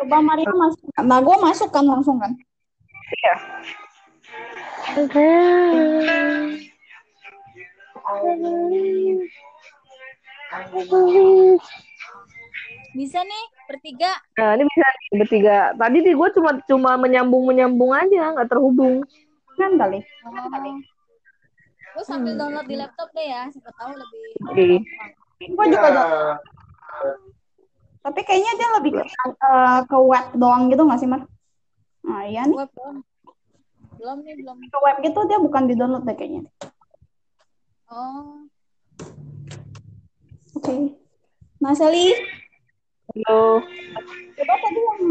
Coba Maria masuk. Nah, gue masuk kan langsung kan. Iya. Bisa nih bertiga. Nah, ini bisa nih, bertiga. Tadi di gue cuma cuma menyambung menyambung aja, nggak terhubung. Kan kali. Oh. Lu sambil download di laptop deh ya, siapa tahu lebih. Oke. Gue juga download. Tapi kayaknya dia lebih ke, eh, ke web doang gitu nggak sih, Mar? Nah, iya nih. Web belum. Belum nih, belum. Ke web gitu dia bukan di download deh kayaknya. Oh. Oke. Mas Ali, Halo. coba tadi yang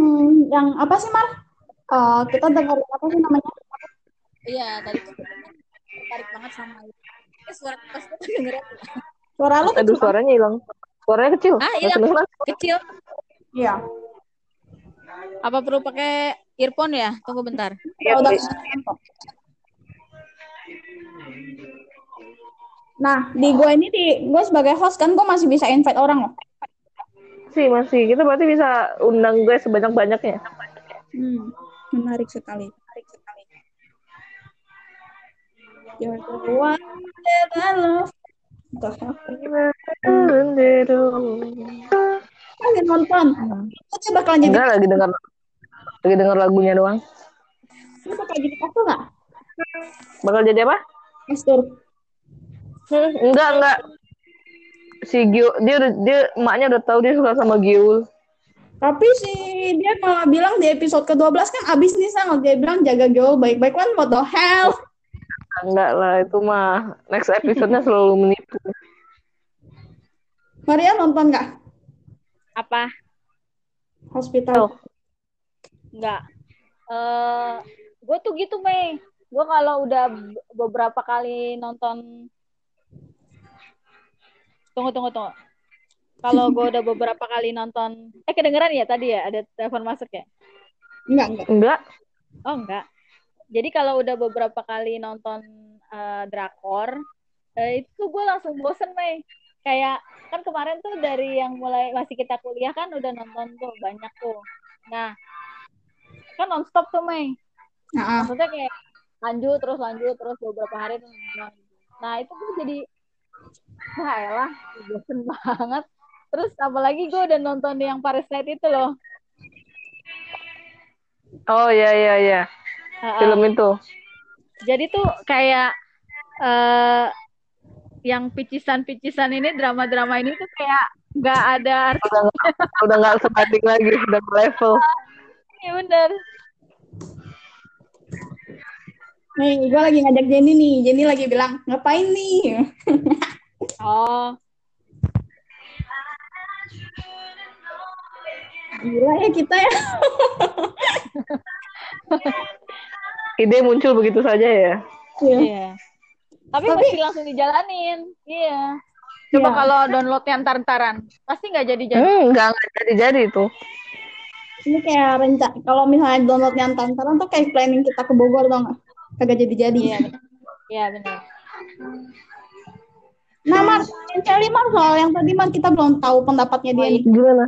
yang apa sih, Mar? Eh, kita dengerin apa sih namanya? Iya, tadi tuh tertarik banget sama itu. Eh, suara pas dengerin. Suara lu Aduh, suaranya hilang. Suaranya kecil. Ah, iya. kedengeran. Kecil. Iya. Apa perlu pakai earphone ya? Tunggu bentar. Iya, udah please. Nah, di gue ini di gue sebagai host kan gue masih bisa invite orang loh. Masih, masih. Kita berarti bisa undang gue sebanyak-banyaknya. Hmm, menarik sekali. Menarik sekali. You're the one that I love. Lagi nonton. Itu bakalan jadi Enggak lagi dengar lagi dengar lagunya doang. lu bakal jadi kasur nggak? Bakal jadi apa? Kasur. Hmm, enggak, enggak. Si Gio, dia udah dia emaknya udah tahu dia suka sama Giul. Tapi si dia malah bilang di episode ke-12 kan abis nih sang dia bilang jaga gaul baik-baik kan what the hell? Enggak lah, itu mah next episode-nya selalu menipu. Maria nonton nggak? Apa? Hospital. Enggak. Eh, gue tuh gitu, Mei. Gue kalau udah be- beberapa kali nonton Tunggu, tunggu, tunggu. Kalau gue udah beberapa kali nonton Eh, kedengeran ya tadi ya ada telepon masuk ya? Enggak, enggak. Enggak. Oh, enggak. Jadi kalau udah beberapa kali nonton eh, drakor, eh, itu gue langsung bosen, Mei. Kayak kan kemarin tuh dari yang mulai masih kita kuliah kan udah nonton tuh banyak tuh. Nah, kan nonstop tuh, Mei. Nah, maksudnya kayak lanjut terus lanjut terus beberapa hari lanjut. nah itu gue jadi wah elah bosen banget terus apalagi gue udah nonton yang Parasite itu loh Oh iya iya iya. Film itu. jadi tuh kayak eh yang picisan-picisan ini drama-drama ini tuh kayak nggak ada arti Udah nggak udah nggak sebanding lagi, udah level. ya bener nih gue lagi ngajak Jenny nih. Jenny lagi bilang ngapain nih? oh Gila ya kita ya. Ide muncul begitu saja ya. Iya. iya tapi, Tapi- mesti langsung dijalanin iya coba Iya. kalau downloadnya antar-antaran pasti nggak jadi-jadi Hmm, enggak jadi-jadi itu. Ini kayak rencana kalau misalnya downloadnya antar-antaran tuh kayak planning kita ke Bogor nggak? Kagak jadi-jadi. Iya. Iya benar. Nah, Mar, Celi Mar soal yang tadi Mar kita belum tahu pendapatnya dia nih. Gimana?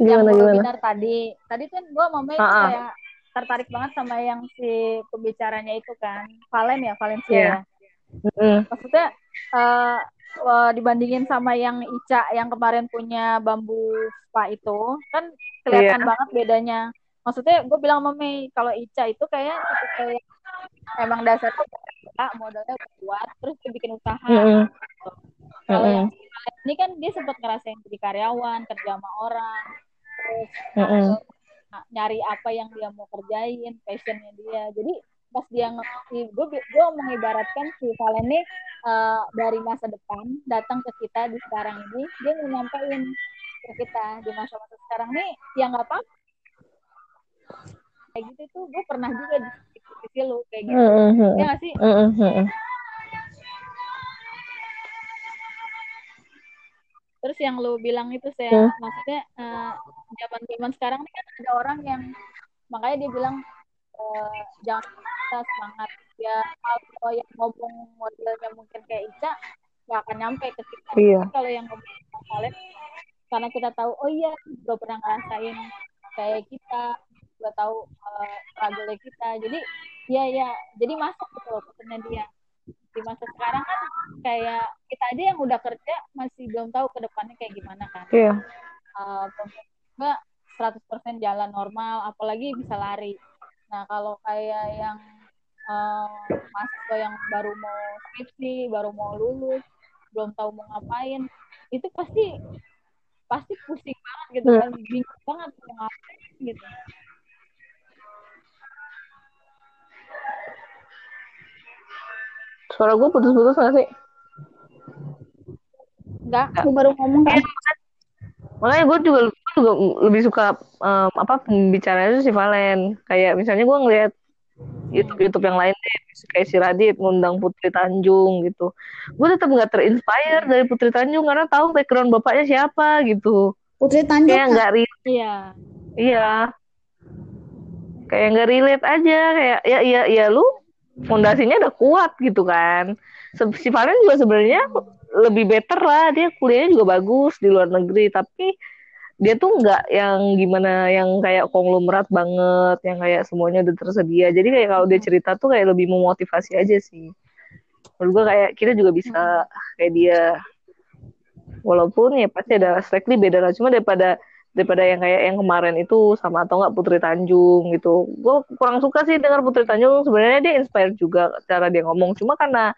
Yang Gimana gimana? tadi, tadi tuh gue Ah, ah. kayak tertarik banget sama yang si pembicaranya itu kan, Valen ya, Valencia Iya. ya. Mm. Maksudnya eh, eh, dibandingin sama yang Ica yang kemarin punya bambu spa itu, kan kelihatan Iya. banget bedanya. Maksudnya gue bilang sama Mei, kalau Ica itu kayak yang emang dasarnya kerja, modalnya kuat, terus dia bikin usaha. Mm-mm. Kalau Mm-mm. yang si Valen ini kan dia sempat ngerasain jadi karyawan, kerja sama orang, terus Mm-mm. nah, nyari apa yang dia mau kerjain, passionnya dia. Jadi pas dia gue gue mengibaratkan si Valen ini eh, dari masa depan datang ke kita di sekarang ini dia mau nyampein ke kita di masa-masa sekarang nih ya nggak apa kayak gitu tuh gue pernah juga di sisi lu kayak gitu Mm-mm. ya nggak sih terus yang lu bilang itu saya Hmm. maksudnya eh, zaman zaman sekarang nih kan ada orang yang makanya dia bilang eh, jangan kita semangat ya kalau yang ngomong modelnya mungkin kayak Ica gak akan nyampe ke kita Iya. Kalau yang ngomong kalian karena kita tahu oh iya gue pernah ngerasain kayak kita udah tahu uh, struggle kita jadi ya ya jadi masuk gitu loh pesannya dia di masa sekarang kan kayak kita aja yang udah kerja masih belum tahu ke depannya kayak gimana kan Iya. uh, nggak 100% jalan normal apalagi bisa lari nah kalau kayak yang uh, mahasiswa yang baru mau skripsi baru mau lulus belum tahu mau ngapain itu pasti pasti pusing banget gitu Iya. kan bingung banget mau ngapain gitu Suara gue putus-putus gak sih? enggak Aku baru ngomong kan. Makanya gue juga, gua juga lebih suka em, apa pembicaranya itu si Valen. Kayak misalnya gue ngeliat YouTube YouTube yang lain deh, kayak si Radit ngundang Putri Tanjung gitu. Gue tetap nggak terinspire dari Putri Tanjung karena tahu background bapaknya siapa gitu. Putri Tanjung Kayak kan? nggak re- iya iya, kayak nggak relate aja. Kayak ya ya ya lu fondasinya udah kuat gitu kan. Si Valen juga sebenarnya lebih better lah. Dia kuliahnya juga bagus di luar negeri tapi dia tuh nggak yang gimana yang kayak konglomerat banget yang kayak semuanya udah tersedia. Jadi kayak kalau dia cerita tuh kayak lebih memotivasi aja sih. Menurut gue kayak kita juga bisa kayak dia. Walaupun ya pasti ada slightly beda lah. Cuma daripada daripada yang kayak yang kemarin itu sama atau enggak Putri Tanjung gitu. Gue kurang suka sih dengar Putri Tanjung. Sebenarnya dia inspired juga cara dia ngomong. Cuma karena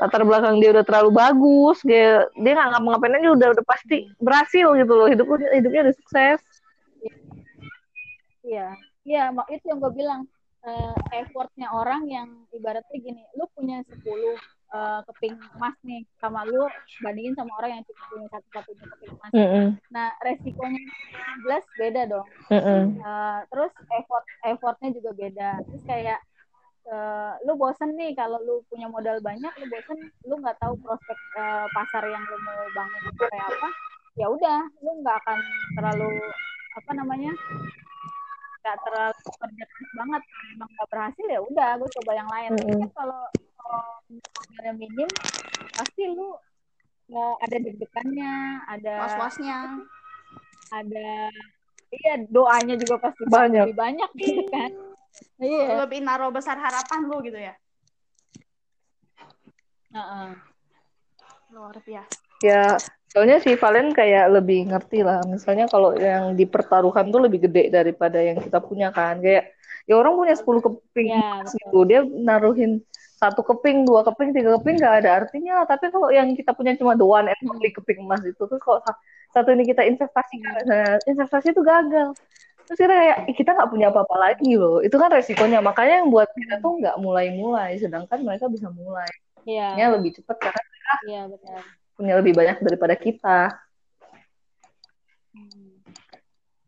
latar belakang dia udah terlalu bagus dia dia nggak ngapa-ngapain aja udah udah pasti berhasil gitu loh. Hidup hidupnya udah sukses. Iya, iya, mak itu yang gue bilang eh, effortnya orang yang ibaratnya gini, lu punya 10 eh, keping emas nih, sama lu bandingin sama orang yang cuma punya satu-satunya keping emas. Mm-mm. Nah, resikonya jelas beda dong. Mm-mm. Eh, terus effort effortnya juga beda. Terus kayak eh, lu bosen nih kalau lu punya modal banyak, lu bosen, lu nggak tahu prospek eh, pasar yang lu mau bangun itu kayak apa. Ya udah, lu nggak akan terlalu apa namanya nggak terlalu kerja keras banget emang nggak berhasil ya udah gue coba yang lain Tapi Mm-mm. kan kalau kalau modalnya minim pasti lu nggak ada deg-degannya ada Was-wasnya. ada iya doanya juga pasti Banyak. lebih banyak gitu kan iya Lebih naruh besar harapan lu gitu ya. Heeh. Luar biasa. ya soalnya si Valen kayak lebih ngerti lah. Misalnya kalau yang dipertaruhkan tuh lebih gede daripada yang kita punya kan. Kayak ya orang punya 10 keping Ya, emas gitu. Dia naruhin satu keping dua keping tiga keping nggak ada artinya. Tapi kalau yang kita punya cuma the one and only keping emas itu terus kalau sa- satu ini kita investasikan nah, investasi itu gagal. Terus kita kayak "Ih, kita nggak punya apa-apa lagi loh. Itu kan resikonya. Makanya yang buat kita tuh nggak mulai-mulai sedangkan mereka bisa mulai. Iya. Nya lebih cepat karena iya benar punya lebih banyak daripada kita Hmm.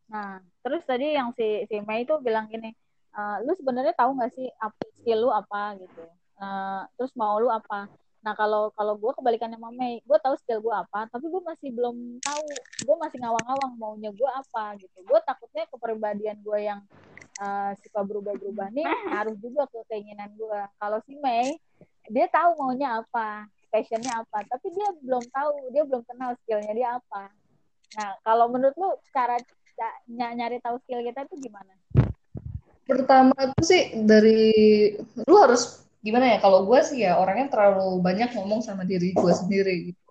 Nah, terus tadi yang si si Mei itu bilang gini, "Eh, lu sebenarnya tahu nggak sih apa skill lu apa gitu? Eh, terus mau lu apa? Nah, kalau kalau gue kebalikannya sama Mei, gue tahu skill gue apa, tapi gue masih belum tahu, gue masih ngawang-ngawang maunya gue apa gitu. Gue takutnya kepribadian gue yang eh, suka berubah-berubah nih ngaruh juga ke keinginan gue. Kalau si Mei, dia tahu maunya apa, passionnya apa, tapi dia belum tahu, dia belum kenal skillnya dia apa. Nah, kalau menurut lu cara ca- ny- nyari tahu skill kita itu gimana? pertama tuh sih dari lu harus gimana ya? Kalau gue sih ya orangnya terlalu banyak ngomong sama diri gue sendiri gitu.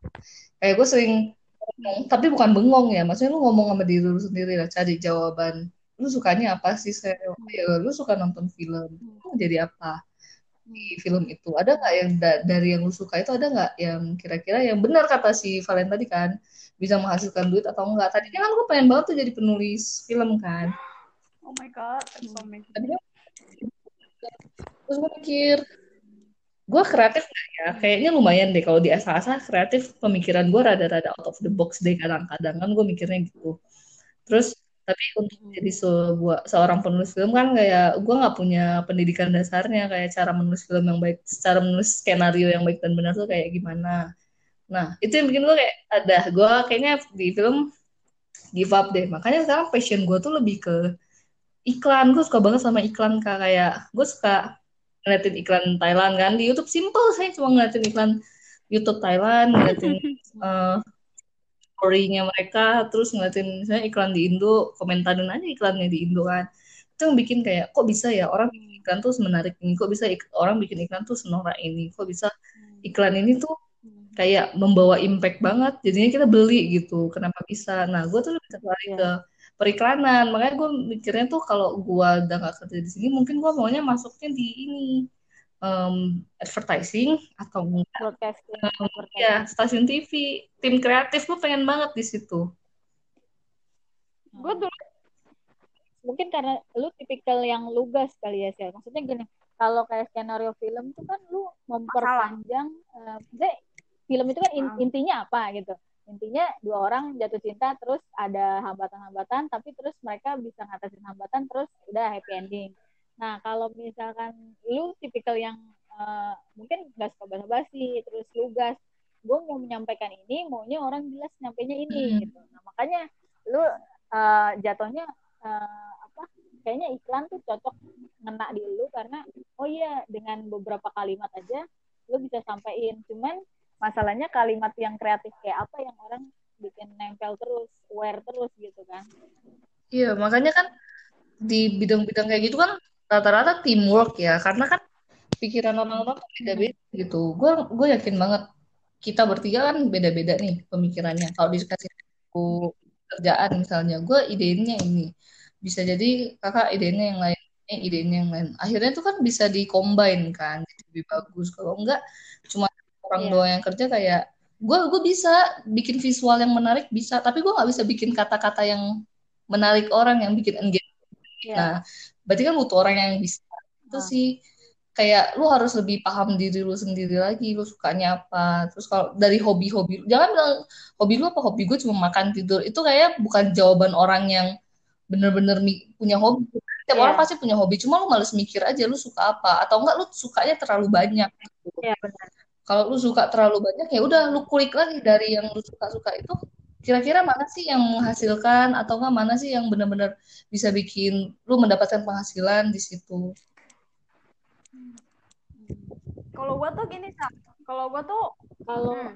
Kayak gue sering ngomong tapi bukan bengong ya. Maksudnya lu ngomong sama diri lu sendiri lah cari jawaban. Lu sukanya apa sih saya ya, lu suka nonton film lu jadi apa di film itu. Ada nggak yang da- dari yang lu suka itu ada nggak yang kira-kira yang benar kata si Valen tadi kan? Bisa menghasilkan duit atau enggak tadinya kan gue pengen banget tuh jadi penulis film kan. Oh my god, so amazing. tadinya terus gue mikir gue kreatif nggak ya? Kayaknya lumayan deh kalau di asal-asal kreatif pemikiran gue rada-rada out of the box deh kadang-kadang. Kan gue mikirnya gitu. Terus tapi untuk jadi sebuah seorang penulis film kan kayak gue nggak punya pendidikan dasarnya kayak cara menulis film yang baik cara menulis skenario yang baik dan benar tuh kayak gimana. Nah itu yang bikin gue kayak ada gue kayaknya di film give up deh. Makanya sekarang passion gue tuh lebih ke iklan. Gue suka banget sama iklan kak. Kayak gue suka ngeliatin iklan Thailand kan. Di YouTube simple saya cuma ngeliatin iklan YouTube Thailand ngeliatin eh, story-nya mereka terus ngeliatin misalnya iklan di Indo komentarin aja iklannya di Indo kan. Itu yang bikin kayak kok bisa ya orang bikin iklan tuh menarik ini? Kok bisa orang bikin iklan tuh senorak ini? Kok bisa iklan ini tuh kayak membawa impact banget? Jadinya kita beli gitu kenapa bisa? Nah gue tuh lebih tertarik yeah. ke periklanan. Makanya gue mikirnya tuh kalau gue udah gak kerja di sini mungkin gue maunya masuknya di ini um, advertising atau broadcasting um, ya stasiun TV tim kreatif gue pengen banget di situ. Gue dulu mungkin karena lu tipikal yang lugas kali ya sih maksudnya gini kalau kayak skenario film tuh kan lu memperpanjang uh, film itu kan in, ah. intinya apa gitu? Intinya dua orang jatuh cinta terus ada hambatan-hambatan tapi terus mereka bisa ngatasin hambatan terus udah happy ending nah kalau misalkan lu tipikal yang uh, mungkin gak suka basa-basi terus lugas gue mau menyampaikan ini maunya orang jelas nyampainya ini hmm. gitu. Nah makanya lu uh, jatuhnya uh, apa kayaknya iklan tuh cocok ngena di lu karena oh iya dengan beberapa kalimat aja lu bisa sampaikan cuman masalahnya kalimat yang kreatif kayak apa yang orang bikin nempel terus aware terus gitu kan. Iya makanya kan di bidang-bidang kayak gitu kan rata-rata teamwork ya karena kan pikiran orang-orang beda-beda gitu. Gue gue yakin banget kita bertiga kan beda-beda nih pemikirannya. Kalau dikasih kerjaan misalnya gue idenya ini. Bisa jadi kakak idenya yang lain eh idenya yang lain. Akhirnya tuh kan bisa dikombin kan jadi lebih bagus. Kalau enggak cuma orang yeah. doang yang kerja kayak gue gue bisa bikin visual yang menarik bisa. Tapi gue nggak bisa bikin kata-kata yang menarik orang yang bikin engagement. Yeah. nah berarti kan butuh orang yang bisa itu uh. sih. Kayak lu harus lebih paham diri lu sendiri lagi lu sukanya apa. Terus kalau dari hobi-hobi jangan bilang hobi lu apa hobi gue cuma makan tidur. Itu kayak bukan jawaban orang yang bener-bener punya hobi. Setiap yeah. orang pasti punya hobi cuma lu males mikir aja lu suka apa. Atau enggak lu sukanya terlalu banyak. Gitu. yeah, benar. Kalau lu suka terlalu banyak ya udah lu kulik lagi dari yang lu suka-suka itu kira-kira mana sih yang menghasilkan atau enggak mana sih yang benar-benar bisa bikin lu mendapatkan penghasilan di situ? Kalau gua tuh gini sih kalau gua tuh kalau hmm,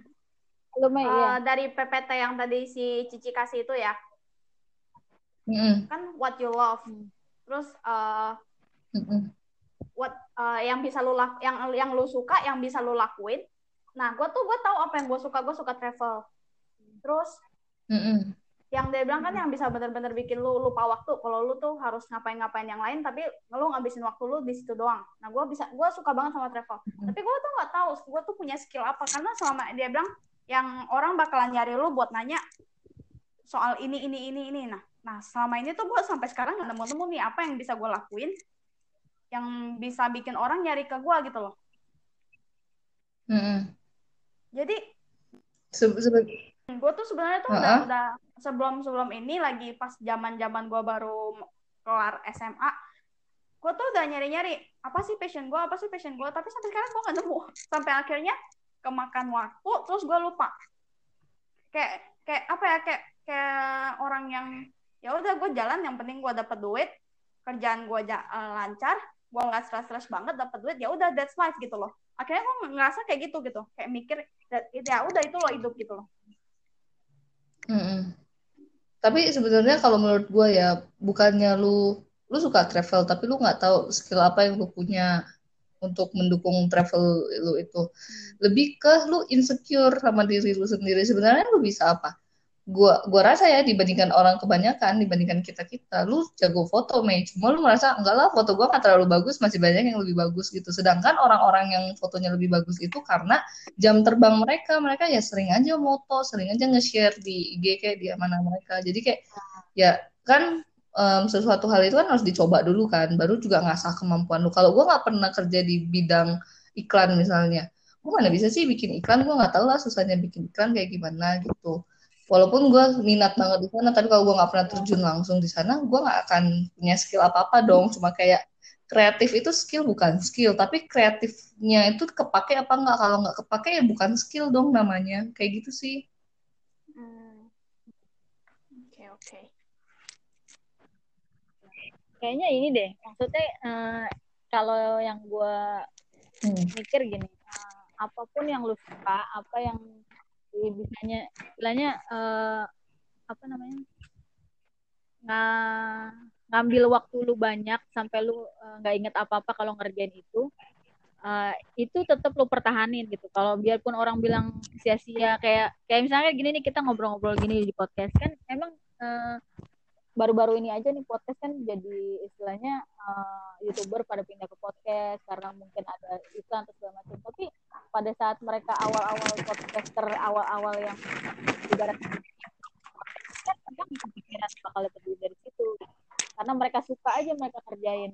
uh, ya. dari PPT yang tadi si Cici kasih itu ya. Mm kan what you love. Terus uh, mm what uh, yang bisa lu lak yang yang lu suka yang bisa lu lakuin. Nah gue tuh gue tahu apa yang gue suka. Gue suka travel. Terus mm -mm. yang dia bilang kan yang bisa benar-benar bikin lu lupa waktu kalau lu tuh harus ngapain-ngapain yang lain tapi lu ngabisin waktu lu di situ doang nah gue bisa gue suka banget sama travel mm tapi gue tuh nggak tahu gue tuh punya skill apa karena selama dia bilang yang orang bakalan nyari lu buat nanya soal ini ini ini ini nah nah selama ini tuh gue sampai sekarang nggak nemu-nemu nih apa yang bisa gue lakuin yang bisa bikin orang nyari ke gue gitu loh. Hmm. Jadi Se gue tuh sebenarnya tuh uh -huh. udah, udah sebelum sebelum ini lagi pas zaman zaman gue baru kelar SMA, gue tuh udah nyari nyari apa sih passion gue apa sih passion gue tapi sampai sekarang gue gak nemu. Sampai akhirnya kemakan waktu terus gue lupa. Kayak kayak apa ya kayak kayak orang yang ya udah gue jalan yang penting gue dapet duit kerjaan gue ja, uh, lancar gue nggak stres-stres banget dapat duit ya udah that's life gitu loh. Akhirnya gue ngerasa kayak gitu gitu kayak mikir ya udah itu loh hidup gitu loh mm -hmm. tapi sebenarnya kalau menurut gue ya bukannya lu lu suka travel tapi lu nggak tahu skill apa yang lu punya untuk mendukung travel lu itu. Lebih ke lu insecure sama diri lu sendiri. Sebenarnya lu bisa apa gua gua rasa ya dibandingkan orang kebanyakan dibandingkan kita kita. Lu jago foto Mei. Cuma lu merasa enggak lah foto gua nggak terlalu bagus masih banyak yang lebih bagus gitu. Sedangkan orang-orang yang fotonya lebih bagus itu karena jam terbang mereka mereka ya sering aja moto sering aja nge-share di IG kayak di mana mereka. Jadi kayak ya kan um, sesuatu hal itu kan harus dicoba dulu kan baru juga ngasah kemampuan lu. Kalau gua nggak pernah kerja di bidang iklan misalnya gua mana bisa sih bikin iklan? Gua nggak tahu lah susahnya bikin iklan kayak gimana gitu walaupun gue minat banget di sana tapi kalau gue nggak pernah terjun langsung di sana gue nggak akan punya skill apa apa dong. Cuma kayak kreatif itu skill bukan skill tapi kreatifnya itu kepake apa nggak? Kalau nggak kepake ya bukan skill dong namanya. Kayak gitu sih. Hmm. oke oke. Kayaknya ini deh. Maksudnya uh, kalau yang gue hmm. mikir gini uh, apa pun yang lu suka apa yang bisanya istilahnya uh, apa namanya nggak ngambil waktu lu banyak sampai lu eh, nggak uh, inget apa-apa kalau ngerjain itu uh, itu tetap lu pertahanin gitu. Kalau biarpun orang bilang sia-sia kayak kayak misalnya gini nih kita ngobrol-ngobrol gini di podcast kan emang uh, baru-baru ini aja nih podcast kan jadi istilahnya uh, youtuber pada pindah ke podcast karena mungkin ada iklan atau segala macam. Tapi pada saat mereka awal-awal podcaster awal-awal yang ibarat kan mereka bakal berdiri dari situ. Karena mereka suka aja mereka kerjain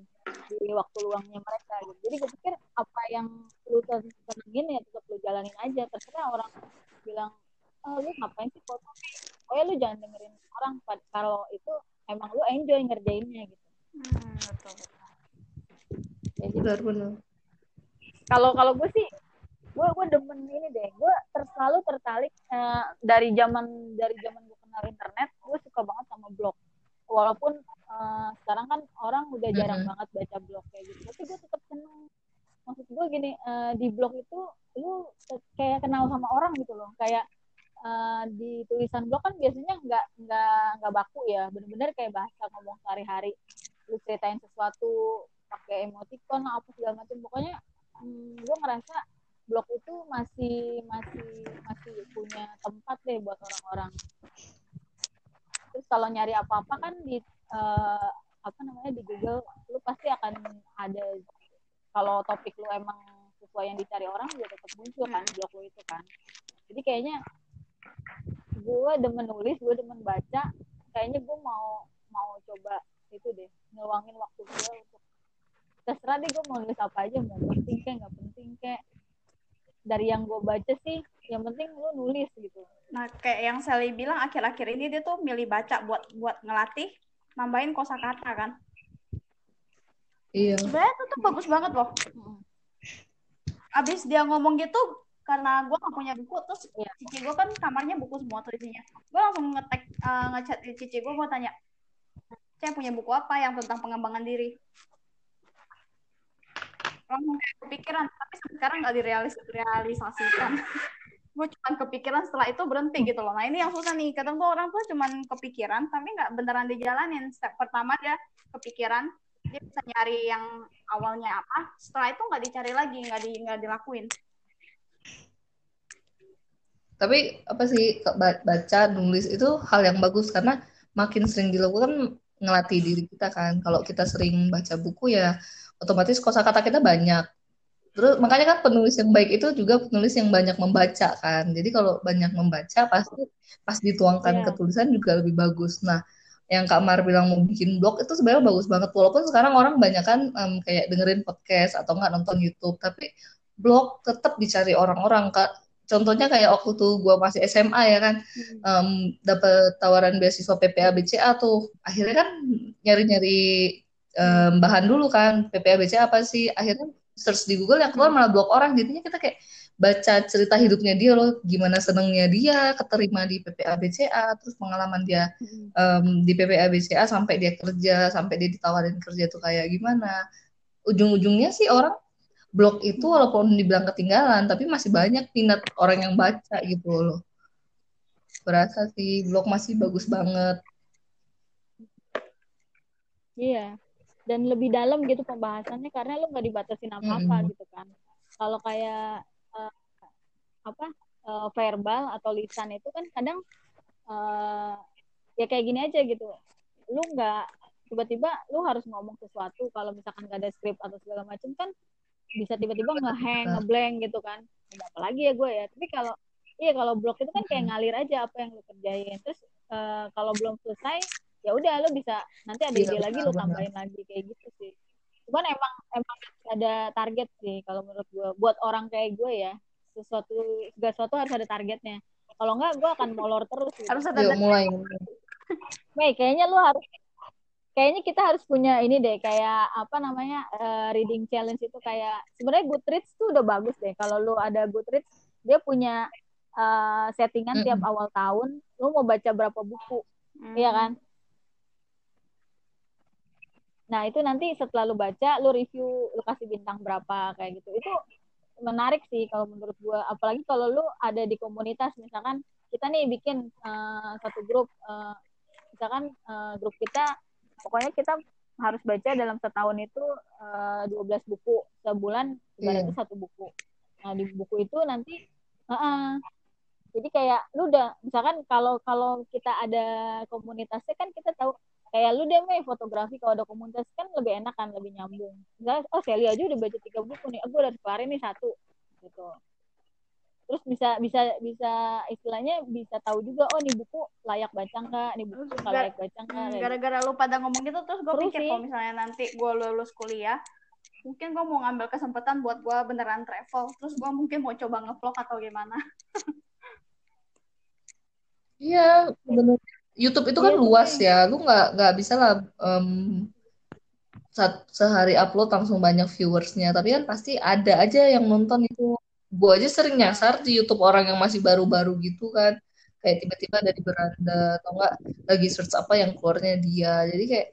di waktu luangnya mereka gitu. jadi gue pikir apa yang lu senengin ya tetap lu jalanin aja. Terserah orang bilang oh, lu ngapain sih foto oh ya lu jangan dengerin orang. Kalau itu emang lu enjoy ngerjainnya gitu. Hmm, betul betul. Ya, benar benar. Kalau kalau gue sih gue gue demen ini deh. Gue ter, selalu tertarik uh, dari zaman dari zaman gue kenal internet gue suka banget sama blog. Walaupun uh, sekarang kan orang udah jarang mm -hmm. banget baca blog kayak gitu. Tapi gue tetap seneng. Maksud gue gini uh, di blog itu lu kayak kenal sama orang gitu loh. Kayak uh, di tulisan blog kan biasanya nggak nggak nggak baku ya. Bener-bener kayak bahasa ngomong sehari-hari. Lu ceritain sesuatu pakai emoticon apa segala macam pokoknya hmm, gue ngerasa blog itu masih masih masih punya tempat deh buat orang-orang. Terus kalau nyari apa-apa kan di uh, apa namanya di Google lu pasti akan ada. Kalau topik lu emang sesuai yang dicari orang juga tetap muncul kan blog lu itu kan. Jadi kayaknya gue demen nulis gue demen baca kayaknya gue mau mau coba itu deh ngeluangin waktu gue untuk terserah deh gue mau nulis apa aja mau penting kayak nggak penting kayak dari yang gue baca sih yang penting lu nulis gitu. Nah kayak yang Sally bilang akhir-akhir ini dia tuh milih baca buat buat ngelatih nambahin kosakata kan? Iya. Sebenarnya itu tuh bagus banget loh. Abis dia ngomong gitu karena gue gak punya buku terus ya. cici gue kan kamarnya buku semua tuh isinya. Gue langsung ngetek uh, ngechat cici gue gue tanya saya punya buku apa yang tentang pengembangan diri? Langsung kayak kepikiran tapi sekarang nggak direalisasikan gue cuma kepikiran setelah itu berhenti gitu loh. Nah ini yang susah nih. Kadang tuh orang tuh cuma kepikiran tapi nggak beneran dijalanin. Step pertama dia kepikiran dia bisa nyari yang awalnya apa. Setelah itu nggak dicari lagi nggak di nggak dilakuin tapi apa sih baca nulis itu hal yang bagus karena makin sering dilakukan ngelatih diri kita kan. Kalau kita sering baca buku ya otomatis kosakata kita banyak. Terus makanya kan penulis yang baik itu juga penulis yang banyak membaca kan. Jadi kalau banyak membaca pasti pas dituangkan yeah. ke tulisan juga lebih bagus. Nah yang Kak Mar bilang mau bikin blog itu sebenarnya bagus banget. Walaupun sekarang orang banyak kan um, kayak dengerin podcast atau nggak nonton YouTube tapi blog tetap dicari orang-orang kak contohnya kayak waktu tuh gue masih SMA ya kan um, dapat tawaran beasiswa PPA BCA tuh akhirnya kan nyari-nyari um, bahan dulu kan PPA BCA apa sih? Akhirnya search di Google yang keluar malah blog orang. Jadinya kita kayak baca cerita hidupnya dia loh gimana senengnya dia keterima di PPA BCA terus pengalaman dia um, di PPA BCA sampai dia kerja sampai dia ditawarin kerja tuh kayak gimana. Ujung-ujungnya sih orang blog itu walaupun dibilang ketinggalan tapi masih banyak minat orang yang baca gitu loh. Berasa sih blog masih bagus banget. Iya. Dan lebih dalam gitu pembahasannya karena lu nggak dibatasin apa apa hmm. gitu kan. Kalau kayak uh, apa uh, verbal atau lisan itu kan kadang uh, ya kayak gini aja gitu. Lu nggak tiba-tiba lu harus ngomong sesuatu kalau misalkan gak ada skrip atau segala macam kan bisa tiba-tiba ngehang, ngeblank gitu kan. Apalagi ya gue ya. Tapi kalau iya kalau blog itu kan kayak ngalir aja apa yang lu kerjain. Terus uh, kalau belum selesai ya udah lu bisa nanti ada iya, ide lagi lu tambahin lagi kayak gitu sih. Cuman emang emang ada target sih kalau menurut gue buat orang kayak gue ya sesuatu segala sesuatu harus ada targetnya. Kalau enggak gue akan molor terus. Gitu. Harus ada mulai. Baik, kayaknya lu harus kayaknya kita harus punya ini deh kayak apa namanya uh, reading challenge itu kayak sebenarnya Goodreads tuh udah bagus deh kalau lu ada Goodreads dia punya uh, settingan mm -hmm. tiap awal tahun lu mau baca berapa buku mm. iya kan nah itu nanti setelah lu baca lu review lu kasih bintang berapa kayak gitu itu menarik sih kalau menurut gue apalagi kalau lu ada di komunitas misalkan kita nih bikin uh, satu grup uh, misalkan uh, grup kita pokoknya kita harus baca dalam setahun itu uh, 12 buku sebulan ibaratnya yeah. satu buku. Nah di buku itu nanti uh -uh, jadi kayak lu udah misalkan kalau kalau kita ada komunitasnya kan kita tahu kayak lu deh Mei fotografi kalau ada komunitas kan lebih enak kan lebih nyambung. Misalnya oh Sally aja udah baca tiga buku nih aku udah kelarin nih satu gitu terus bisa bisa bisa istilahnya bisa tahu juga oh nih buku layak baca nggak nih buku nggak layak baca nggak hmm, gara-gara lu pada ngomong gitu terus gue pikir kalau misalnya nanti gue lulus kuliah mungkin gue mau ngambil kesempatan buat gue beneran travel. Terus gue mungkin mau coba ngevlog atau gimana. Iya bener. YouTube itu kan iya, luas ya, lu nggak nggak bisa lah um, sehari upload langsung banyak viewersnya, tapi kan pasti ada aja yang nonton itu. Gue aja sering nyasar di YouTube orang yang masih baru-baru gitu kan, kayak tiba-tiba ada di beranda atau enggak lagi search apa yang keluarnya dia. Jadi kayak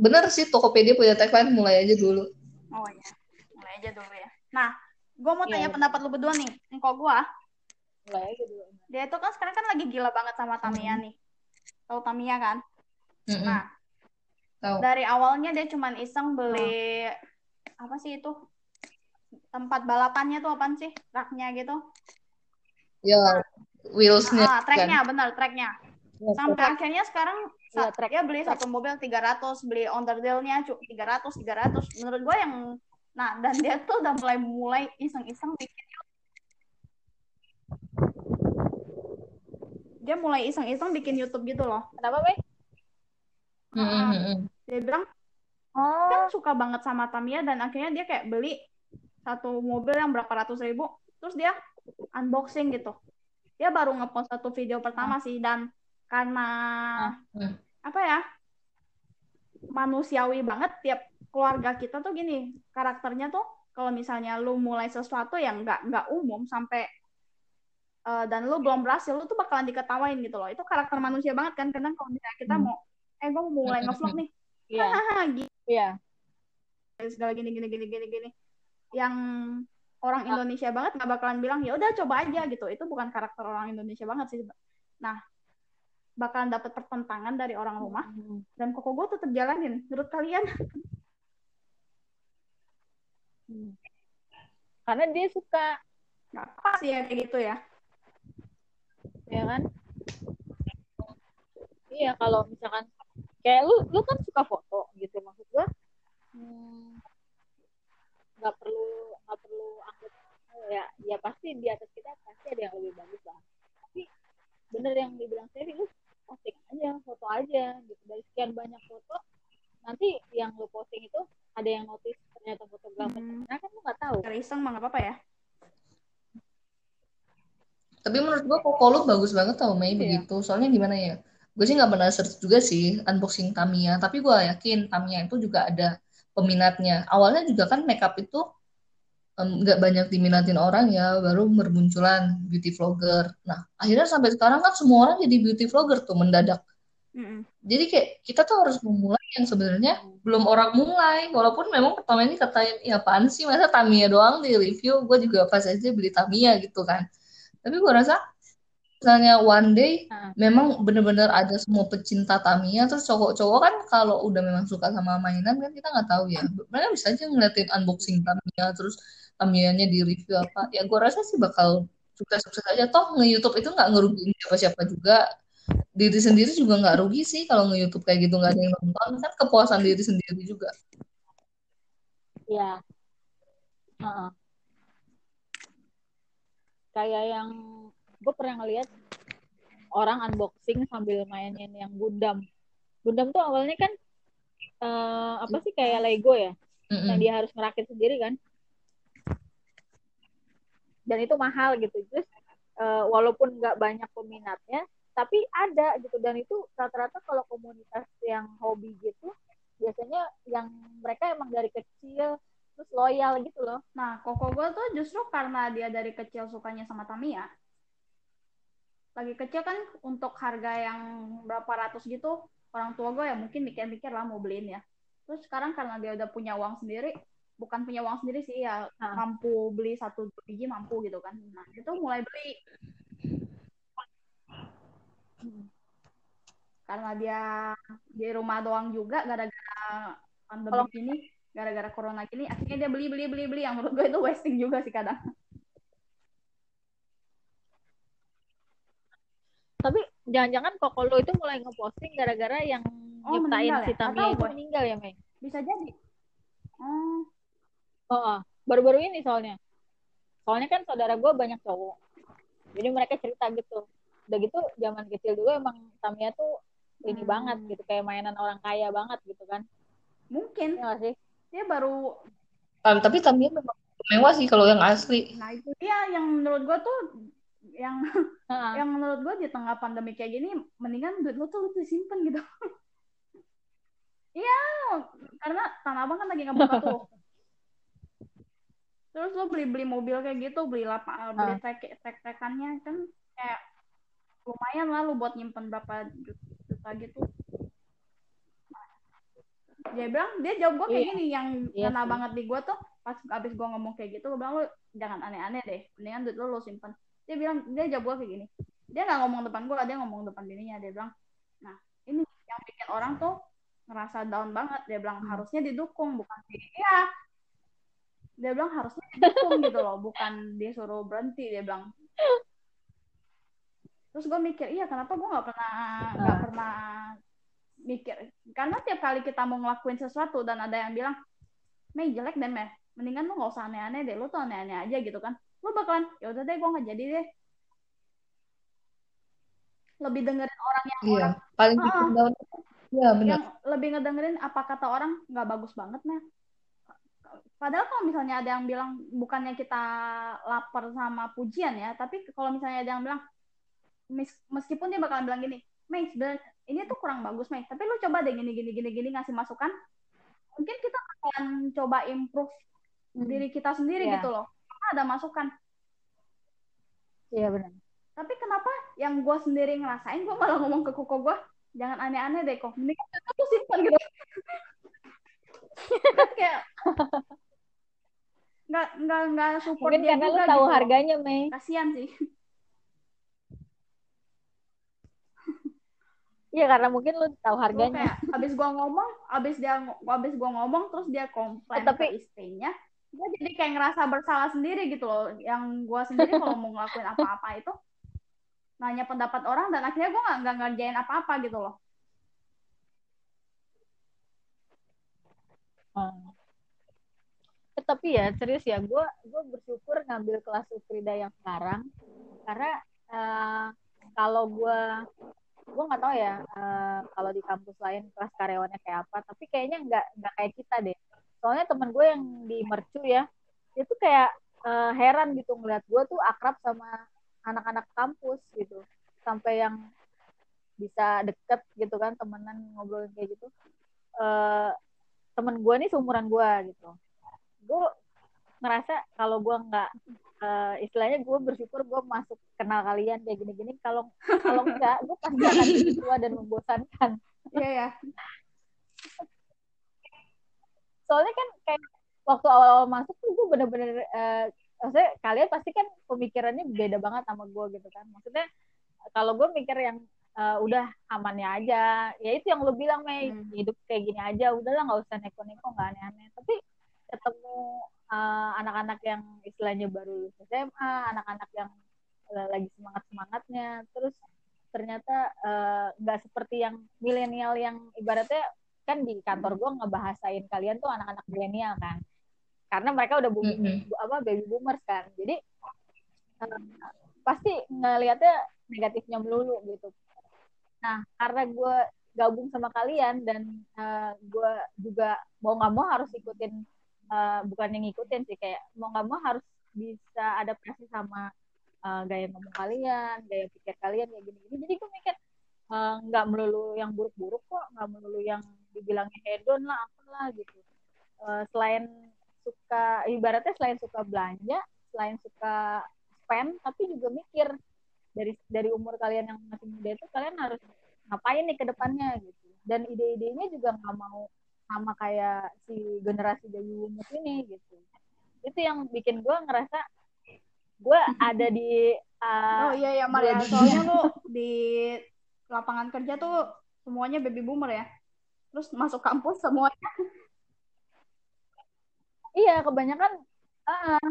bener sih Tokopedia punya tagline mulai aja dulu. Oh iya, mulai aja dulu ya. Nah, gue mau tanya yeah. pendapat lu berdua nih, engkau gue. Mulai aja dulu. Dia itu kan sekarang kan lagi gila banget sama Tamiya hmm. nih Tahu Tamiya kan? Mm-hmm. Nah, Tau. dari awalnya dia cuma iseng beli oh. apa sih itu tempat balapannya tuh apa sih raknya gitu? Ya, wheelsnya. Ah, tracknya kan? benar tracknya. Ya, Sampai track. akhirnya sekarang ya, track. dia beli satu mobil 300, beli underdeal-nya 300, 300. Menurut gue yang nah dan dia tuh udah mulai mulai iseng-iseng bikin dia mulai iseng-iseng bikin YouTube gitu loh. Kenapa, Be? Hmm. Dia bilang, oh. kan suka banget sama Tamiya dan akhirnya dia kayak beli satu mobil yang berapa ratus ribu, terus dia unboxing gitu. Dia baru ngepost satu video pertama oh. sih dan karena oh. apa ya manusiawi banget tiap keluarga kita tuh gini karakternya tuh kalau misalnya lu mulai sesuatu yang nggak nggak umum sampai uh, dan lu belum berhasil lu tuh bakalan diketawain gitu loh itu karakter manusia banget kan karena kalau misalnya kita hmm. mau eh gue mau mulai ngevlog nih iya gitu iya segala gini gini gini gini gini yang orang ah. Indonesia banget nggak bakalan bilang ya udah coba aja gitu. Itu bukan karakter orang Indonesia banget sih. Nah bakalan dapat pertentangan dari orang rumah. Hmm. dan koko gue tetap jalanin menurut kalian? Hmm. karena dia suka. Nggak apa sih ya kayak gitu ya. Ya kan? Iya kalau misalkan kayak lu lu kan suka foto gitu maksud gua. Hmm, nggak perlu nggak perlu angkat ya ya pasti di atas kita pasti ada yang lebih bagus lah tapi bener yang dibilang seri lu posting aja foto aja gitu dari sekian banyak foto nanti yang lu posting itu ada yang notice ternyata fotografer hmm. nah kan lu nggak tahu iseng mah nggak apa-apa ya tapi menurut gua kok lu bagus banget tau Mei iya. begitu. Soalnya gimana ya? Gue sih nggak pernah search juga sih unboxing Tamiya, tapi gue yakin Tamiya itu juga ada peminatnya. Awalnya juga kan makeup itu nggak um, banyak diminatin orang ya, baru bermunculan beauty vlogger. Nah, akhirnya sampai sekarang kan semua orang jadi beauty vlogger tuh mendadak. Mm-hmm. Jadi kayak kita tuh harus memulai yang sebenarnya belum orang mulai. Walaupun memang pertama ini katain, ya apaan sih masa Tamiya doang di review, gue juga pas aja beli Tamiya gitu kan tapi gue rasa misalnya one day hmm. memang bener-bener ada semua pecinta Tamiya terus cowok-cowok kan kalau udah memang suka sama mainan kan kita nggak tahu ya. Mereka bisa aja ngeliatin unboxing Tamiya terus Tamiyanya di review apa. Ya gue rasa sih bakal sukses-sukses aja. Toh nge-youtube itu nggak ngerugiin siapa-siapa juga. Diri sendiri juga nggak rugi sih kalau nge-youtube kayak gitu nggak ada yang nonton. Kan kepuasan diri sendiri juga. Ya uh -uh kayak yang gue pernah ngeliat orang unboxing sambil mainin yang Gundam. Gundam tuh awalnya kan uh, apa sih kayak Lego ya, mm-hmm. yang dia harus ngerakit sendiri kan. Dan itu mahal gitu. Terus uh, walaupun nggak banyak peminatnya, tapi ada gitu. Dan itu rata-rata kalau komunitas yang hobi gitu, biasanya yang mereka emang dari kecil terus loyal gitu loh. Nah, koko gue tuh justru karena dia dari kecil sukanya sama Tamiya. Lagi kecil kan untuk harga yang berapa ratus gitu, orang tua gue ya mungkin mikir-mikir lah mau beliin ya. Terus sekarang karena dia udah punya uang sendiri, bukan punya uang sendiri sih ya Ah. mampu beli satu biji mampu gitu kan nah itu mulai beli karena dia di rumah doang juga gara-gara pandemi Kalau- ini gara-gara corona gini akhirnya dia beli beli beli beli yang menurut gue itu wasting juga sih kadang Tapi jangan-jangan koko lo itu mulai ngeposting gara-gara yang Oh, nyiptain si ya? Tamiya itu gue. meninggal ya, Mei? bisa jadi oh Oh, oh. baru-baru ini soalnya. Soalnya kan saudara gue banyak cowok. Jadi mereka cerita gitu. Udah gitu zaman kecil dulu emang Tamiya tuh ini Hmm. banget gitu kayak mainan orang kaya banget gitu kan. mungkin Iya nggak sih? dia baru Ah, tapi Tamiya memang mewah sih kalau yang asli. nah itu dia yang menurut gue tuh yang Heeh. yang menurut gue di tengah pandemi kayak gini mendingan duit lu tuh lu tuh simpen gitu iya karena tanah abang kan lagi ngebuka tuh terus lu beli beli mobil kayak gitu beli lap beli trek trek trekannya kan kayak lumayan lah lu buat nyimpen berapa juta, gitu dia bilang dia jawab gue kayak Iya. gini yang Iya ngena sih. banget di gue tuh pas abis gue ngomong kayak gitu gue bilang lu jangan aneh-aneh deh mendingan duit lu lu simpen dia bilang dia jawab gue kayak gini. Dia nggak ngomong depan gue dia ngomong depan dirinya dia bilang nah ini yang bikin orang tuh ngerasa down banget. Dia bilang Hmm. harusnya didukung bukan di iya. Dia bilang harusnya didukung gitu loh bukan disuruh berhenti. Dia bilang. Terus gue mikir iya kenapa gue nggak pernah nggak Ah. pernah mikir? Karena tiap kali kita mau ngelakuin sesuatu dan ada yang bilang Mei jelek deh Mei. Mendingan lu nggak usah aneh-aneh deh lu tuh aneh-aneh aja gitu kan lu bakalan ya udah deh gue nggak jadi deh lebih dengerin orang yang Iya, orang paling Ah. down. Iya, benar. yang lebih ngedengerin apa kata orang nggak bagus banget Mel padahal kalau misalnya ada yang bilang bukannya kita lapar sama pujian ya tapi kalau misalnya ada yang bilang meskipun dia bakalan bilang gini Mei ini tuh kurang bagus Mei tapi lu coba deh gini gini gini gini ngasih masukan mungkin kita akan coba improve diri kita sendiri Iya. gitu loh ada masukan Iya benar. tapi kenapa yang gue sendiri ngerasain gue malah ngomong ke koko gue jangan aneh-aneh deh kok mending aku simpan gitu kayak nggak nggak nggak support Mungkin dia karena lu juga tahu gitu. harganya, Mei. kasihan sih Iya karena mungkin lu tahu harganya. kayak abis gua ngomong abis dia abis gua ngomong terus dia komplain Eh, tapi- ke istrinya gue jadi kayak ngerasa bersalah sendiri gitu loh yang gua sendiri kalau mau ngelakuin apa-apa itu nanya pendapat orang dan akhirnya gua nggak ngerjain apa-apa gitu loh Hmm. Eh, tapi ya serius ya, gue gue bersyukur ngambil kelas Ukrida yang sekarang karena eh, kalau gue gue nggak tahu ya eh, kalau di kampus lain kelas karyawannya kayak apa, tapi kayaknya nggak nggak kayak kita deh. Soalnya temen gue yang di Mercu ya, itu kayak eh, heran gitu ngeliat gue tuh akrab sama anak-anak kampus gitu, sampai yang bisa deket gitu kan temenan ngobrolin kayak gitu. Eh, temen gue nih seumuran gue gitu. Gue ngerasa kalau gue nggak eh, istilahnya gue bersyukur gue masuk kenal kalian kayak gini-gini. Kalau kalau enggak gue pasti akan tua dan membosankan. Iya ya soalnya kan kayak waktu awal-awal masuk tuh gue bener-bener eh, maksudnya kalian pasti kan pemikirannya beda banget sama gue gitu kan. Maksudnya kalau gue mikir yang eh, udah amannya aja ya itu yang lo bilang Mei. Hmm. hidup kayak gini aja udahlah nggak usah neko-neko nggak aneh-aneh. Tapi ketemu eh, anak-anak yang istilahnya baru lulus SMA anak-anak yang lagi semangat semangatnya terus ternyata nggak seperti yang milenial yang ibaratnya kan di kantor gue ngebahasain kalian tuh anak-anak milenial kan. Karena mereka udah bu- Mm-mm. bu- apa baby boomers kan. Jadi eh, pasti ngelihatnya negatifnya melulu gitu. Nah karena gue gabung sama kalian dan eh, gue juga mau nggak mau harus ikutin eh, bukan yang ngikutin sih kayak mau nggak mau harus bisa adaptasi sama eh, gaya ngomong kalian gaya pikir kalian kayak gini-gini. Jadi gue mikir nggak melulu yang buruk-buruk kok nggak melulu yang dibilangnya hedon lah apalah gitu. Eh, selain suka ibaratnya selain suka belanja selain suka spend tapi juga mikir dari dari umur kalian yang masih muda itu kalian harus ngapain nih ke depannya gitu. Dan ide-idenya juga nggak mau sama kayak si generasi baby boomers ini gitu. Itu yang bikin gue ngerasa gue ada di uh, oh iya ya. Maria soalnya lu di lapangan kerja tuh semuanya baby boomer ya terus masuk kampus semuanya. Iya kebanyakan uh,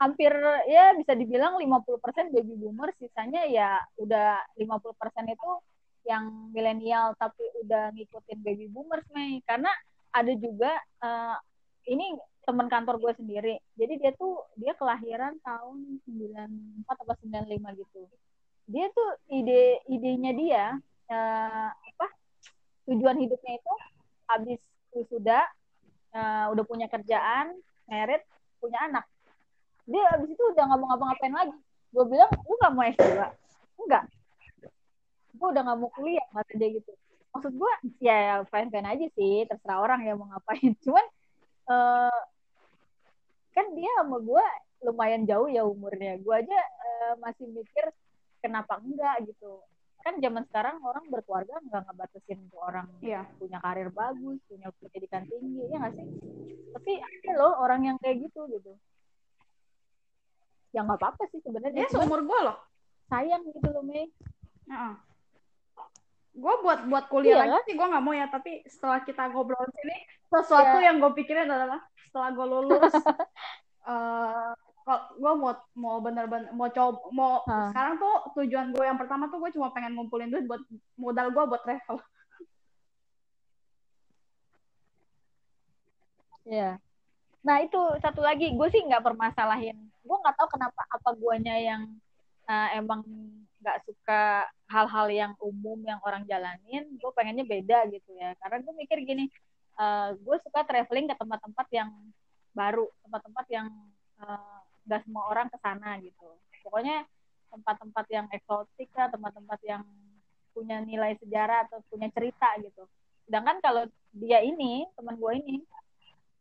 hampir ya bisa dibilang 50% baby boomer sisanya ya udah 50% itu yang milenial tapi udah ngikutin baby boomers nih. Karena ada juga uh, ini teman kantor gue sendiri. Jadi dia tuh dia kelahiran tahun 94 atau 95 gitu. Dia tuh ide idenya dia uh, tujuan hidupnya itu habis sudah uh, udah punya kerjaan merit punya anak. Dia habis itu udah nggak mau ngapa-ngapain lagi. Gue bilang lu nggak mau S2 enggak. Gue udah nggak mau kuliah kata dia gitu. Maksud gue ya fine fine aja sih terserah orang yang mau ngapain. Cuman uh, kan dia sama gue lumayan jauh ya umurnya. Gue aja uh, masih mikir kenapa enggak? gitu kan zaman sekarang orang berkeluarga nggak ngebatasin tuh orang yeah. punya karir bagus punya pendidikan tinggi ya nggak sih tapi ada loh orang yang kayak gitu gitu ya nggak apa-apa sih sebenarnya ya seumur gue loh sayang gitu loh Mei uh -uh. gue buat buat kuliah iya, lagi sih gue nggak mau ya tapi setelah kita ngobrol sini sesuatu yeah. yang gue pikirin adalah setelah gue lulus uh, gue mau mau bener-bener mau coba mau huh. sekarang tuh tujuan gue yang pertama tuh gue cuma pengen ngumpulin duit buat modal gue buat travel. Ya. Nah itu satu lagi gue sih nggak permasalahin. Gue nggak tahu kenapa apa guanya yang uh, emang nggak suka hal-hal yang umum yang orang jalanin. Gue pengennya beda gitu ya. Karena gue mikir gini, uh, eh, gue suka traveling ke tempat-tempat yang baru, tempat-tempat yang uh, nggak semua orang ke sana gitu. Pokoknya tempat-tempat yang eksotik lah tempat-tempat yang punya nilai sejarah atau punya cerita gitu. Sedangkan kalau dia ini teman gue ini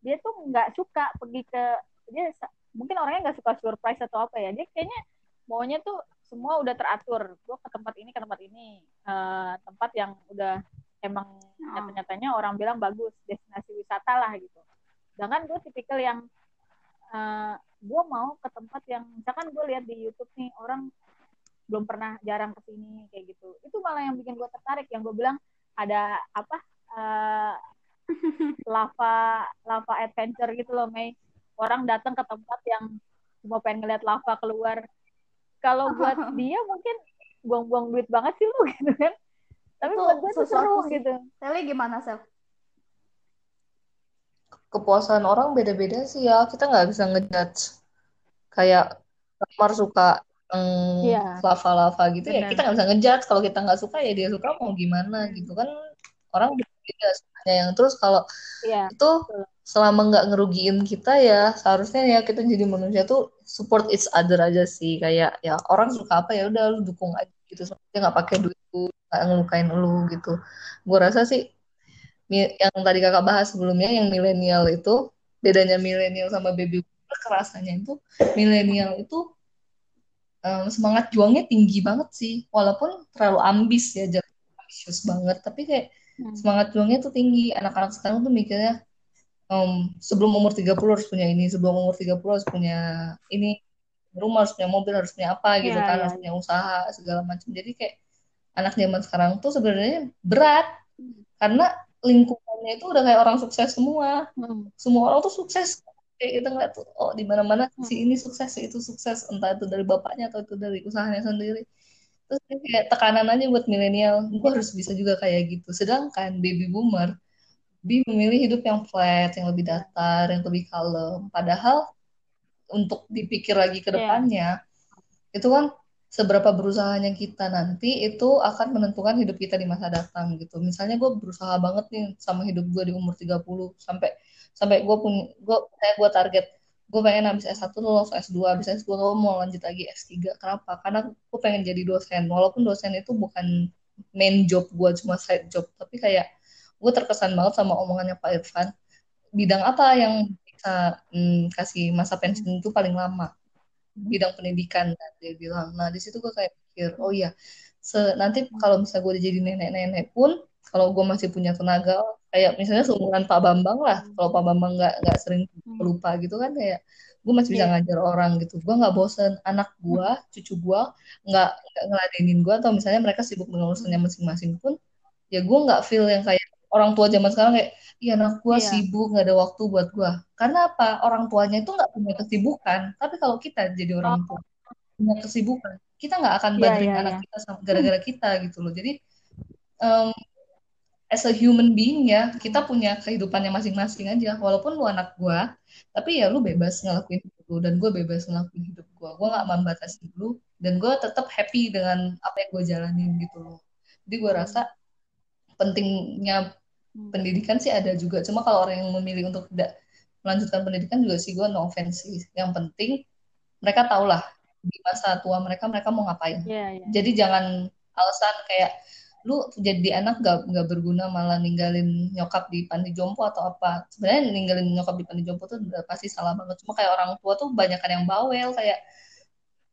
dia tuh nggak suka pergi ke dia mungkin orangnya nggak suka surprise atau apa ya dia kayaknya maunya tuh semua udah teratur. Gue ke tempat ini ke tempat ini. Uh, tempat yang udah emang oh. nyata-nyatanya orang bilang bagus destinasi wisata lah gitu. Sedangkan gue tipikal yang uh, gue mau ke tempat yang misalkan gue lihat di YouTube nih orang belum pernah jarang ke sini kayak gitu. Itu malah yang bikin gue tertarik yang gue bilang ada apa uh, lava lava adventure gitu loh Mei. Orang datang ke tempat yang cuma pengen ngeliat lava keluar. Kalau buat dia mungkin buang-buang duit banget sih lu gitu kan. Tapi itu buat gue tuh seru gitu. Sally gimana Sel? Kepuasan orang beda-beda sih ya. Kita nggak bisa ngejudge. Kayak Kamar suka yang yeah. lava-lava gitu Bener. ya kita nggak bisa ngejudge. Kalau kita nggak suka ya dia suka mau gimana gitu kan. Orang beda sukanya yang terus kalau yeah. itu selama nggak ngerugiin kita ya seharusnya ya kita jadi manusia tuh support each other aja sih. Kayak ya orang suka apa ya udah lu dukung aja gitu. Dia nggak pakai duit nggak ngelukain lu gitu. Gue rasa sih yang tadi kakak bahas sebelumnya yang milenial itu bedanya milenial sama baby boomer kerasanya itu milenial itu um, semangat juangnya tinggi banget sih walaupun terlalu ambis ya jadi ambisius banget tapi kayak hmm. semangat juangnya tuh tinggi anak-anak sekarang tuh mikirnya um, sebelum umur 30 harus punya ini sebelum umur 30 harus punya ini rumah harus punya mobil harus punya apa gitu yeah, kan yeah. harus punya usaha segala macam jadi kayak anak zaman sekarang tuh sebenarnya berat hmm. karena lingkungannya itu udah kayak orang sukses semua hmm. semua orang tuh sukses kayak kita ngeliat tuh oh di mana mana hmm. si ini sukses si itu sukses entah itu dari bapaknya atau itu dari usahanya sendiri terus kayak tekanan aja buat milenial gue harus bisa juga kayak gitu sedangkan baby boomer bi memilih hidup yang flat yang lebih datar yang lebih kalem padahal untuk dipikir lagi ke iya. depannya yeah. itu kan seberapa berusahanya kita nanti itu akan menentukan hidup kita di masa datang gitu. Misalnya gue berusaha banget nih sama hidup gue di umur 30 sampai sampai gue pun gue kayak gue target gue pengen habis S1 lulus S2 habis S2 gue mau lanjut lagi S3 kenapa? Karena gue pengen jadi dosen. Walaupun dosen itu bukan main job gue cuma side job tapi kayak gue terkesan banget sama omongannya Pak Irfan. Bidang apa yang bisa hmm, kasih masa pensiun itu paling lama bidang pendidikan kan? Dia bilang. Nah di situ gue kayak pikir oh iya. Se nanti kalau misalnya gue udah jadi nenek-nenek pun kalau gue masih punya tenaga kayak misalnya seumuran Pak Bambang lah kalau Pak Bambang nggak nggak sering Hmm. lupa gitu kan kayak gue masih bisa Iya. ngajar orang gitu. Gue nggak bosen. Anak gue cucu gue nggak nggak ngeladenin gue atau misalnya mereka sibuk dengan urusannya masing-masing pun ya gue nggak feel yang kayak orang tua zaman sekarang kayak iya anak gue Iya. sibuk nggak ada waktu buat gue karena apa orang tuanya itu nggak punya kesibukan tapi kalau kita jadi orang tua punya kesibukan kita nggak akan Oh. Iya, bantuin iya, anak iya. kita sama- gara-gara kita gitu loh jadi em, as a human being ya kita punya kehidupannya masing-masing aja walaupun lu anak gua tapi ya lu bebas ngelakuin hidup lu dan gue bebas ngelakuin hidup gua gua nggak membatasi lu dan gue tetap happy dengan apa yang gue jalanin gitu loh jadi gue rasa pentingnya. Pendidikan sih ada juga. Cuma kalau orang yang memilih untuk tidak melanjutkan pendidikan juga sih gue no offense sih. Yang penting mereka tahu lah di masa tua mereka mereka mau ngapain. Iya, iya. jadi jangan alasan kayak lu jadi anak gak, gak berguna malah ninggalin nyokap di panti jompo atau apa. Sebenarnya ninggalin nyokap di panti jompo tuh udah pasti salah banget. Cuma kayak orang tua tuh banyak yang bawel kayak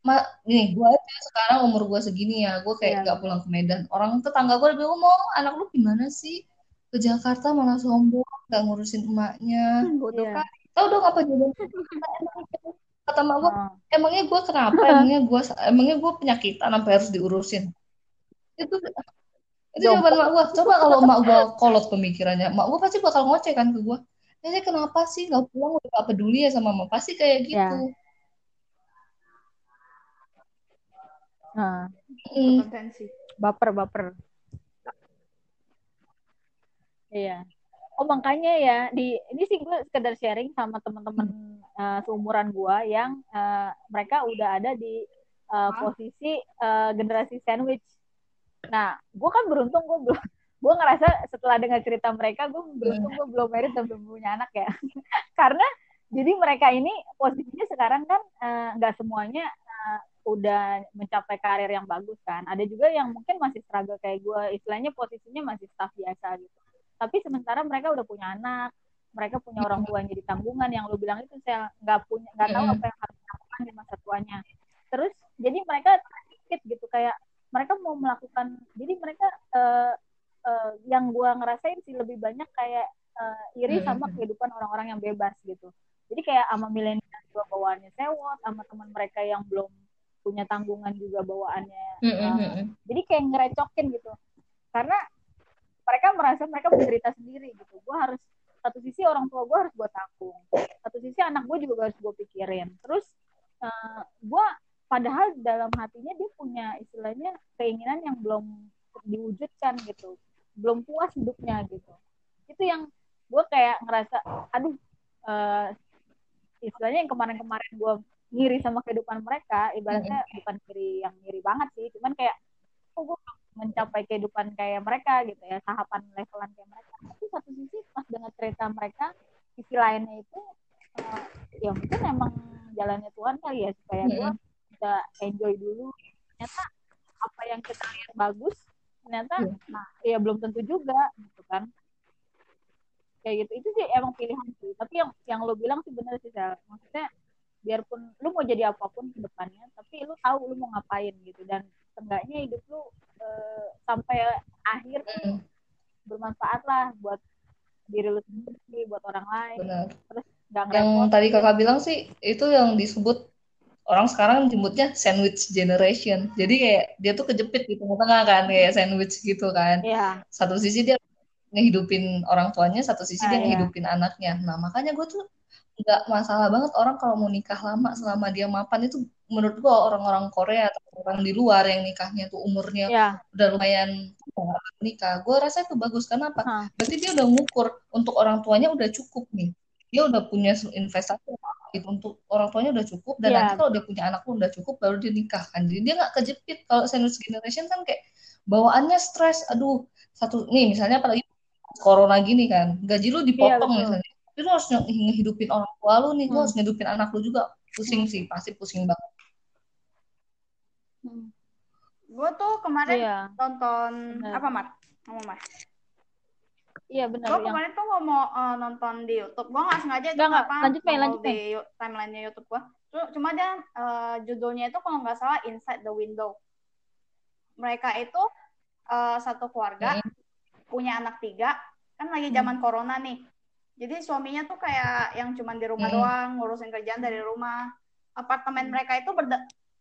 ma nih gue aja sekarang umur gue segini ya gue kayak Iya. gak pulang ke Medan. Orang tetangga gue bilang mau anak lu gimana sih ke Jakarta malah sombong gak ngurusin emaknya Bodoh Iya. kan. tau dong apa jodoh kata mak gue Oh. emangnya gue kenapa emangnya gue emangnya gue penyakitan sampai harus diurusin itu itu jawaban mak gue coba kalau mak gue kolot pemikirannya mak gue pasti bakal ngoceh kan ke gue Nenek kenapa sih nggak pulang udah gak peduli ya sama mama pasti kayak gitu Ya. Nah, Mm, Potensi. baper baper. Iya. Oh makanya ya di ini sih gue sekedar sharing sama teman-teman uh, seumuran gue yang uh, mereka udah ada di uh, posisi uh, generasi sandwich. Nah, gue kan beruntung gue belum gue ngerasa setelah dengar cerita mereka gue beruntung gue belum married dan belum punya anak ya. Karena jadi mereka ini posisinya sekarang kan uh, nggak semuanya uh, udah mencapai karir yang bagus kan. Ada juga yang mungkin masih struggle kayak gue istilahnya posisinya masih staff biasa gitu tapi sementara mereka udah punya anak mereka punya orang tua yang jadi tanggungan yang lu bilang itu saya nggak punya nggak tahu apa yang harus dilakukan di masa tuanya. Terus jadi mereka sedikit gitu kayak mereka mau melakukan jadi mereka eh, eh, yang gua ngerasain sih lebih banyak kayak eh, iri sama kehidupan orang-orang yang bebas gitu. Jadi kayak sama milenial juga bawaannya sewot sama teman mereka yang belum punya tanggungan juga bawaannya mm. jadi kayak ngerecokin gitu. Karena mereka merasa mereka menderita sendiri gitu. Gue harus satu sisi orang tua gue harus gue tanggung satu sisi anak gue juga harus gue pikirin. Terus uh, gue padahal dalam hatinya dia punya istilahnya keinginan yang belum diwujudkan gitu belum puas hidupnya gitu. Itu yang gue kayak ngerasa aduh uh, istilahnya yang kemarin-kemarin gue ngiri sama kehidupan mereka ibaratnya bukan ngiri yang ngiri banget sih cuman kayak oh gue mencapai kehidupan kayak mereka gitu ya tahapan levelan kayak mereka. Tapi satu sisi pas dengar cerita mereka sisi lainnya itu uh, ya mungkin emang jalannya Tuhan kali ya supaya gue bisa enjoy dulu. Ternyata apa yang kita lihat bagus ternyata Iya. nah ya belum tentu juga gitu kan. Kayak gitu itu sih emang pilihan sih. Tapi yang yang lo bilang sih bener sih Sel. maksudnya biarpun lu mau jadi apa pun ke depannya tapi lu tahu lu mau ngapain gitu. Dan seenggaknya hidup lu eh, sampai akhir tuh Mm, bermanfaat lah buat diri lu sendiri buat orang lain. Benar. Terus yang ngerepot tadi kakak bilang sih itu yang disebut orang sekarang jemputnya sandwich generation. Jadi kayak dia tuh kejepit di tengah-tengah kan kayak sandwich gitu kan. Ya satu sisi dia ngehidupin orang tuanya satu sisi Ah, dia iya. ngehidupin anaknya. Nah makanya gue tuh nggak masalah banget orang kalau mau nikah lama selama dia mapan itu menurut gue orang-orang Korea atau orang di luar yang nikahnya tuh umurnya ya udah lumayan nikah gue rasa itu bagus. Karena apa? Hah. berarti dia udah ngukur untuk orang tuanya udah cukup nih. Dia udah punya investasi gitu untuk orang tuanya udah cukup dan Iya. nanti kalau dia punya anak pun udah cukup baru dia nikah kan. Jadi dia nggak kejepit. Kalau sandwich generation kan kayak bawaannya stres. Aduh satu nih misalnya apalagi corona gini kan gaji lu dipotong Iya, betul. misalnya. Tapi lu harus nge- ngehidupin orang tua lu nih lu Hmm. harus ngehidupin anak lu juga. Pusing sih pasti pusing banget Hmm. Gue tuh kemarin iya nonton Benar. apa Mar? Ngomong Mar. iya benar Gue yang kemarin tuh mau mau, eh, nonton di YouTube. Gue nggak sengaja itu Nggak, apa Lanjut, Mei, lanjut, di timelinenya YouTube gue. Cuma dia eh, judulnya itu kalau nggak salah Inside the Window. Mereka itu eh, satu keluarga punya anak tiga kan lagi zaman hmm. corona nih jadi suaminya tuh kayak yang cuma di rumah hmm. doang ngurusin kerjaan dari rumah apartemen hmm. mereka itu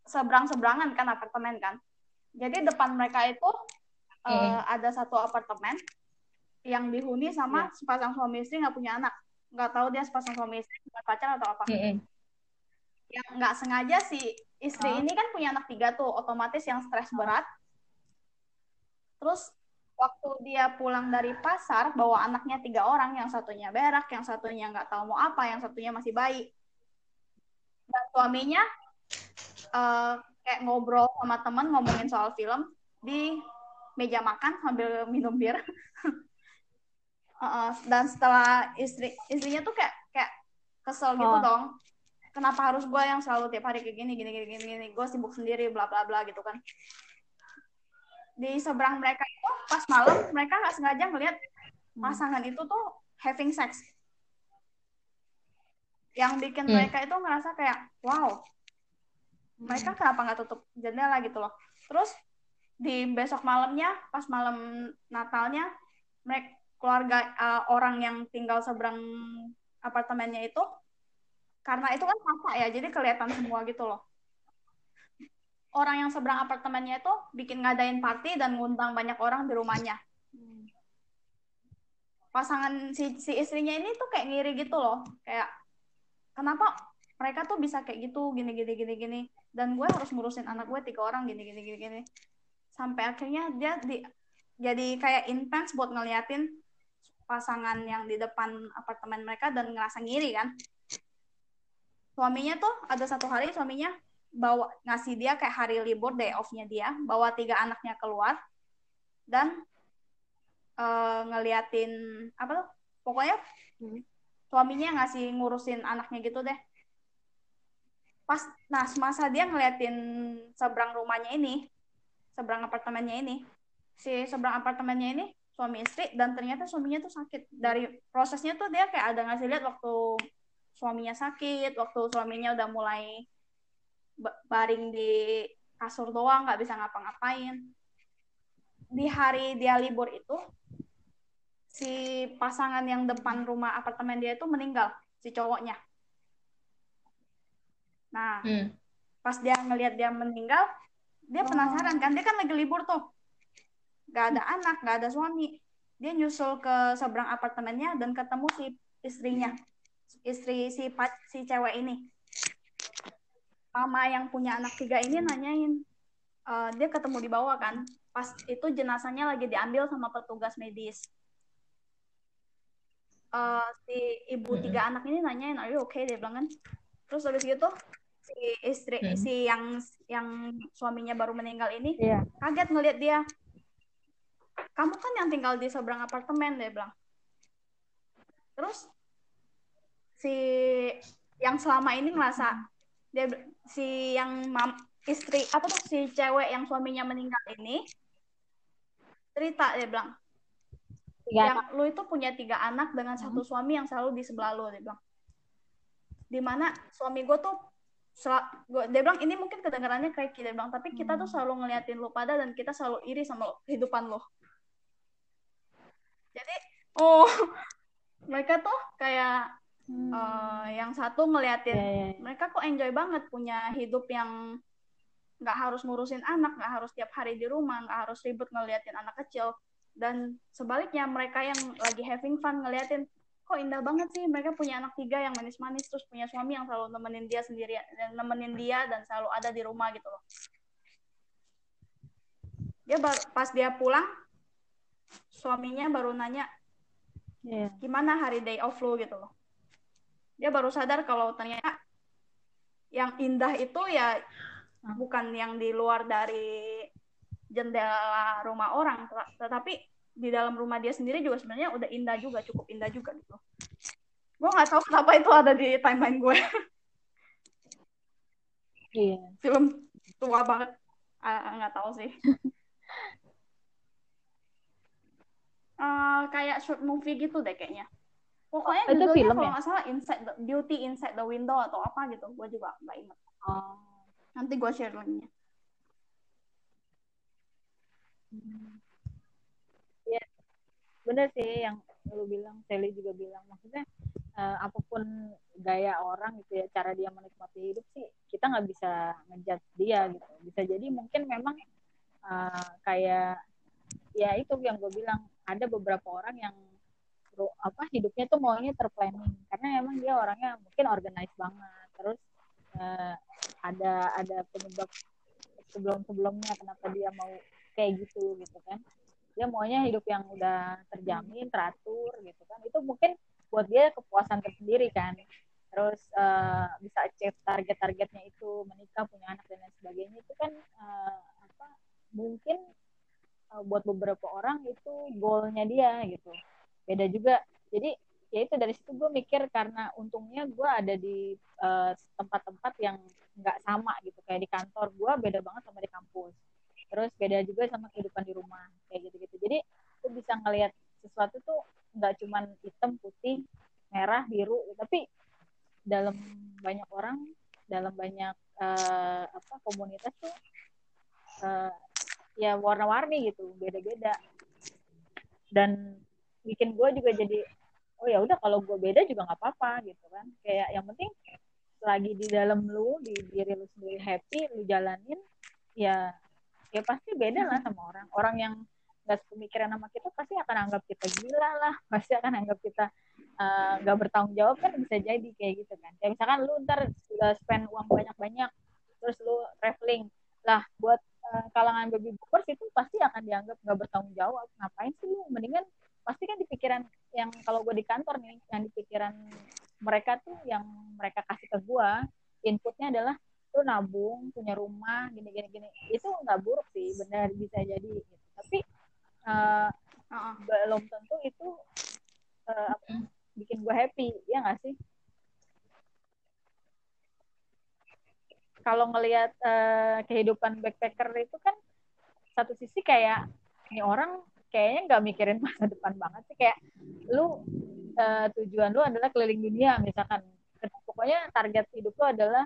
seberang seberangan kan apartemen kan jadi depan mereka itu hmm. uh, ada satu apartemen yang dihuni sama yeah. sepasang suami istri nggak punya anak nggak tahu dia sepasang suami istri pacar atau apa hmm. yang nggak sengaja si istri oh. ini kan punya anak tiga tuh otomatis yang stres berat terus waktu dia pulang dari pasar bawa anaknya tiga orang yang satunya berak yang satunya nggak tahu mau apa yang satunya masih bayi dan suaminya uh, kayak ngobrol sama teman ngomongin soal film di meja makan sambil minum bir uh, dan setelah istri istrinya tuh kayak kayak kesel gitu oh. dong kenapa harus gue yang selalu tiap hari kayak gini gini gini gini, gini. gue sibuk sendiri bla bla bla gitu kan di seberang mereka itu pas malam mereka nggak sengaja ngeliat hmm. pasangan itu tuh having sex yang bikin hmm. mereka itu ngerasa kayak wow mereka kenapa nggak tutup jendela gitu loh. Terus di besok malamnya pas malam Natalnya mereka keluarga uh, orang yang tinggal seberang apartemennya itu karena itu kan apa ya jadi kelihatan semua gitu loh. Orang yang seberang apartemennya itu bikin ngadain party dan ngundang banyak orang di rumahnya. Pasangan si, si istrinya ini tuh kayak ngiri gitu loh, kayak kenapa mereka tuh bisa kayak gitu? Gini gini gini gini dan gue harus ngurusin anak gue tiga orang gini gini gini gini sampai akhirnya dia di jadi kayak intens buat ngeliatin pasangan yang di depan apartemen mereka dan ngerasa ngiri kan suaminya tuh ada satu hari suaminya bawa ngasih dia kayak hari libur day off-nya dia, bawa tiga anaknya keluar dan uh, ngeliatin apa tuh? Pokoknya hmm. suaminya ngasih ngurusin anaknya gitu deh. Pas nah semasa dia ngeliatin seberang rumahnya ini, seberang apartemennya ini, si seberang apartemennya ini suami istri dan ternyata suaminya tuh sakit. Dari prosesnya tuh dia kayak ada ngasih lihat waktu suaminya sakit, waktu suaminya udah mulai baring di kasur doang nggak bisa ngapa-ngapain di hari dia libur itu si pasangan yang depan rumah apartemen dia itu meninggal si cowoknya nah hmm. pas dia ngelihat dia meninggal dia oh. penasaran kan? Dia kan lagi libur tuh. Nggak ada anak nggak ada suami. Dia nyusul ke seberang apartemennya dan ketemu si istrinya. Istri si si cewek ini. Mama yang punya anak tiga ini nanyain uh, dia ketemu di bawah kan? Pas itu jenazahnya lagi diambil sama petugas medis. Uh, si ibu hmm. tiga anak ini nanyain are you okay? Dia bilang kan. Terus habis gitu si istri hmm. si yang yang suaminya baru meninggal ini yeah. kaget ngelihat dia kamu kan yang tinggal di seberang apartemen dia bilang terus si yang selama ini ngerasa dia si yang mam, istri apa tuh si cewek yang suaminya meninggal ini cerita dia bilang tiga yang anak. lu itu punya tiga anak dengan hmm. satu suami yang selalu di sebelah lu dia bilang di mana suami gue tuh gua, dia bilang ini mungkin kedengarannya kayak dia bilang tapi kita tuh hmm. selalu ngeliatin lu pada dan kita selalu iri sama kehidupan lo jadi oh mereka tuh kayak Hmm. Uh, yang satu ngeliatin yeah, yeah. Mereka kok enjoy banget punya hidup yang nggak harus ngurusin anak, nggak harus tiap hari di rumah, nggak harus ribut ngeliatin anak kecil. Dan sebaliknya mereka yang lagi having fun ngeliatin kok indah banget sih. Mereka punya anak tiga yang manis-manis terus punya suami yang selalu nemenin dia sendiri dan nemenin dia dan selalu ada di rumah gitu loh. Dia pas dia pulang suaminya baru nanya yeah. gimana hari day off lo gitu loh. Dia baru sadar kalau ternyata yang indah itu ya bukan yang di luar dari jendela rumah orang tetapi di dalam rumah dia sendiri juga sebenarnya udah indah juga cukup indah juga gitu gue nggak tahu kenapa itu ada di timeline gue iya film tua banget nggak tahu sih uh, kayak short movie gitu deh kayaknya Pokoknya oh, itu film kalau ya? nggak salah Inside the, Beauty Inside the Window atau apa gitu. Gue juga nggak ingat. Oh. Nanti gue share linknya. Hmm. Bener sih yang lu bilang Sally juga bilang. Maksudnya uh, apa pun gaya orang gitu ya cara dia menikmati hidup sih kita nggak bisa ngejat dia gitu. Bisa jadi mungkin memang uh, kayak ya itu yang gue bilang ada beberapa orang yang apa hidupnya tuh maunya terplanning. Karena emang dia orangnya mungkin organize banget. Terus uh, ada ada penyebab sebelum sebelumnya kenapa dia mau kayak gitu gitu kan dia maunya hidup yang udah terjamin teratur gitu kan. Itu mungkin buat dia kepuasan tersendiri kan. Terus uh, bisa achieve target-targetnya itu menikah punya anak dan lain sebagainya. Itu kan uh, apa mungkin uh, buat beberapa orang itu goalnya dia gitu. Beda juga. Jadi ya itu dari situ gue mikir karena untungnya gue ada di tempat-tempat uh, yang nggak sama gitu. Kayak di kantor gue beda banget sama di kampus terus beda juga sama kehidupan di rumah kayak gitu-gitu. Jadi gue bisa ngelihat sesuatu tuh nggak cuman hitam putih merah biru tapi dalam banyak orang dalam banyak uh, apa komunitas tuh uh, ya warna-warni gitu beda-beda. Dan bikin gue juga jadi oh ya udah kalau gue beda juga nggak apa-apa gitu kan. Kayak yang penting lagi di dalam lu di diri lu sendiri happy lu jalanin ya ya pasti beda lah sama orang. Orang yang nggak sepemikiran sama kita pasti akan anggap kita gila lah. Pasti akan anggap kita eh, nggak uh, bertanggung jawab kan bisa jadi kayak gitu kan. Kayak misalkan lu ntar sudah spend uang banyak-banyak terus lu traveling. Lah buat uh, kalangan baby boomers itu pasti akan dianggap nggak bertanggung jawab. Ngapain sih lu? Mendingan pasti kan di pikiran yang kalau gue di kantor nih yang di pikiran mereka tuh yang mereka kasih ke gue inputnya adalah lu nabung punya rumah gini gini gini. Itu nggak buruk sih benar bisa jadi gitu. tapi uh, uh, belum tentu itu uh, bikin gue happy ya nggak sih? Kalau ngelihat uh, kehidupan backpacker itu kan satu sisi kayak ini orang kayaknya nggak mikirin masa depan banget sih. Kayak lu uh, tujuan lu adalah keliling dunia misalkan. Pokoknya target hidup lu adalah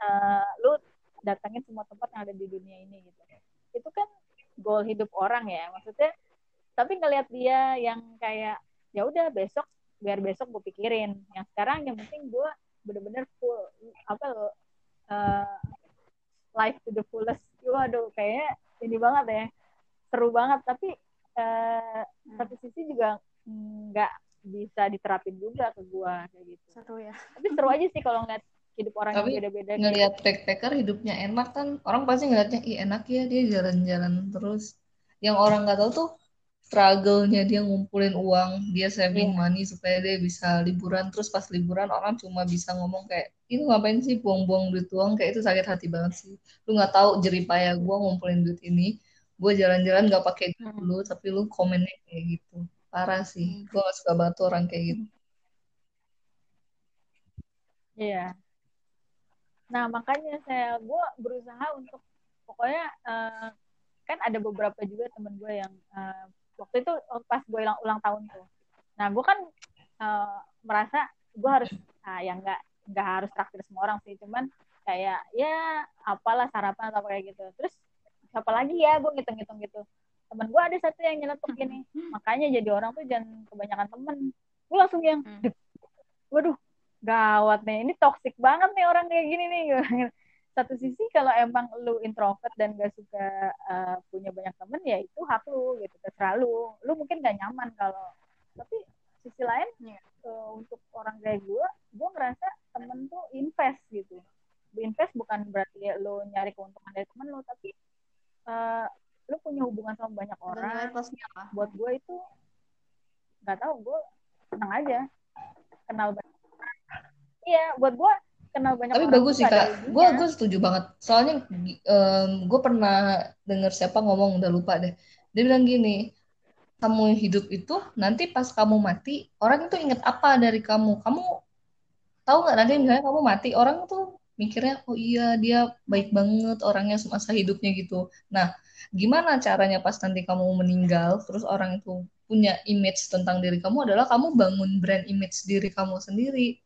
uh, lu datangin semua tempat yang ada di dunia ini gitu. Itu kan goal hidup orang ya maksudnya tapi ngelihat dia yang kayak ya udah besok biar besok gue pikirin. Yang sekarang yang penting gue bener-bener full apa lo uh, life to the fullest. Waduh kayaknya ini banget ya seru banget. Tapi uh, satu sisi juga nggak bisa diterapin juga ke gue kayak gitu. Seru ya. Tapi seru aja sih kalau ngeliat hidup orang Tapi yang beda-beda ngelihat gitu. backpacker hidupnya enak kan orang pasti ngeliatnya ih enak ya dia jalan-jalan terus yang orang nggak tahu tuh struggle-nya dia ngumpulin uang dia saving yeah. money supaya dia bisa liburan terus pas liburan orang cuma bisa ngomong kayak ini ngapain sih buang-buang duit uang kayak itu sakit hati banget sih lu nggak tahu jeripaya gue ngumpulin duit ini gue jalan-jalan nggak pakai duit hmm. dulu tapi lu komennya kayak gitu parah sih hmm. gue gak suka banget orang kayak gitu Iya. Nah, makanya saya gue berusaha untuk pokoknya uh, kan ada beberapa juga temen gue yang uh, waktu itu pas gue ulang, ulang tahun tuh. Nah, gue kan uh, merasa gue harus nah, ya nggak nggak harus traktir semua orang sih, cuman kayak ya apalah sarapan atau kayak gitu. Terus siapa lagi ya gue ngitung-ngitung gitu. Temen gue ada satu yang nyeletuk gini, makanya jadi orang tuh jangan kebanyakan temen. Gue langsung yang, hmm. waduh, gawat nih. Ini toxic banget nih orang kayak gini nih. Satu sisi kalau emang lu introvert dan gak suka uh, punya banyak temen ya itu hak lu gitu. Terserah lu. Lu mungkin gak nyaman kalau tapi sisi lain uh, untuk orang kayak gue gue ngerasa temen tuh invest gitu. Invest bukan berarti ya lu nyari keuntungan dari temen lu tapi uh, lu punya hubungan sama banyak orang. buat gue itu nggak tahu gue senang aja. Kenal banyak iya buat gue kenal banyak tapi orang bagus sih kak. gue gue setuju banget. Soalnya um, gue pernah dengar siapa ngomong udah lupa deh. Dia bilang gini kamu hidup itu nanti pas kamu mati orang itu inget apa dari kamu? Kamu tahu nggak nanti misalnya kamu mati orang tuh mikirnya oh iya dia baik banget orangnya semasa hidupnya gitu. Nah gimana caranya pas nanti kamu meninggal terus orang itu punya image tentang diri kamu adalah kamu bangun brand image diri kamu sendiri.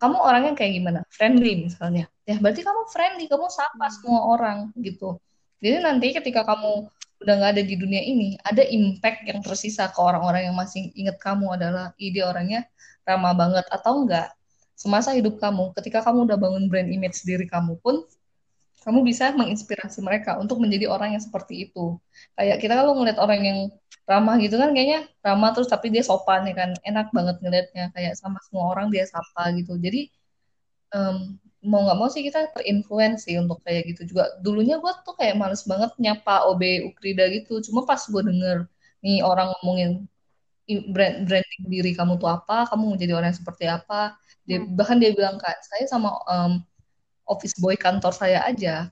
Kamu orangnya kayak gimana? Friendly misalnya. Ya berarti kamu friendly kamu sapa hmm. semua orang gitu. Jadi nanti ketika kamu udah nggak ada di dunia ini ada impact yang tersisa ke orang-orang yang masih inget kamu adalah ide orangnya ramah banget atau enggak semasa hidup kamu ketika kamu udah bangun brand image diri kamu pun kamu bisa menginspirasi mereka untuk menjadi orang yang seperti itu. Kayak kita kalau ngeliat orang yang ramah gitu kan kayaknya ramah terus tapi dia sopan ya kan enak banget ngeliatnya kayak sama semua orang dia sapa gitu. Jadi um, mau nggak mau sih kita terinfluence sih untuk kayak gitu juga. Dulunya gue tuh kayak males banget nyapa OB Ukrida gitu. Cuma pas gue denger nih orang ngomongin brand branding diri kamu tuh apa kamu mau jadi orang yang seperti apa dia, hmm. bahkan dia bilang kak saya sama um, office boy kantor saya aja.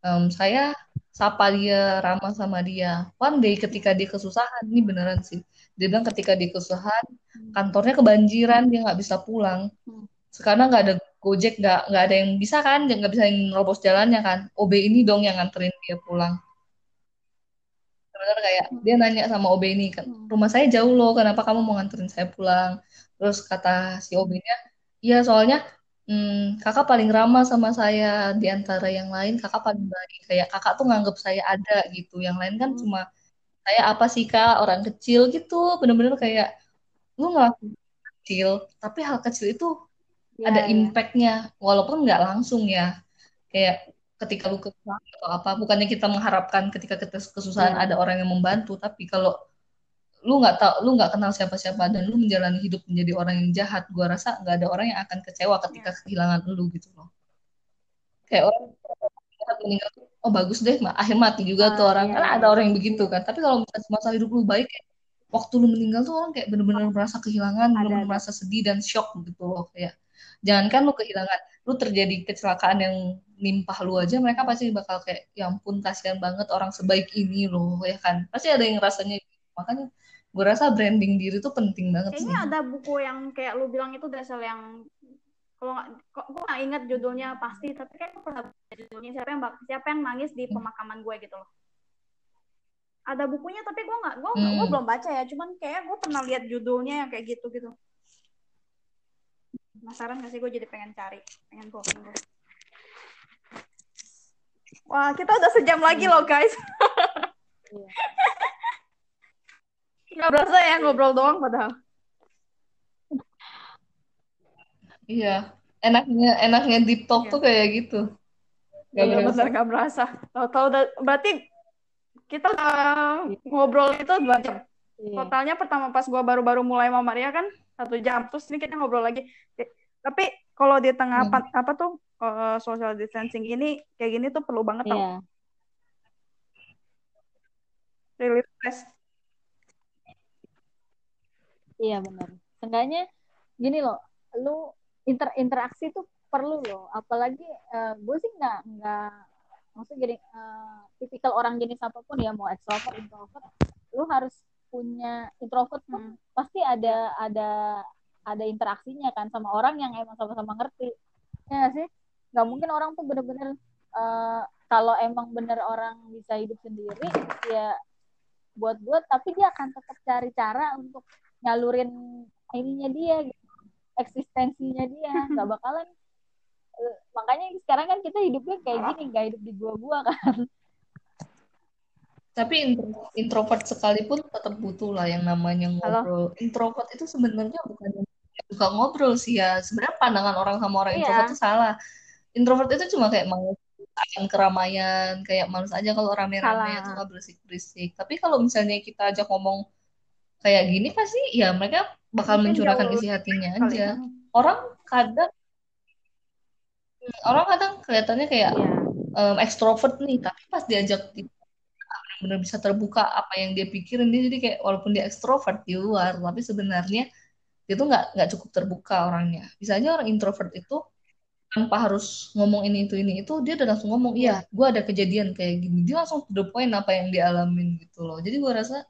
Um, saya sapa dia ramah sama dia. One day ketika dia kesusahan ini beneran sih. Dia bilang ketika dia kesusahan hmm. kantornya kebanjiran dia nggak bisa pulang. Hmm. sekarang nggak ada gojek nggak nggak ada yang bisa kan nggak bisa yang nerobos jalannya kan. OB ini dong yang nganterin dia pulang. Benar kayak hmm. dia nanya sama OB ini kan rumah saya jauh loh kenapa kamu mau nganterin saya pulang? Terus kata si OB-nya iya soalnya hmm, kakak paling ramah sama saya di antara yang lain kakak paling baik kayak kakak tuh nganggep saya ada gitu yang lain kan hmm. cuma saya apa sih kak orang kecil gitu bener-bener kayak lu nggak kecil tapi hal kecil itu ya, ada ya. impactnya walaupun nggak langsung ya kayak ketika lu kesusahan atau apa bukannya kita mengharapkan ketika kita kesusahan ya. ada orang yang membantu tapi kalau lu nggak tahu lu nggak kenal siapa-siapa dan lu menjalani hidup menjadi orang yang jahat gua rasa nggak ada orang yang akan kecewa ketika kehilangan lu gitu loh. Kayak orang meninggal oh bagus deh akhir mati juga ah, tuh orang. Iya, karena ada orang yang begitu kan. Tapi kalau misalnya masa hidup lu baik kayak waktu lu meninggal tuh orang kayak bener-bener merasa kehilangan bener-bener merasa sedih dan shock gitu loh kayak jangankan lu kehilangan lu terjadi kecelakaan yang nimpah lu aja mereka pasti bakal kayak ya ampun kasihan banget orang sebaik ini loh ya kan. Pasti ada yang rasanya gitu. makanya gue rasa branding diri tuh penting banget kayaknya sih. ada buku yang kayak lu bilang itu dasar yang kalau nggak kok gue nggak inget judulnya pasti tapi kayak gue pernah judulnya siapa yang siapa yang nangis di hmm. pemakaman gue gitu loh ada bukunya tapi gue nggak gue hmm. gue belum baca ya cuman kayak gue pernah lihat judulnya yang kayak gitu gitu penasaran gak sih gue jadi pengen cari pengen gue pengen gue wah kita udah sejam lagi loh guys Nggak berasa ya ngobrol doang padahal. Iya, enaknya enaknya di talk iya. tuh kayak gitu. Gak iya, benar gak berasa. Tahu-tahu berarti kita uh, ngobrol itu dua jam. Iya. Totalnya pertama pas gua baru-baru mulai sama Maria kan satu jam. Terus ini kita ngobrol lagi. Tapi kalau di tengah hmm. apa, apa tuh uh, social distancing ini kayak gini tuh perlu banget tau. Iya. Really. Iya benar. Seenggaknya gini loh, lu inter interaksi tuh perlu loh. Apalagi uh, gue sih nggak nggak maksudnya gini uh, tipikal orang jenis apa pun ya mau extrovert introvert, lu harus punya introvert tuh hmm. pasti ada ada ada interaksinya kan sama orang yang emang sama-sama ngerti. Ya gak sih? Nggak mungkin orang tuh bener-bener uh, kalau emang bener orang bisa hidup sendiri ya buat-buat tapi dia akan tetap cari cara untuk nyalurin ininya dia gitu. Eksistensinya dia. Nggak bakalan. Eh, makanya sekarang kan kita hidupnya kayak gini nggak hidup di gua-gua kan. Tapi introvert sekalipun tetap butuh lah yang namanya ngobrol. Halo? introvert itu sebenarnya bukan suka ngobrol sih ya. Sebenarnya pandangan orang sama orang iya. introvert itu salah. Introvert itu cuma kayak mau akan keramaian kayak males aja kalau rame-rame atau nggak berisik-berisik. Tapi kalau misalnya kita ajak ngomong kayak gini pasti ya mereka bakal Mungkin mencurahkan isi hatinya aja. Ya. Orang kadang orang kadang kelihatannya kayak yeah. um, ekstrovert nih, tapi pas diajak benar-benar bisa terbuka apa yang dia pikirin dia jadi kayak walaupun dia ekstrovert di luar, tapi sebenarnya dia tuh nggak nggak cukup terbuka orangnya. Misalnya orang introvert itu tanpa harus ngomong ini itu ini itu dia udah langsung ngomong iya gue ada kejadian kayak gini dia langsung to the point apa yang dialamin gitu loh jadi gue rasa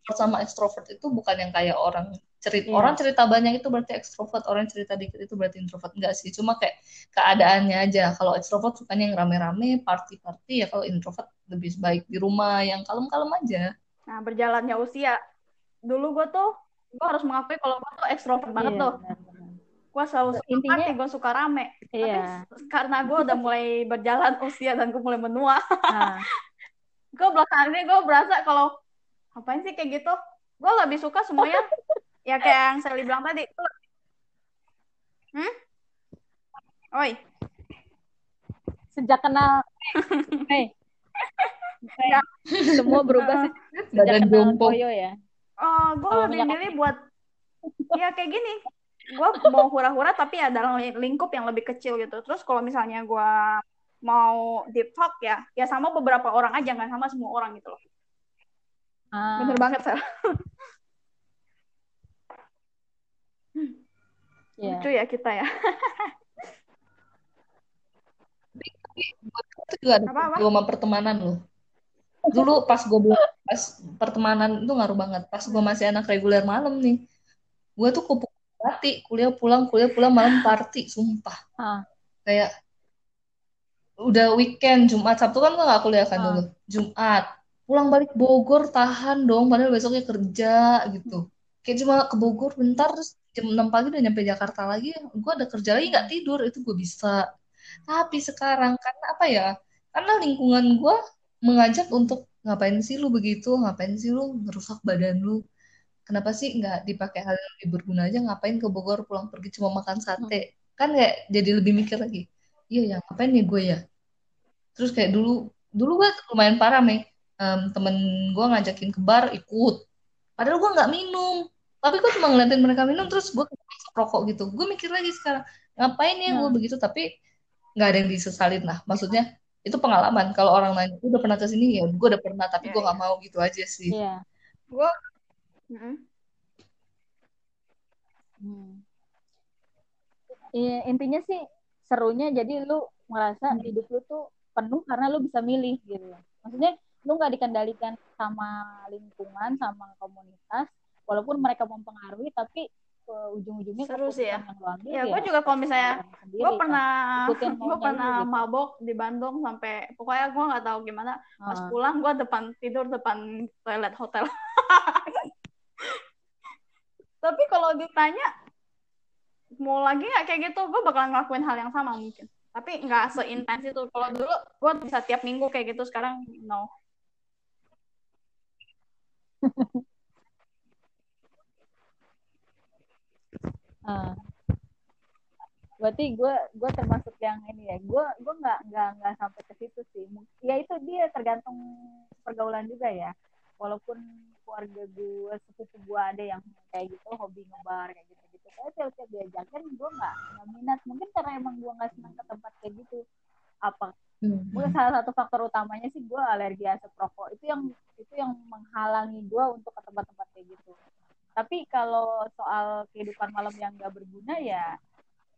introvert sama ekstrovert itu bukan yang kayak orang cerita yeah. orang cerita banyak itu berarti ekstrovert orang cerita dikit itu berarti introvert. Enggak sih cuma kayak keadaannya aja. Kalau ekstrovert sukanya yang rame-rame party-party ya kalau introvert lebih baik di rumah yang kalem-kalem aja. Nah berjalannya usia. Dulu gue tuh gue harus mengakui kalau gue tuh ekstrovert banget yeah, tuh. Gue selalu suka intinya gue suka rame. Iya. tapi karena gue udah mulai berjalan usia dan gue mulai menua. Nah. Gue belakangan ini gue berasa kalau apain sih kayak gitu? Gue lebih suka semuanya. Ya kayak yang saya bilang tadi. Hmm? Oi. Sejak kenal. Hey. hey. semua berubah sejak Badan kenal jompo. Koyo ya. Oh gue Kalau lebih milih buat ya kayak gini. Gue mau hura-hura tapi ya dalam lingkup yang lebih kecil gitu. Terus kalau misalnya gue mau deep talk ya ya sama beberapa orang aja nggak sama semua orang gitu loh Ah, bener banget Sel. Iya. lucu ya kita ya. Itu juga ada gue sama pertemanan loh. Dulu pas gue belum pas pertemanan itu ngaruh banget. Pas gue masih anak reguler malam nih gue tuh kupu party. Kuliah pulang kuliah pulang malam party sumpah. Ah. kayak udah weekend Jumat Sabtu kan gue gak kuliah kan Ah. dulu. Jumat pulang balik Bogor tahan dong padahal besoknya kerja gitu. Kayak cuma ke Bogor bentar terus jam 6 pagi udah nyampe Jakarta lagi gue ada kerja lagi nggak tidur itu gue bisa. Tapi sekarang karena apa ya karena lingkungan gue mengajak untuk ngapain sih lu begitu ngapain sih lu merusak badan lu? Kenapa sih nggak dipakai hal yang lebih berguna aja ngapain ke Bogor pulang pergi cuma makan sate? Kan kayak jadi lebih mikir lagi iya ya ngapain nih gue ya? Terus kayak dulu dulu gue lumayan parah Mei Em, temen gue ngajakin ke bar ikut padahal gue nggak minum tapi gue cuma ngeliatin mereka minum terus gue rokok gitu gue mikir lagi sekarang ngapain ya gue Hmm. begitu tapi nggak ada yang disesalin lah maksudnya itu pengalaman kalau orang lain "Lu udah pernah ke sini ya gue udah pernah tapi Iya, gue nggak iya. mau gitu aja sih Iya. gue Mm-mm. Hmm. Iya, intinya sih serunya jadi lu ngerasa Hmm. hidup lu tuh penuh karena lu bisa milih gitu. Maksudnya lu nggak dikendalikan sama lingkungan, sama komunitas, walaupun mereka mempengaruhi, tapi uh, ujung-ujungnya Seru sih ya. ambil ya gue juga kalau misalnya gue kan. pernah Ikutin gue pernah gitu. mabok di Bandung sampai pokoknya gue nggak tahu gimana pas Ah. pulang gue depan tidur depan toilet hotel tapi kalau ditanya mau lagi nggak kayak gitu gue bakalan ngelakuin hal yang sama mungkin tapi nggak seintens itu kalau dulu gue bisa tiap minggu kayak gitu sekarang no Ah. Berarti gue gue termasuk yang ini ya. Gue gue nggak nggak nggak sampai ke situ sih. Ya itu dia tergantung pergaulan juga ya. Walaupun keluarga gue sepupu gue ada yang kayak gitu hobi ngebar kayak gitu gitu. Tapi tiap tiap diajakin gue nggak nggak minat. Mungkin karena emang gue nggak senang ke tempat kayak gitu. Apa? Hmm. Gue salah satu faktor utamanya sih gue alergi asap rokok. Itu yang itu yang menghalangi gue untuk ke tempat-tempat kayak gitu tapi kalau soal kehidupan malam yang gak berguna ya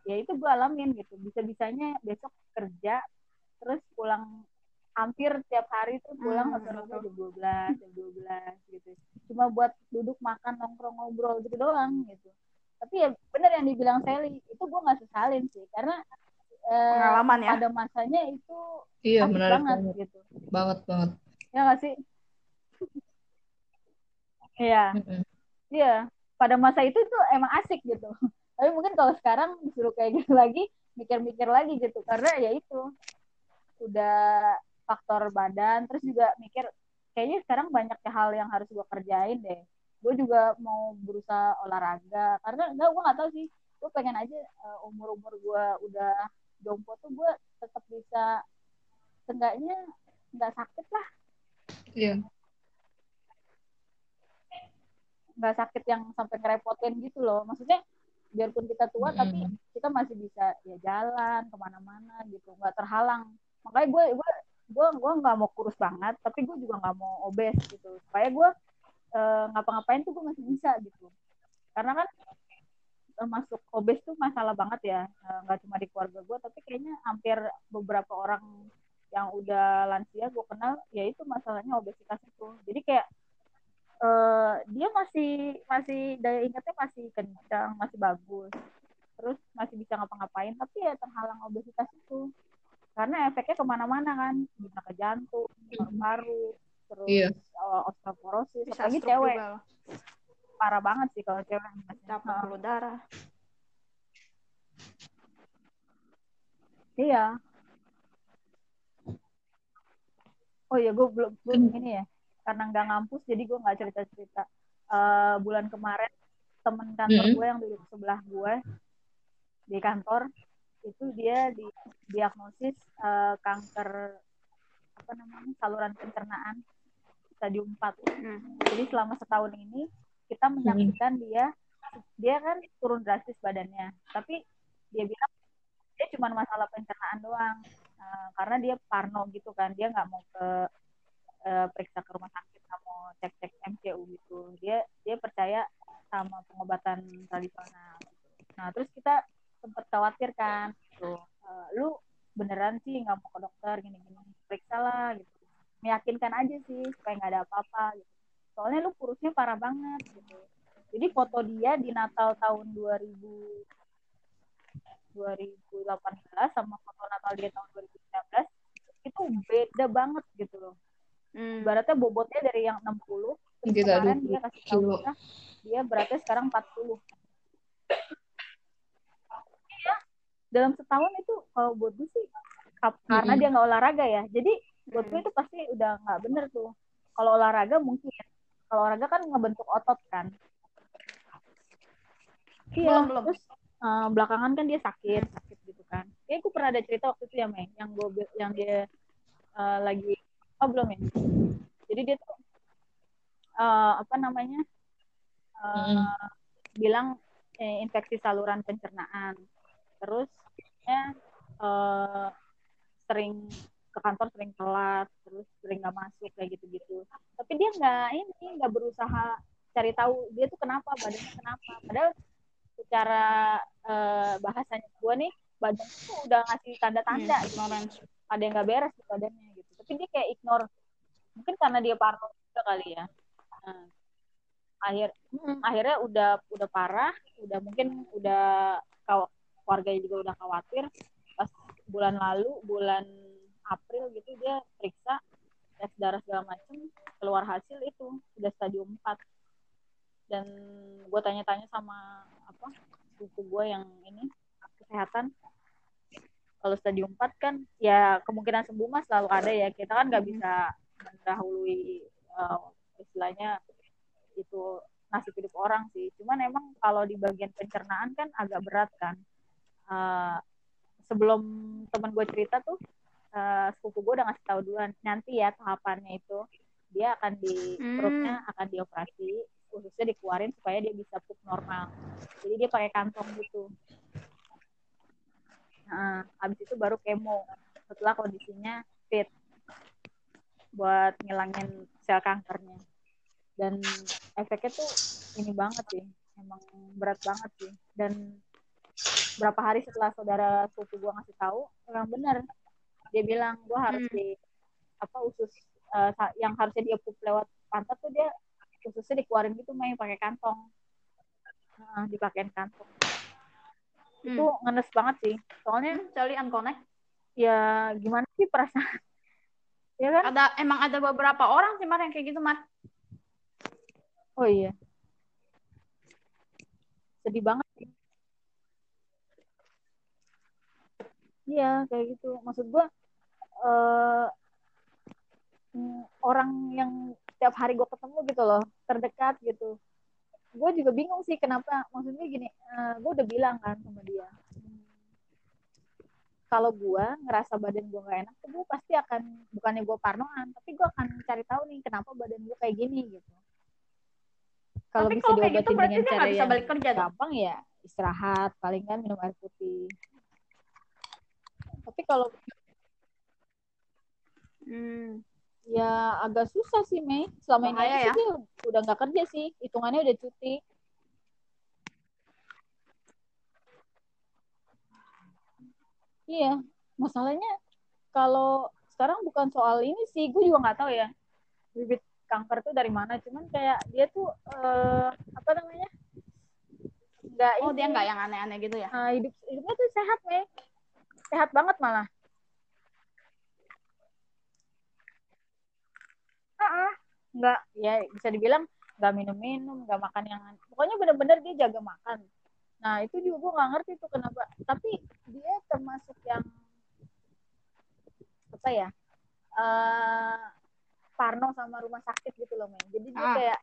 ya itu gue alamin gitu bisa bisanya besok kerja terus pulang hampir tiap hari tuh pulang Hmm, betul. jam 12 jam 12 gitu cuma buat duduk makan nongkrong ngobrol gitu doang gitu tapi ya bener yang dibilang Sally itu gue nggak sesalin sih karena eh, pengalaman ya pada masanya itu iya asik menarik banget banget gitu banget banget ya nggak sih Iya. Iya, pada masa itu tuh emang asik gitu. Tapi mungkin kalau sekarang disuruh kayak gitu lagi, mikir-mikir lagi gitu. Karena ya itu, udah faktor badan, terus juga mikir, kayaknya sekarang banyak hal yang harus gue kerjain deh. Gue juga mau berusaha olahraga, karena enggak, gue gak tahu sih. Gue pengen aja eh, umur-umur gue udah jompo tuh gue tetap bisa, seenggaknya nggak sakit lah. iya. Nggak sakit yang sampai ngerepotin gitu loh. Maksudnya biarpun kita tua Mm-mm. tapi kita masih bisa ya jalan ke mana-mana gitu. Nggak terhalang. Makanya gue gue gue gue nggak mau kurus banget tapi gue juga nggak mau obes gitu. Supaya gue eh, ngapa-ngapain tuh gue masih bisa gitu. Karena kan termasuk obes tuh masalah banget ya Eh, nggak cuma di keluarga gue tapi kayaknya hampir beberapa orang yang udah lansia gue kenal ya itu masalahnya obesitas itu. Jadi kayak eh, dia masih masih daya ingatnya masih kencang masih bagus. Terus masih bisa ngapa-ngapain tapi ya terhalang obesitas itu. Karena efeknya ke mana-mana kan bisa ke jantung paru-paru terus Iya. eh, osteoporosis apalagi cewek. juga parah banget sih kalau cewek dapat pembuluh darah. Iya. Oh ya gue belum belum ini ya karena nggak ngampus jadi gue nggak cerita cerita uh, bulan kemarin temen kantor Hmm. gue yang duduk sebelah gue di kantor itu dia di diagnosis uh, kanker apa namanya saluran pencernaan stadium 4 Hmm. jadi selama setahun ini kita menyaksikan dia dia kan turun drastis badannya. Tapi dia bilang dia cuma masalah pencernaan doang. Uh, karena dia parno gitu kan. Dia nggak mau ke uh, periksa ke rumah sakit nggak mau cek cek MCU gitu. Dia dia percaya sama pengobatan tradisional. Nah terus kita sempat khawatir kan gitu. Uh, lu beneran sih nggak mau ke dokter gini gini periksa lah gitu. Meyakinkan aja sih supaya nggak ada apa-apa gitu soalnya lu kurusnya parah banget gitu. Jadi foto dia di Natal tahun 2000 2018 sama foto Natal dia tahun 2019 itu beda banget gitu loh. Hmm. ibaratnya bobotnya dari yang 60 terus Gila, kemarin 20 dia kasih tahu kita dia beratnya sekarang 40 iya dalam setahun itu kalau buat gue sih kap- karena Mm-mm. dia nggak olahraga ya. Jadi buat gue Hmm. itu pasti udah nggak bener tuh. Kalau olahraga mungkin kalau olahraga kan ngebentuk otot kan iya Belum, belum. terus eh, belakangan kan dia sakit sakit gitu kan kayak gue pernah ada cerita waktu itu ya Mei yang gue yang dia eh, lagi oh belum ya jadi dia tuh eh, apa namanya eh, Mm-mm. bilang eh, infeksi saluran pencernaan terus ya eh, sering ke kantor sering telat terus sering nggak masuk kayak gitu-gitu. Tapi dia nggak ini nggak berusaha cari tahu dia tuh kenapa badannya kenapa. Padahal secara eh, bahasanya gue nih badan tuh udah ngasih tanda-tanda Hmm, gitu. ada yang nggak beres di badannya gitu. Tapi dia kayak ignore. Mungkin karena dia parno juga kali ya. Nah, akhir mm, akhirnya udah udah parah udah mungkin udah keluarganya juga udah khawatir. Pas bulan lalu bulan April gitu dia periksa tes darah segala macem keluar hasil itu udah stadium 4 dan gue tanya-tanya sama apa buku gue yang ini kesehatan kalau stadium 4 kan ya kemungkinan sembuh mah selalu ada ya kita kan nggak bisa mendahului eh, istilahnya itu nasib hidup orang sih. Cuman emang kalau di bagian pencernaan kan agak berat kan. Eh, sebelum teman gue cerita tuh eh, sepupu gue udah ngasih tahu duluan nanti ya tahapannya itu dia akan di Hmm. perutnya akan dioperasi khususnya dikeluarin supaya dia bisa pup normal. Jadi dia pakai kantong gitu. Nah habis itu baru kemo. Setelah kondisinya fit buat ngilangin sel kankernya. Dan efeknya tuh ini banget sih emang berat banget sih. Dan berapa hari setelah saudara sepupu gue ngasih tahu emang bener dia bilang gue harus Hmm. di apa usus sa- yang harusnya dia pup lewat pantat tuh dia ususnya dikeluarin gitu main pakai kantong Nah, dipakein kantong Hmm. itu ngenes banget sih soalnya Hmm, unconnect. ya gimana sih perasaan ya kan Ada emang ada beberapa orang sih Mar yang kayak gitu Mar. oh iya sedih banget sih iya kayak gitu maksud gua eh mm, orang yang tiap hari gue ketemu gitu loh terdekat gitu. Gue juga bingung sih kenapa maksudnya gini gue udah bilang kan sama dia kalau gue ngerasa badan gue gak enak gue pasti akan bukannya gue parnoan tapi gue akan cari tahu nih kenapa badan gue kayak gini gitu. Kalau Tapi bisa kalau kayak gitu berarti dia nggak bisa balik kerja gampang ya istirahat paling kan minum air putih. Tapi kalau Hmm. ya agak susah sih Mei. Selama ini Bahaya ya. sih dia udah nggak kerja sih. Hitungannya udah cuti. Iya. Masalahnya kalau sekarang bukan soal ini sih. Gue juga nggak tahu ya bibit kanker tuh dari mana. Cuman kayak dia tuh eh, apa namanya? Nggak Oh ini. dia nggak yang aneh-aneh gitu ya? Nah, hidup hidupnya tuh sehat Mei. Sehat banget malah Nggak ya bisa dibilang nggak minum-minum nggak makan yang pokoknya bener-bener dia jaga makan nah itu juga gue nggak ngerti tuh kenapa tapi dia termasuk yang apa ya eh Parno sama rumah sakit gitu loh men jadi dia Ah. kayak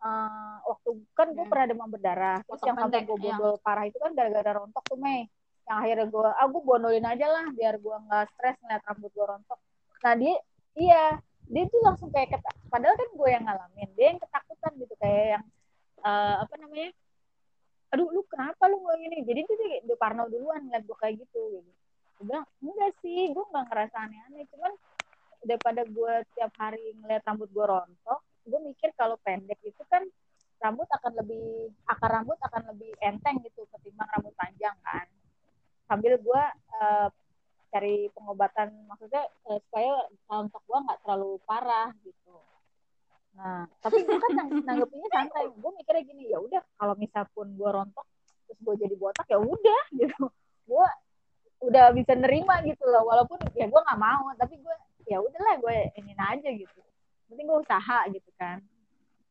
eh, waktu kan gue Hmm. pernah demam berdarah terus Potong yang sampai gue iya. bodol parah itu kan gara-gara rontok tuh Mei yang akhirnya gue ah gue bondolin aja lah biar gue nggak stres ngeliat rambut gue rontok nah dia iya dia tuh langsung kayak keta padahal kan gue yang ngalamin dia yang ketakutan gitu kayak yang eh, apa namanya aduh lu kenapa lu nggak gini jadi dia, dia, dia parno duluan ngeliat gue kayak gitu gitu. Gue bilang enggak sih gue nggak ngerasa aneh-aneh cuman daripada gue tiap hari ngeliat rambut gue rontok gue mikir kalau pendek itu kan rambut akan lebih akar rambut akan lebih enteng gitu ketimbang rambut panjang kan. Sambil gue eh, cari pengobatan maksudnya eh, supaya rontok gue nggak terlalu parah gitu. Nah tapi gue kan nang- nanggepinnya santai. Gue mikirnya gini ya udah kalau misal pun gue rontok terus gue jadi botak ya udah gitu. Gue udah bisa nerima gitu loh. Walaupun ya gue nggak mau tapi gue ya udahlah gue ini aja gitu. Penting gue usaha gitu kan.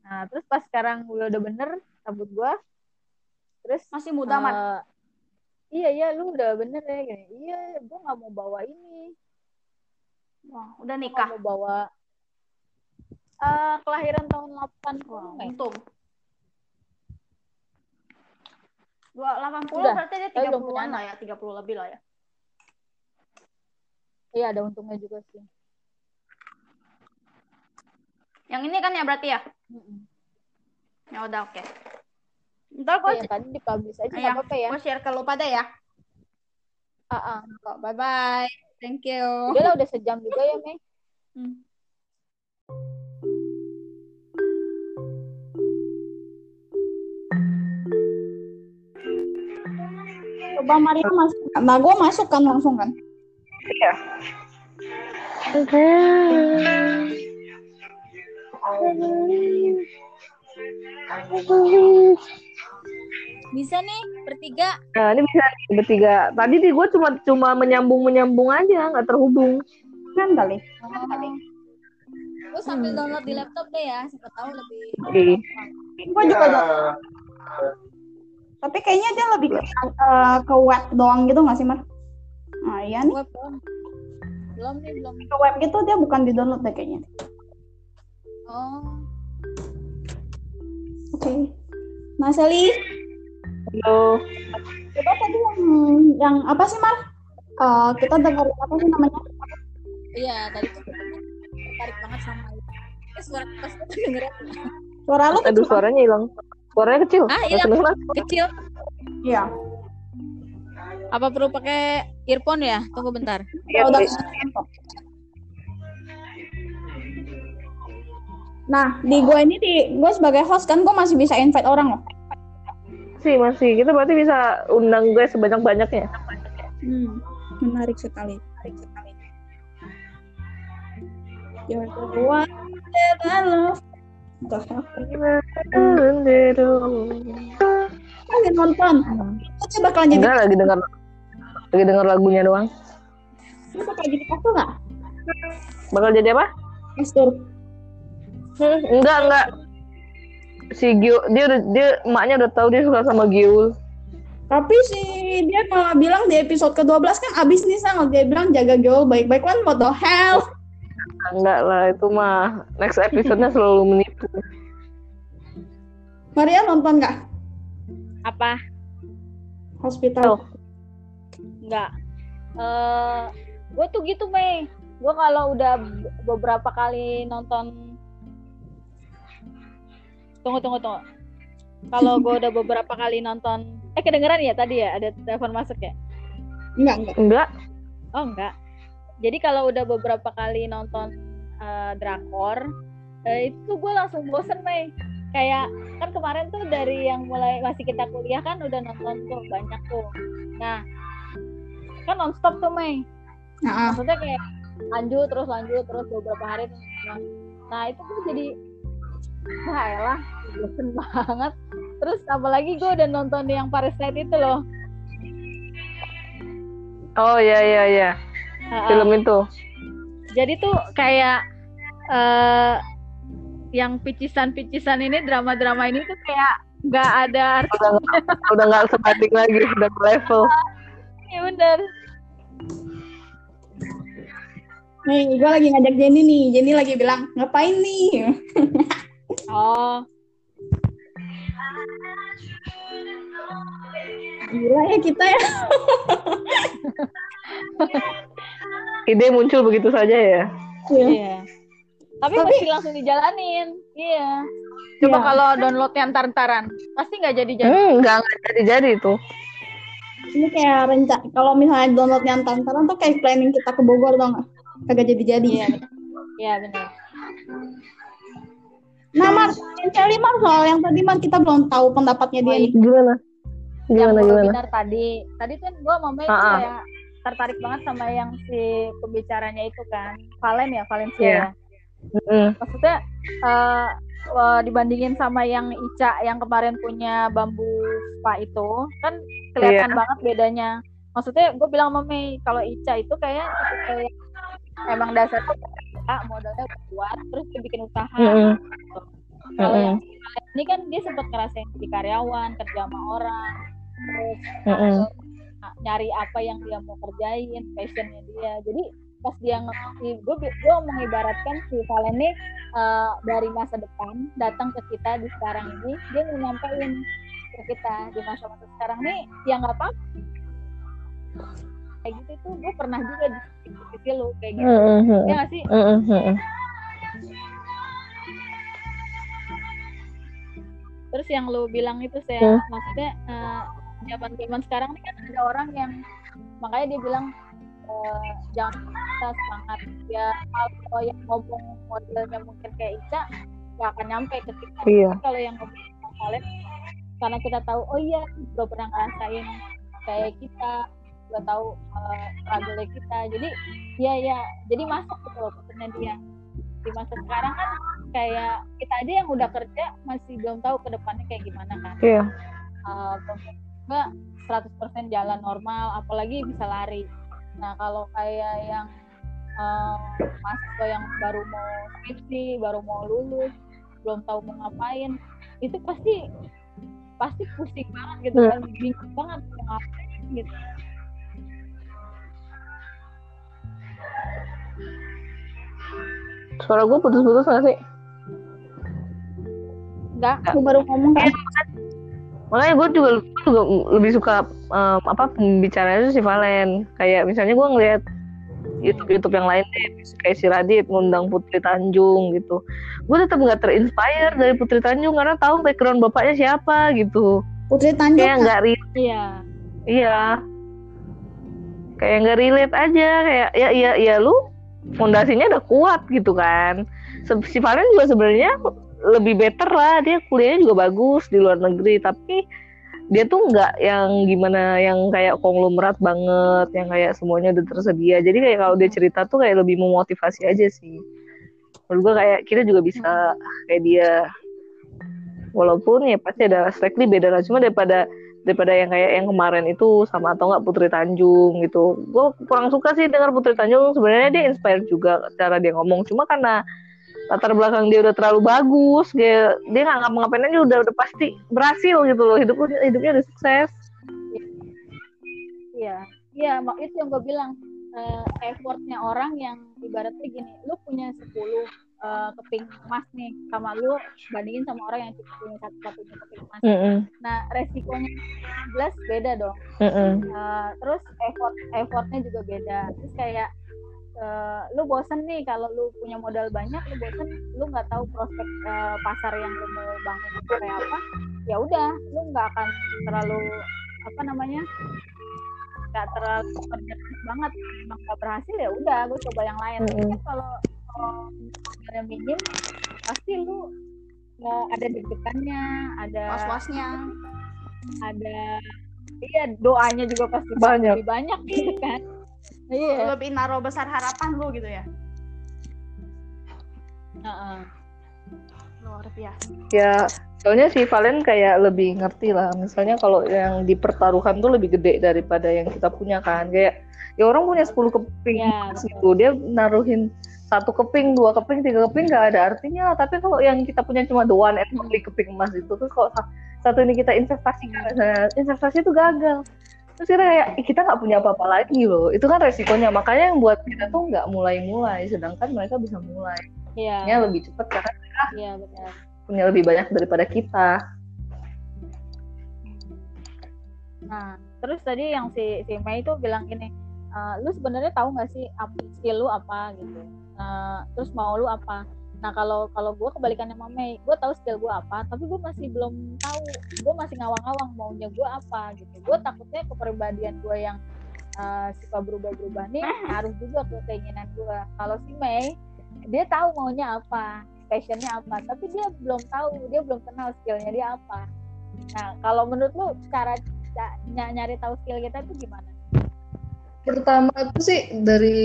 Nah terus pas sekarang gue udah bener rambut gue terus Masih muda, Man. Iya iya lu udah bener ya Gini, iya gue nggak mau bawa ini Wah, udah nikah. nggak mau bawa eh, kelahiran tahun 80 Wah, Mei. untung. Dua delapan puluh berarti dia tiga puluhan lah ya, tiga puluh lebih lah ya. iya ada untungnya juga sih Yang ini kan ya berarti ya? Mm-mm. Ya udah oke. Ntar gue Iya, tadi dipublish aja Iya, nggak apa-apa ya gue share ke lu pada ya. Ah, ah. Bye bye. Thank you. udah lah udah sejam juga ya Mei Hmm. Coba Maria masuk. Nah, gue masuk kan langsung kan. Bisa nih bertiga Nah, ini bisa nih, bertiga. Tadi di gue cuma cuma menyambung menyambung aja, nggak terhubung. Kan kali. Gue sambil download di laptop deh ya, siapa tahu lebih. Oke. Gue juga Tapi kayaknya dia lebih ke, eh, ke web doang gitu nggak sih, Mar? Nah, iya nih. Web belum. Belum nih, belum. Ke web gitu dia bukan di download deh kayaknya. Oh, Oke. Mas Ali, Halo. coba tadi yang, yang apa sih, Mar? Eh, kita dengerin apa sih namanya? iya tadi tuh tertarik banget sama itu. Eh, suara pas tuh kedengeran Suara lu Aduh, kecil suaranya hilang. Suaranya kecil. Ah, hilang. kedengeran. kecil. Iya. Apa perlu pakai earphone ya? Tunggu bentar. Ya udah. Nah, di gue ini di gue sebagai host kan gue masih bisa invite orang loh. Sih, masih. Kita berarti bisa undang gue sebanyak-banyaknya. Hmm, menarik sekali. Menarik sekali. You're the one that I love. The fuck? Lagi nonton. Bakalan jadi Enggak, lagi dengar lagi dengar lagunya doang. lu bakal jadi kasur nggak? Bakal jadi apa? Kasur. Hmm, enggak, enggak. Si Gio, dia udah dia emaknya udah tahu dia suka sama Giul. Tapi si dia malah bilang di episode ke-12 kan abis nih sang dia bilang jaga gaul baik-baik kan what the hell? Enggak lah, itu mah next episode-nya selalu menipu. Maria nonton nggak? Apa? Hospital. Enggak. Eh, gue tuh gitu, Mei. Gue kalau udah beberapa kali nonton Tunggu, tunggu, tunggu. Kalau gue udah beberapa kali nonton Eh kedengeran ya tadi ya ada telepon masuk ya? Enggak, enggak. Enggak. Oh enggak. Jadi kalau udah beberapa kali nonton eh, drakor, eh, itu gue langsung bosen Mei. Kayak kan kemarin tuh dari yang mulai masih kita kuliah kan udah nonton tuh banyak tuh. Nah, kan nonstop tuh Mei. Nah, Maksudnya kayak lanjut terus lanjut terus beberapa hari. Nah itu tuh jadi wah elah bosen banget. Terus apalagi gue udah nonton yang Parasite itu loh. Oh iya iya iya. Ha-ha. Film itu. jadi tuh kayak eh yang picisan-picisan ini drama-drama ini tuh kayak nggak ada Udah nggak udah nggak sebanding lagi, udah ke level. artinya bener nih gue lagi ngajak Jenny nih Jenny lagi bilang ngapain nih oh. Gila ya kita ya. Ide muncul begitu saja ya? Iya. iya. Tapi, Tapi- mesti langsung dijalanin. Iya. Coba Iya. kalau downloadnya antar-antaran pasti nggak jadi jadi hmm nggak nggak jadi jadi itu ini kayak rencana kalau misalnya downloadnya antar-antaran tuh kayak planning kita ke Bogor nggak? Kagak jadi-jadi. Iya benar. Iya benar nah Mar yang Sally Mar soal yang tadi Mar kita belum tahu pendapatnya dia nih gimana yang gimana gimana webinar tadi tadi kan gue Ah, ah. kayak tertarik banget sama yang si pembicaranya itu kan Valen ya Valencia Iya. ya Mm-mm. maksudnya eh, eh, dibandingin sama yang Ica yang kemarin punya bambu spa itu kan kelihatan Iya. banget bedanya maksudnya gue bilang sama Mei kalau Ica itu kayak kayak emang dasarnya ah, modalnya kuat terus dia bikin usaha Mm-mm. gitu. kalau Mm-mm. yang ini kan dia sempat ngerasain jadi karyawan kerja sama orang terus Mm-mm. uh, nyari apa yang dia mau kerjain passionnya dia jadi pas dia gue gue mengibaratkan si Valen nih uh, dari masa depan datang ke kita di sekarang ini dia mau nyampein ke kita di masa-masa sekarang nih ya nggak apa kayak gitu tuh gue pernah juga di sisi lu kayak gitu Mm-mm. ya nggak sih Mm-mm. Mm-mm. terus yang lu bilang itu saya Hmm. maksudnya eh, zaman-zaman sekarang nih kan ada orang yang makanya dia bilang eh, jangan kita semangat ya kalau yang ngomong modelnya mungkin kayak Ica gak akan nyampe ke kita Iya. Kalau yang ngomong kalian karena kita tahu oh iya udah pernah ngerasain kayak kita udah tahu uh, struggle kita. Jadi ya ya jadi masuk gitu loh pesannya dia. Di masa sekarang kan kayak kita aja yang udah kerja masih belum tahu ke depannya kayak gimana kan. Iya. uh, belum nggak 100% jalan normal apalagi bisa lari. Nah kalau kayak yang uh, mahasiswa yang baru mau skripsi baru mau lulus belum tahu mau ngapain itu pasti pasti pusing banget gitu Hmm. kan. Bingung banget mau ngapain gitu Suara gue putus-putus gak sih? enggak aku baru ngomong kan Makanya gue juga, gua juga lebih suka em, apa pembicaranya itu si Valen. Kayak misalnya gue ngeliat YouTube YouTube yang lain deh, kayak si Radit ngundang Putri Tanjung gitu. Gue tetap nggak terinspire dari Putri Tanjung karena tahu background bapaknya siapa gitu. Putri Tanjung Kayak nggak re- iya iya, kayak nggak relate aja kayak ya iya iya lu fondasinya udah kuat gitu kan. Si Valen juga sebenarnya lebih better lah dia kuliahnya juga bagus di luar negeri tapi dia tuh nggak yang gimana yang kayak konglomerat banget yang kayak semuanya udah tersedia. Jadi kayak kalau dia cerita tuh kayak lebih memotivasi aja sih. Menurut gue kayak kita juga bisa kayak dia. Walaupun ya pasti ada slightly beda lah cuma daripada daripada yang kayak yang kemarin itu sama atau enggak Putri Tanjung gitu. Gue kurang suka sih dengar Putri Tanjung. Sebenarnya dia inspire juga cara dia ngomong. Cuma karena latar belakang dia udah terlalu bagus dia dia nggak ngapa-ngapain aja udah udah pasti berhasil gitu loh. Hidup hidupnya udah sukses. Iya, iya, mak itu yang gue bilang eh, effortnya orang yang ibaratnya gini, lu punya 10 eh, keping emas nih, sama lu bandingin sama orang yang cuma punya satu satunya keping emas. Mm-mm, Nah, resikonya jelas beda dong. mm-mm. Eh, terus effort effortnya juga beda. Terus kayak eh, lu bosen nih kalau lu punya modal banyak, lu bosen, lu nggak tahu prospek eh, pasar yang lu mau bangun itu kayak apa. Ya udah, lu nggak akan terlalu apa namanya nggak terlalu kerja banget emang nggak berhasil ya udah gue coba yang lain Mm-mm. kan kalau kalau modalnya minim pasti lu nggak ada deg-degannya ada was-wasnya. Ada iya doanya juga pasti Banyak. lebih banyak gitu kan. Iya. Lebih naruh besar harapan lu gitu ya? Heeh. luar biasa. Ya soalnya si Valen kayak lebih ngerti lah. Misalnya kalau yang dipertaruhkan tuh lebih gede daripada yang kita punya kan. Kayak ya orang punya 10 keping Ya, gitu. dia naruhin satu keping dua keping tiga keping nggak ada artinya. Tapi kalau yang kita punya cuma the one and only keping emas itu tuh kalau sa- satu ini kita investasikan misalnya investasi itu gagal. Terus kita kayak kita nggak punya apa-apa lagi loh. Itu kan resikonya. Makanya yang buat kita tuh nggak mulai-mulai sedangkan mereka bisa mulai. Iya. nya lebih cepat karena mereka Iya benar. punya lebih banyak daripada kita. Nah, terus tadi yang si si Mei itu bilang gini, "Eh, lu sebenarnya tahu nggak sih skill lu apa? Gitu? Eh, terus mau lu apa? Nah kalau kalau gue kebalikannya sama Mei, gue tahu skill gue apa, tapi gue masih belum tahu, gue masih ngawang-ngawang maunya gue apa gitu. Gue takutnya kepribadian gue yang eh, suka berubah-berubah nih ngaruh juga ke keinginan gue. Kalau si Mei, dia tahu maunya apa, passionnya apa, tapi dia belum tahu, dia belum kenal skillnya dia apa. Nah, kalau menurut lu cara ca- ny- nyari tahu skill kita itu gimana? Pertama itu sih dari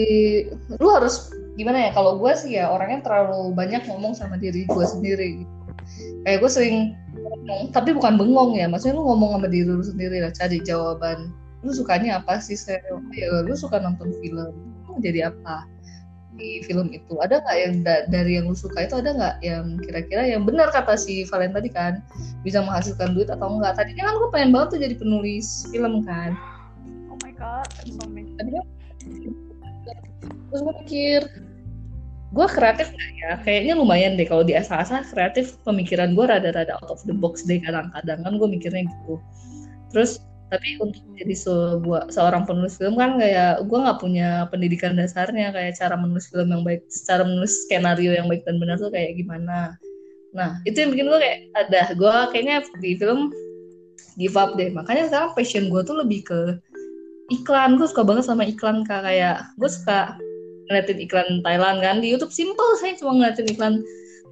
lu harus gimana ya kalau gue sih ya orangnya terlalu banyak ngomong sama diri gue sendiri gitu. kayak gue sering ngomong tapi bukan bengong ya maksudnya lu ngomong sama diri lu sendiri lah cari jawaban lu sukanya apa sih saya ya lu suka nonton film jadi apa di film itu ada nggak yang da- dari yang lu suka itu ada nggak yang kira-kira yang benar kata si Valen tadi kan bisa menghasilkan duit atau enggak tadinya kan gue pengen banget tuh jadi penulis film kan Oh my god. Terus gue mikir gue kreatif nggak ya? Kayaknya lumayan deh kalau di asal-asal kreatif pemikiran gue rada-rada out of the box deh kadang-kadang. Kan gue mikirnya gitu. Terus tapi untuk jadi sebuah seorang penulis film kan kayak gue nggak punya pendidikan dasarnya. Kayak cara menulis film yang baik cara menulis skenario yang baik dan benar tuh kayak gimana? Nah itu yang bikin gue kayak ada. Gue kayaknya di film give up deh. Makanya sekarang passion gue tuh lebih ke iklan gue suka banget sama iklan kak. Kayak gue suka ngeliatin iklan Thailand kan. Di YouTube simple saya cuma ngeliatin iklan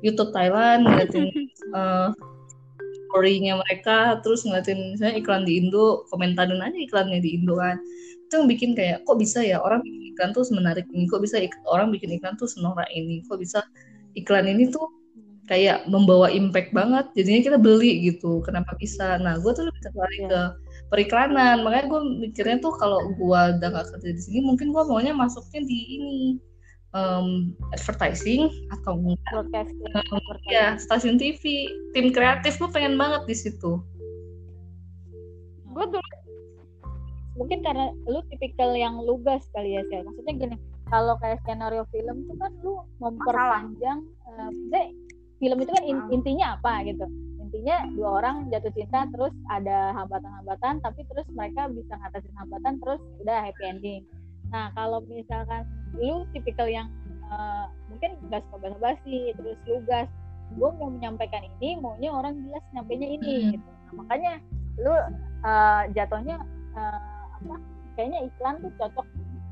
YouTube Thailand ngeliatin uh, story-nya mereka terus ngeliatin misalnya iklan di Indo komentarin aja iklannya di Indo kan. Itu yang bikin kayak kok bisa ya orang bikin iklan tuh menarik ini? Kok bisa ik- orang bikin iklan tuh senorak ini? Kok bisa iklan ini tuh kayak membawa impact banget? Jadinya kita beli gitu kenapa bisa? Nah gue tuh lebih tertarik ke periklanan makanya gue mikirnya tuh kalau gue udah gak kerja di sini mungkin gue maunya masuknya di ini em, advertising atau enggak Broadcasting, advertising. ya stasiun TV tim kreatif gue pengen banget di situ Gue dulu Mungkin karena lu tipikal yang lugas kali ya, Sel. Maksudnya gini, kalau kayak skenario film tuh kan lu memperpanjang eh, maksudnya film itu kan in- intinya apa gitu. Intinya dua orang jatuh cinta terus ada hambatan-hambatan tapi terus mereka bisa ngatasin hambatan terus udah happy ending. Nah, kalau misalkan lu tipikal yang eh, mungkin gak suka basa-basi terus lugas gue mau menyampaikan ini maunya orang jelas nyampainya ini Hmm. gitu nah, makanya lu eh, jatuhnya eh, apa kayaknya iklan tuh cocok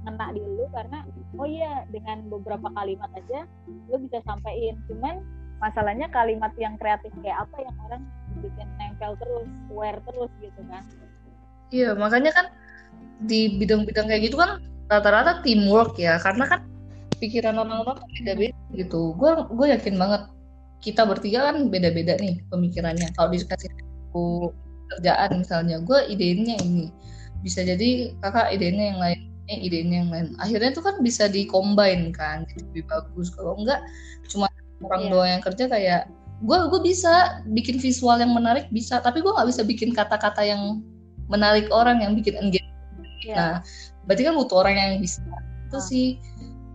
ngena di lu karena oh iya dengan beberapa kalimat aja lu bisa sampein cuman masalahnya kalimat yang kreatif kayak apa yang orang bikin nempel terus wear terus gitu kan. Iya makanya kan di bidang-bidang kayak gitu kan rata-rata teamwork ya karena kan pikiran orang-orang kan beda-beda gitu. Gue gue yakin banget kita bertiga kan beda-beda nih pemikirannya. Kalau dikasih aku kerjaan misalnya gue idenya ini. Bisa jadi kakak idenya yang lain eh idenya yang lain. Akhirnya tuh kan bisa dikombin kan jadi lebih bagus. Kalau enggak cuma orang Iya. doang yang kerja kayak gue gue bisa bikin visual yang menarik bisa tapi gue nggak bisa bikin kata-kata yang menarik orang yang bikin engage ya Nah, berarti kan butuh orang yang bisa. Itu Ah. sih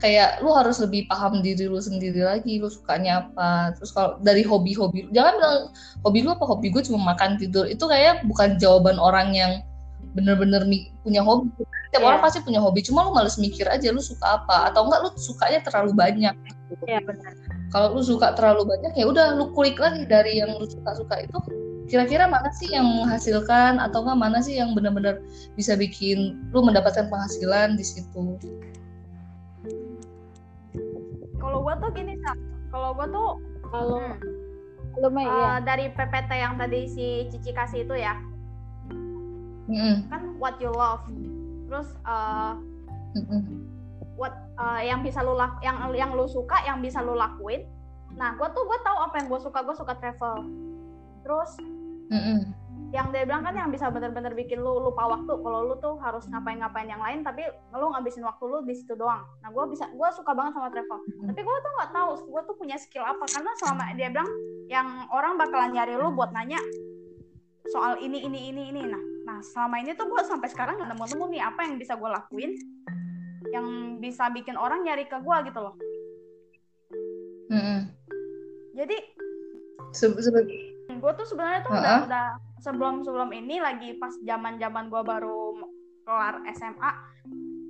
kayak lu harus lebih paham diri lu sendiri lagi, lu sukanya apa. Terus kalau dari hobi-hobi, jangan bilang hobi lu apa hobi gue cuma makan tidur. Itu kayak bukan jawaban orang yang bener-bener punya hobi. Setiap Iya. orang pasti punya hobi, cuma lu males mikir aja lu suka apa atau enggak lu sukanya terlalu banyak. ya benar Kalau lu suka terlalu banyak ya udah lu kulik lagi dari yang lu suka-suka itu kira-kira mana sih yang menghasilkan atau enggak mana sih yang benar-benar bisa bikin lu mendapatkan penghasilan di situ. kalau gue tuh gini Sam. Kalau gue tuh kalau hmm, eh, ya dari PPT yang tadi si Cici kasih itu ya, Mm-mm, kan what you love. Terus eh, mm-mm. what eh, yang bisa lu lak yang yang lu suka yang bisa lu lakuin. Nah gue tuh gue tahu apa yang gue suka. Gue suka travel. Terus Mm-mm. yang dia bilang kan yang bisa bener-bener bikin lu lupa waktu. Kalau lu tuh harus ngapain-ngapain yang lain tapi lu ngabisin waktu lu di situ doang. Nah gue bisa gue suka banget sama travel. Tapi gue tuh nggak tahu gue tuh punya skill apa. Karena selama dia bilang yang orang bakalan nyari lu buat nanya soal ini ini ini ini. Nah nah selama ini tuh gue sampai sekarang nggak nemu-nemu nih apa yang bisa gue lakuin yang bisa bikin orang nyari ke gue gitu loh Mm-mm. jadi Se- sebe- gue tuh sebenarnya tuh udah Ha-ha. udah sebelum sebelum ini lagi pas zaman zaman gue baru kelar SMA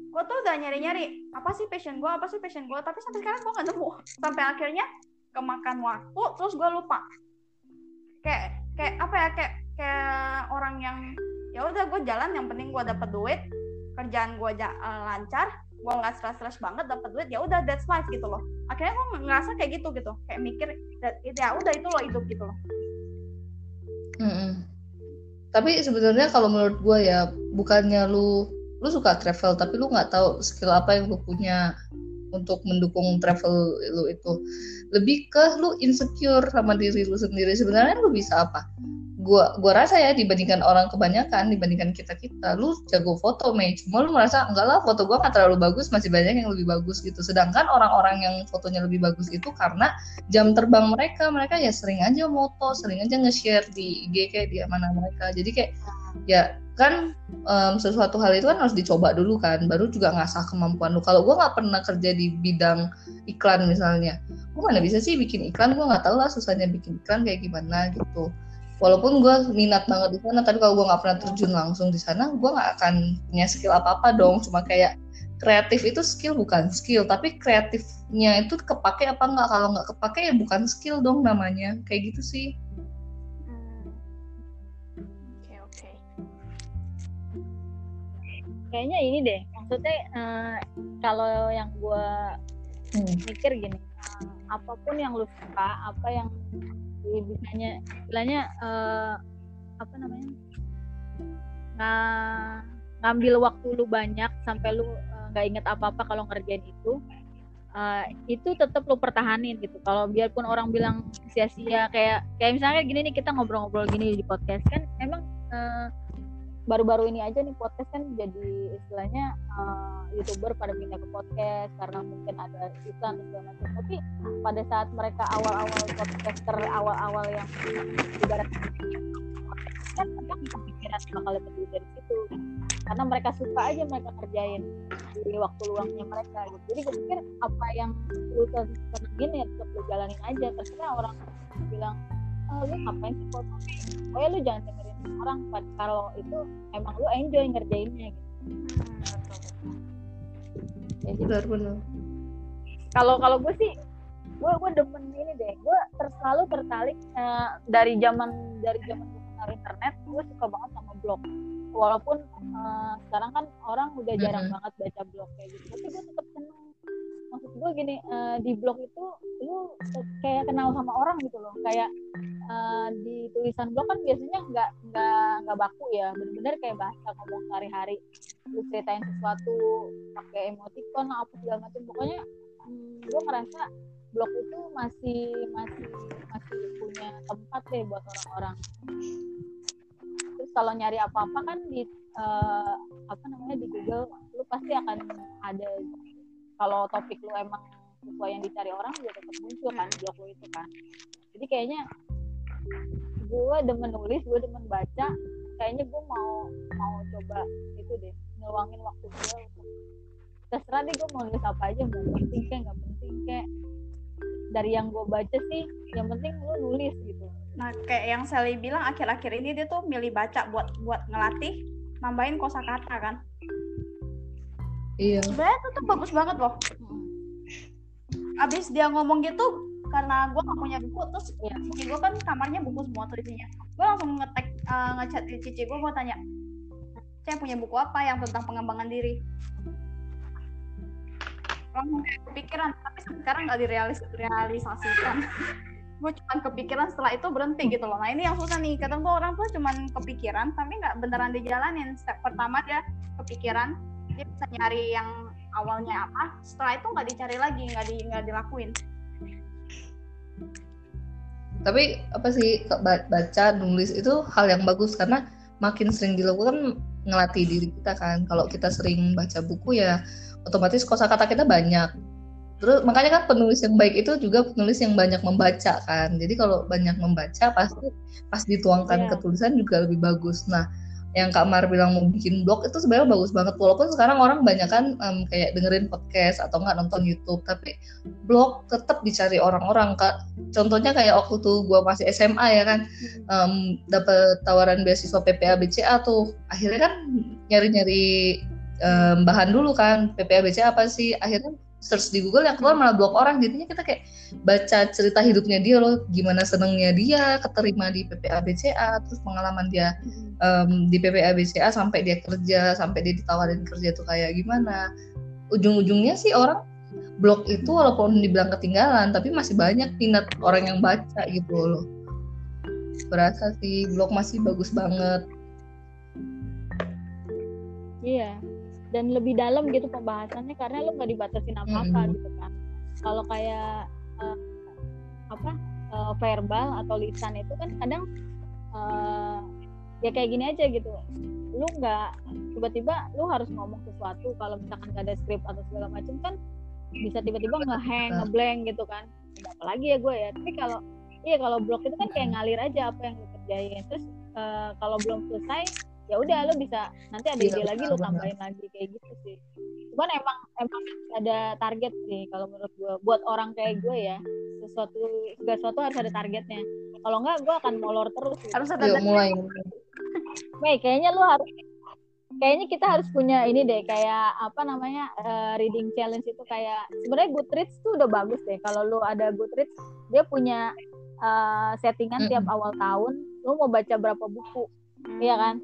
gue tuh udah nyari nyari apa sih passion gue apa sih passion gue tapi sampai sekarang gue nggak nemu sampai akhirnya kemakan waktu terus gue lupa kayak kayak apa ya kayak kayak orang yang ya udah gue jalan. Yang penting gue dapet duit. Kerjaan gue ja- eh, lancar. Gue nggak stres stres banget dapet duit. Ya udah that's life gitu loh. Akhirnya gue ngerasa kayak gitu gitu. Kayak mikir "That- ya udah itu loh hidup gitu loh. Mm-mm. Tapi sebenarnya kalau menurut gue ya bukannya lu lu suka travel tapi lu nggak tahu skill apa yang lu punya untuk mendukung travel lu itu. Lebih ke lu insecure sama diri lu sendiri. Sebenarnya lu bisa apa gua gua rasa ya dibandingkan orang kebanyakan dibandingkan kita kita. Lu jago foto Mei. Cuma lu merasa enggak lah foto gua nggak terlalu bagus masih banyak yang lebih bagus gitu. Sedangkan orang-orang yang fotonya lebih bagus itu karena jam terbang mereka mereka ya sering aja moto sering aja nge-share di IG kayak di mana mereka. Jadi kayak ya kan em, sesuatu hal itu kan harus dicoba dulu kan baru juga ngasah kemampuan lu. Kalau gua nggak pernah kerja di bidang iklan misalnya gua mana bisa sih bikin iklan? Gua nggak tahu lah susahnya bikin iklan kayak gimana gitu walaupun gua minat banget di sana tapi kalau gua nggak pernah terjun langsung di sana gua nggak akan punya skill apa apa dong. Cuma kayak kreatif itu skill bukan skill tapi kreatifnya itu kepake apa nggak? Kalau nggak kepake ya bukan skill dong namanya. Kayak gitu sih. Oke oke. Kayaknya ini deh. Maksudnya eh, kalau yang gue Hmm. mikir gini eh, apa pun yang lu suka apa yang bisanya istilahnya eh, apa namanya nga- ngambil waktu lu banyak sampai lu eh, nggak inget apa apa kalau ngerjain itu eh, itu tetap lu pertahanin gitu. Kalau biarpun orang bilang sia-sia kayak kayak misalnya gini nih kita ngobrol-ngobrol gini di podcast kan emang eh, baru-baru ini aja nih podcast kan jadi istilahnya uh, youtuber pada pindah ke podcast karena mungkin ada iklan segala macam. Tapi pada saat mereka awal-awal podcaster awal-awal yang ibarat kan mereka bisa pikiran bakal duit dari situ. Karena mereka suka aja mereka kerjain di waktu luangnya mereka gitu. Jadi gue pikir apa yang lu terjun ya tetap lu jalanin aja. Terserah orang bilang oh, lu ngapain sih foto pokoknya lu jangan dengerin orang pad- kalau itu emang lu enjoy ngerjainnya gitu. Jadi benar-benar kalau kalau gue sih gue gue demen ini deh. Gue ter, selalu tertarik eh, dari zaman dari zaman gue kenal internet gue suka banget sama blog. Walaupun eh, sekarang kan orang udah jarang Mhm. banget baca blog kayak gitu. Tapi gue tetap seneng. Maksud gue gini eh, di blog itu lu kayak kenal sama orang gitu loh. Kayak eh, di tulisan blog kan biasanya nggak nggak nggak baku ya. Bener-bener kayak bahasa ngomong sehari-hari. Lu ceritain sesuatu pakai emoticon apa segala macam. Pokoknya hmm, gue ngerasa blog itu masih masih masih punya tempat deh buat orang-orang. Terus kalau nyari apa-apa kan di eh, apa namanya di Google lu pasti akan ada. Kalau topik lu emang sesuai yang dicari orang juga tetap muncul kan blog lu itu kan. Jadi kayaknya gue demen nulis gue demen baca. Kayaknya gue mau mau coba itu deh ngeluangin waktu gue terserah deh gue mau nulis apa aja mau penting kayak nggak penting kayak. Dari yang gue baca sih yang penting lu nulis gitu. Nah, kayak yang Sally bilang akhir-akhir ini dia tuh milih baca buat buat ngelatih nambahin kosakata kan. iya. Sebenarnya itu tuh bagus banget loh. Abis dia ngomong gitu karena gue gak punya buku terus Iya. cici gue kan kamarnya buku semua tuh isinya. Gue langsung ngetek eh, ngechat di cici gue gue tanya, saya punya buku apa yang tentang pengembangan diri? Langsung kayak kepikiran, tapi sekarang nggak direalisasikan. gue cuma kepikiran setelah itu berhenti gitu loh. Nah ini yang susah nih. Kadang gue orang tuh cuma kepikiran tapi nggak beneran dijalanin. Step pertama dia kepikiran, dia bisa nyari yang awalnya apa. Setelah itu nggak dicari lagi, nggak di nggak dilakuin. Tapi apa sih baca nulis itu hal yang bagus karena makin sering dilakukan ngelatih diri kita kan. Kalau kita sering baca buku ya otomatis kosakata kita banyak. Terus makanya kan penulis yang baik itu juga penulis yang banyak membaca kan. Jadi kalau banyak membaca pasti pas dituangkan Iya. ke tulisan juga lebih bagus. Nah yang Kak Mar bilang mau bikin blog itu sebenarnya bagus banget. Walaupun sekarang orang banyak kan um, kayak dengerin podcast atau nggak nonton YouTube. Tapi blog tetap dicari orang-orang kak. Contohnya kayak waktu tuh gue masih SMA ya kan um, dapat tawaran beasiswa PPA BCA tuh. Akhirnya kan nyari-nyari um, bahan dulu kan. PPA BCA apa sih? Akhirnya search di Google yang keluar malah blog orang. Jadinya kita kayak baca cerita hidupnya dia loh. Gimana senengnya dia keterima di PPA BCA terus pengalaman dia um, di PPA BCA sampai dia kerja sampai dia ditawarin kerja tuh kayak gimana. Ujung-ujungnya sih orang blog itu walaupun dibilang ketinggalan tapi masih banyak minat orang yang baca gitu loh. Berasa sih blog masih bagus banget. Iya dan lebih dalam gitu pembahasannya karena lu nggak dibatasin apa apa mm-hmm. gitu kan. Kalau kayak uh, apa uh, verbal atau lisan itu kan kadang uh, ya kayak gini aja gitu. Lu nggak tiba-tiba lu harus ngomong sesuatu kalau misalkan gak ada skrip atau segala macam kan bisa tiba-tiba ngehang ngeblank gitu kan. Apalagi ya gue ya. Tapi kalau iya kalau blog itu kan kayak ngalir aja apa yang lu kerjain. Terus uh, kalau belum selesai ya udah lo bisa nanti ada iya, ide lagi lo tambahin lagi kayak gitu sih. Cuman emang emang ada target sih kalau menurut gue buat orang kayak gue ya sesuatu segala sesuatu harus ada targetnya. Kalau enggak gue akan molor terus sih. harus ada Yuk, mulai. Mei kayaknya lo harus kayaknya kita harus punya ini deh kayak apa namanya uh, reading challenge itu kayak sebenarnya Goodreads tuh udah bagus deh. Kalau lo ada Goodreads dia punya uh, settingan mm -hmm. tiap awal tahun lo mau baca berapa buku. Mm. iya kan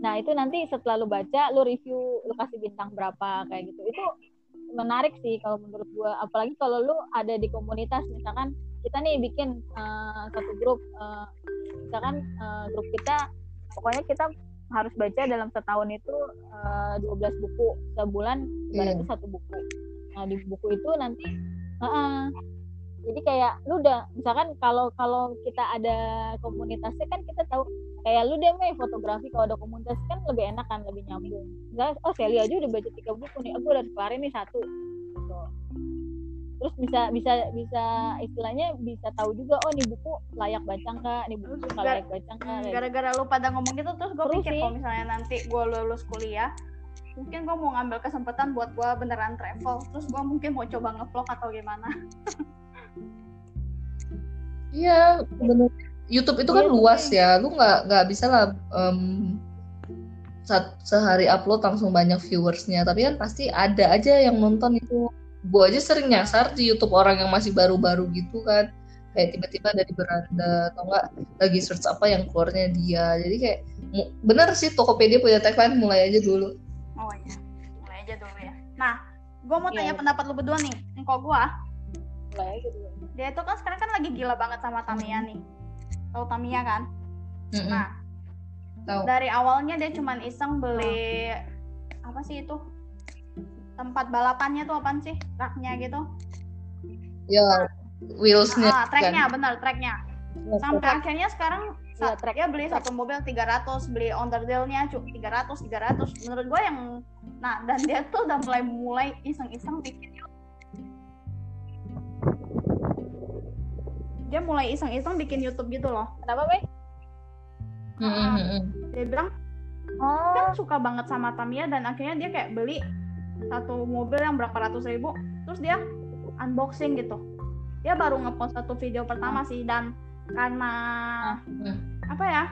Nah itu nanti setelah lu baca, lu review, lu kasih bintang berapa kayak gitu. Itu menarik sih kalau menurut gua. Apalagi kalau lu ada di komunitas, misalkan kita nih bikin uh, satu grup, uh, misalkan uh, grup kita, pokoknya kita harus baca dalam setahun itu uh, 12 buku, sebulan ibaratnya yeah. satu buku. Nah di buku itu nanti, uh -uh, jadi kayak lu udah misalkan kalau kalau kita ada komunitasnya kan kita tahu kayak lu deh Mei fotografi kalau ada komunitas kan lebih enak kan lebih nyambung. Misalnya oh Sally aja udah baca tiga buku nih aku udah kelarin nih satu gitu. terus bisa bisa bisa istilahnya bisa tahu juga oh nih buku layak baca nggak nih buku nggak layak baca nggak gara-gara lu pada ngomong gitu terus gue pikir kalau misalnya nanti gue lulus kuliah mungkin gue mau ngambil kesempatan buat gue beneran travel terus gue mungkin mau coba ngevlog atau gimana Iya, bener. YouTube itu kan iya, luas ya, lu nggak nggak bisa lah um, sehari upload langsung banyak viewersnya, tapi kan pasti ada aja yang nonton itu. Gue aja sering nyasar di YouTube orang yang masih baru-baru gitu kan, kayak tiba-tiba dari beranda atau enggak lagi search apa yang keluarnya dia. Jadi kayak bener sih Tokopedia punya tagline mulai aja dulu. Oh iya, mulai aja dulu ya. Nah, gue mau tanya yeah. pendapat lu berdua nih. Kok gue? Dulu. Dia itu kan sekarang kan lagi gila banget sama Tamiya nih tahu Tamiya kan mm-hmm. nah Tau. dari awalnya dia cuma iseng beli apa sih itu tempat balapannya tuh apa sih raknya gitu ya wheelsnya ah, tracknya kan? benar tracknya ya, sampai track. akhirnya sekarang ya, track. ya beli satu mobil 300 beli underdealnya cuma 300 300 menurut gue yang nah dan dia tuh udah mulai mulai iseng-iseng bikin dia mulai iseng-iseng bikin YouTube gitu loh. Kenapa, Bay? Mm-hmm. Dia bilang, oh. kan suka banget sama Tamiya dan akhirnya dia kayak beli satu mobil yang berapa ratus ribu, terus dia unboxing gitu. Dia baru ngepost satu video pertama sih dan karena apa ya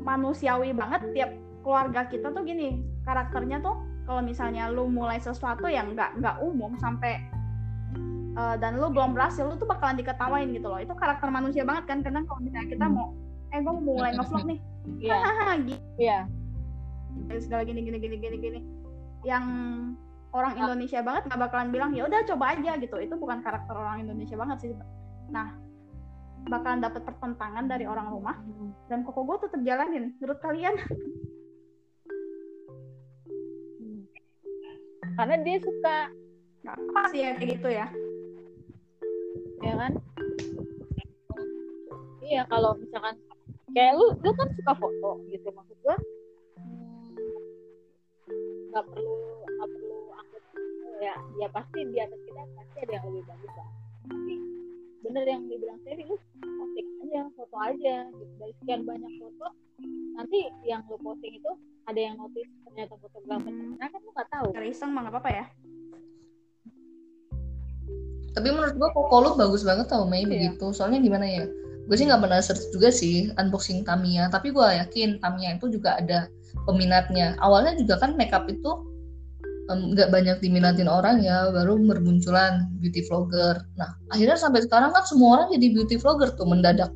manusiawi banget tiap keluarga kita tuh gini karakternya tuh kalau misalnya lu mulai sesuatu yang nggak nggak umum sampai uh, dan lu belum berhasil lu tuh bakalan diketawain gitu loh. Itu karakter manusia banget kan karena kalau misalnya kita mau eh gue mau mulai ngevlog nih. Iya. Iya. Segala gini gini gini gini gini. Yang orang Indonesia banget nggak bakalan bilang ya udah coba aja gitu. Itu bukan karakter orang Indonesia banget sih. Nah bakalan dapat pertentangan dari orang rumah hmm. dan koko gue tetap jalanin menurut kalian? Karena dia suka nggak apa sih ya kayak gitu ya ya kan? Iya kalau misalkan kayak lu lu kan suka foto gitu maksud gua. Hmm, nggak hmm, perlu nggak perlu angkat ya ya pasti di atas kita pasti ada yang lebih bagus lah. Tapi bener yang dibilang Seri lu posting aja foto aja gitu. Dari sekian banyak foto nanti yang lu posting itu ada yang notice ternyata fotografer. Hmm. karena kan lu nggak tahu. Iseng mah nggak apa-apa ya Tapi menurut gua koko lu bagus banget tau Mei Iya. begitu. Soalnya gimana ya? Gue sih nggak pernah search juga sih unboxing Tamiya. Tapi gua yakin Tamiya itu juga ada peminatnya. Awalnya juga kan makeup itu nggak banyak diminatin orang ya. Baru bermunculan beauty vlogger. Nah akhirnya sampai sekarang kan semua orang jadi beauty vlogger tuh mendadak.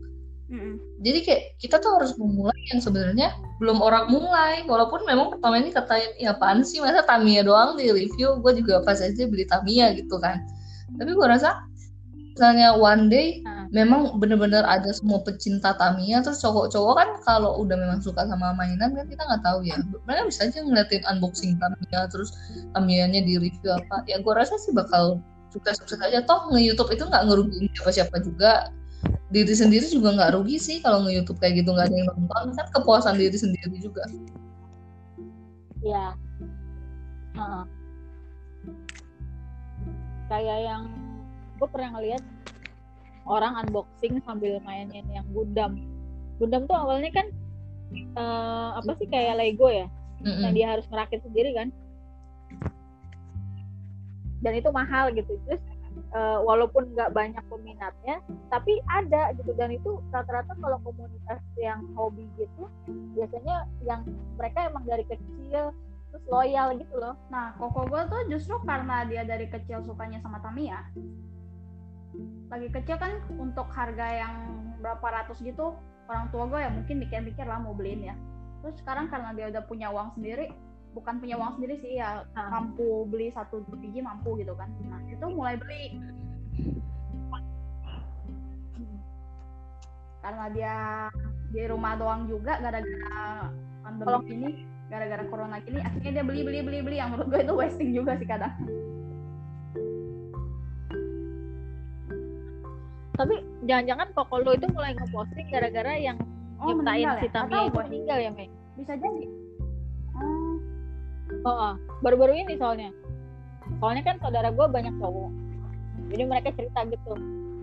Mm-mm. Jadi kayak kita tuh harus memulai yang sebenarnya belum orang mulai. Walaupun memang pertama ini katain, ya apaan sih masa Tamiya doang di review. Gue juga pas aja beli Tamiya gitu kan. Tapi gue rasa misalnya one day Nah. memang bener-bener ada semua pecinta Tamiya terus cowok-cowok kan kalau udah memang suka sama mainan kan kita nggak tahu ya. Mereka bisa aja ngeliatin unboxing Tamiya terus Tamiyanya di review apa. Ya gue rasa sih bakal sukses-sukses aja. Toh nge-youtube itu nggak ngerugiin siapa-siapa juga. Diri sendiri juga nggak rugi sih kalau nge-youtube kayak gitu nggak ada yang nonton. Kan kepuasan diri sendiri juga. Ya Heeh. Kayak yang gue pernah ngeliat orang unboxing sambil mainin yang Gundam. Gundam tuh awalnya kan eh, apa sih kayak Lego ya? Mm-mm. yang dia harus merakit sendiri kan? Dan itu mahal gitu. Terus eh, walaupun nggak banyak peminatnya tapi ada gitu. Dan itu rata-rata kalau komunitas yang hobi gitu biasanya yang mereka emang dari kecil terus loyal gitu loh Nah, koko gue tuh justru karena dia dari kecil sukanya sama Tamiya. Lagi kecil kan untuk harga yang berapa ratus gitu, orang tua gue ya mungkin mikir-mikir lah mau beliin ya. Terus sekarang karena dia udah punya uang sendiri, bukan punya uang sendiri sih ya Ah. mampu beli satu biji mampu gitu kan. Nah, itu mulai beli. Karena dia di rumah doang juga gara-gara pandemi ini gara-gara corona gini akhirnya dia beli beli beli beli yang menurut gue itu wasting juga sih kadang tapi jangan-jangan koko lo itu mulai ngeposting gara-gara yang oh nyiptain meninggal si ya Tamiya itu meninggal ya Mei bisa jadi oh, Oh, oh. baru-baru ini soalnya. Soalnya kan saudara gue banyak cowok. Jadi mereka cerita gitu.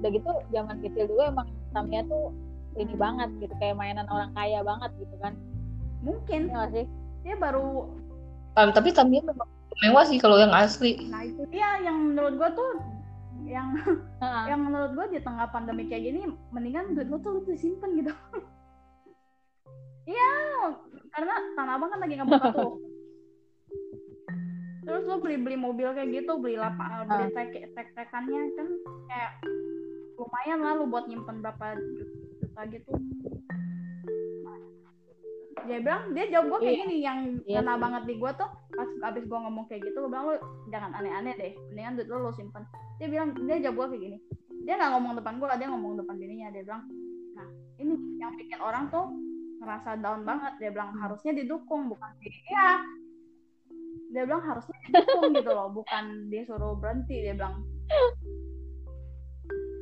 Udah gitu zaman kecil dulu emang Tamiya tuh ini banget gitu kayak mainan orang kaya banget gitu kan. mungkin gak sih? Dia baru Ah, tapi Tamiya memang mewah sih kalau yang asli. Nah itu dia yang menurut gue tuh yang yang menurut gue di tengah pandemi kayak gini mendingan duit lu tuh lu tuh simpen gitu. Iya karena tanah abang kan lagi ngebuka tuh. Terus lu beli beli mobil kayak gitu beli lapa beli trek trek trekannya kan kayak lumayan lah lu buat nyimpen berapa juta gitu dia bilang dia jawab gue kayak Iya. gini yang Iya. kena banget di gue tuh pas abis gue ngomong kayak gitu gue bilang lu jangan aneh-aneh deh mendingan duit lu lu simpen. Dia bilang dia jawab gue kayak gini. Dia nggak ngomong depan gue dia ngomong depan bininya dia bilang nah ini yang bikin orang tuh ngerasa down banget. Dia bilang harusnya didukung bukan di iya dia bilang harusnya didukung gitu loh bukan disuruh berhenti. Dia bilang.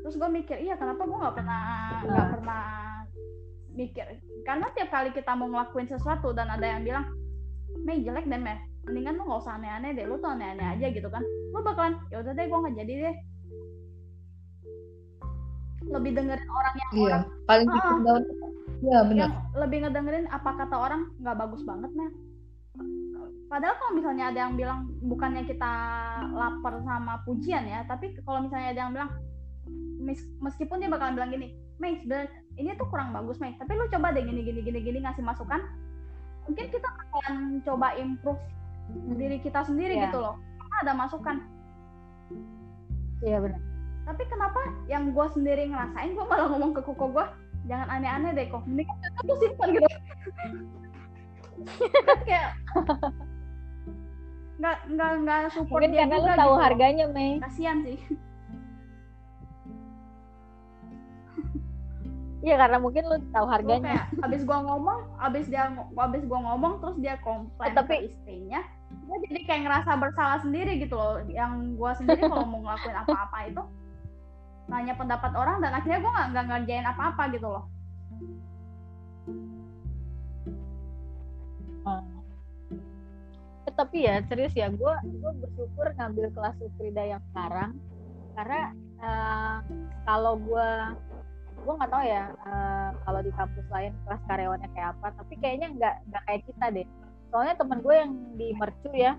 Terus gue mikir iya kenapa gue nggak pernah nggak pernah mikir. Karena tiap kali kita mau ngelakuin sesuatu dan ada yang bilang Mei jelek deh Mei. Mendingan lu nggak usah aneh-aneh deh lu tuh aneh-aneh aja gitu kan. Lu bakalan ya udah deh gue nggak jadi deh. Lebih dengerin orang yang iya orang paling Ah. bikin down. Iya benar yang lebih ngedengerin apa kata orang nggak bagus banget Mel padahal kalau misalnya ada yang bilang bukannya kita lapar sama pujian ya tapi kalau misalnya ada yang bilang meskipun dia bakalan bilang gini Mei sebenarnya ini tuh kurang bagus Mei tapi lu coba deh gini gini gini gini ngasih masukan mungkin kita akan coba improve diri kita sendiri Iya. gitu loh karena ada masukan Iya benar. tapi kenapa yang gue sendiri ngerasain gue malah ngomong ke koko gue jangan aneh-aneh deh kok mendingan kamu simpan gitu kan kayak nggak nggak nggak support Mungkin dia karena lu tahu gitu. harganya Mei. kasihan sih Iya karena mungkin lu tahu Gua harganya. kayak abis gua ngomong abis dia abis gua ngomong terus dia komplain Eh, tapi- ke istrinya gue jadi kayak ngerasa bersalah sendiri gitu loh yang gua sendiri kalau mau ngelakuin apa-apa itu nanya pendapat orang dan akhirnya gua nggak nggak ngerjain apa-apa gitu loh Hmm. Tapi ya serius ya gue gue bersyukur ngambil kelas Utrida yang sekarang karena uh, kalau gue gue nggak tahu ya uh, kalau di kampus lain kelas karyawannya kayak apa tapi kayaknya nggak nggak kayak kita deh. Soalnya temen gue yang di mercu ya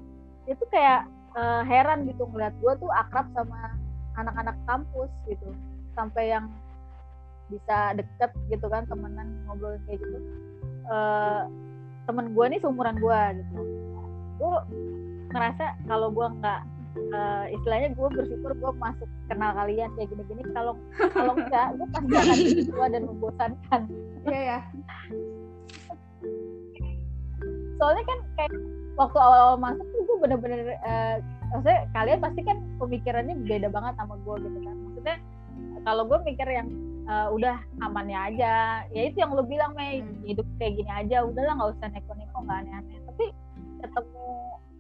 itu kayak uh, heran gitu ngeliat gue tuh akrab sama anak-anak kampus gitu. Sampai yang bisa deket gitu kan temenan ngobrol kayak gitu. Uh, temen gue nih seumuran gue gitu. Gue ngerasa kalau gue nggak uh, istilahnya gue bersyukur gue masuk kenal kalian kayak gini-gini. Kalau kalau enggak gue pasti akan tua dan membosankan. Iya ya soalnya kan kayak waktu awal-awal masuk tuh gue bener-bener uh, maksudnya kalian pasti kan pemikirannya beda banget sama gue gitu kan. Maksudnya kalau gue mikir yang uh, udah amannya aja ya itu yang lo bilang Mei. Hmm. hidup kayak gini aja udahlah nggak usah neko-neko nggak aneh-aneh. Tapi ketemu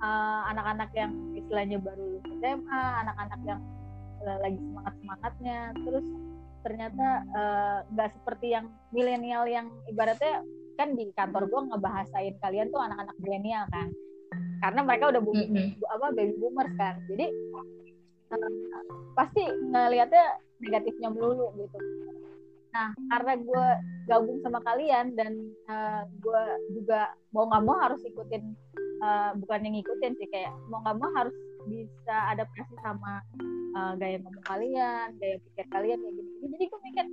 uh, anak-anak yang istilahnya baru SMA anak-anak yang uh, lagi semangat semangatnya terus ternyata nggak uh, seperti yang milenial yang ibaratnya kan di kantor gue ngebahasain kalian tuh anak-anak milenial kan. Karena mereka udah bumi, -hmm. apa baby boomers kan. Jadi uh, pasti ngelihatnya negatifnya melulu gitu. Nah karena gue gabung sama kalian dan uh, gue juga mau nggak mau harus ikutin uh, bukan yang ngikutin sih kayak mau nggak mau harus bisa adaptasi sama uh, gaya ngomong kalian gaya pikir kalian kayak gini, -gini. jadi gue mikir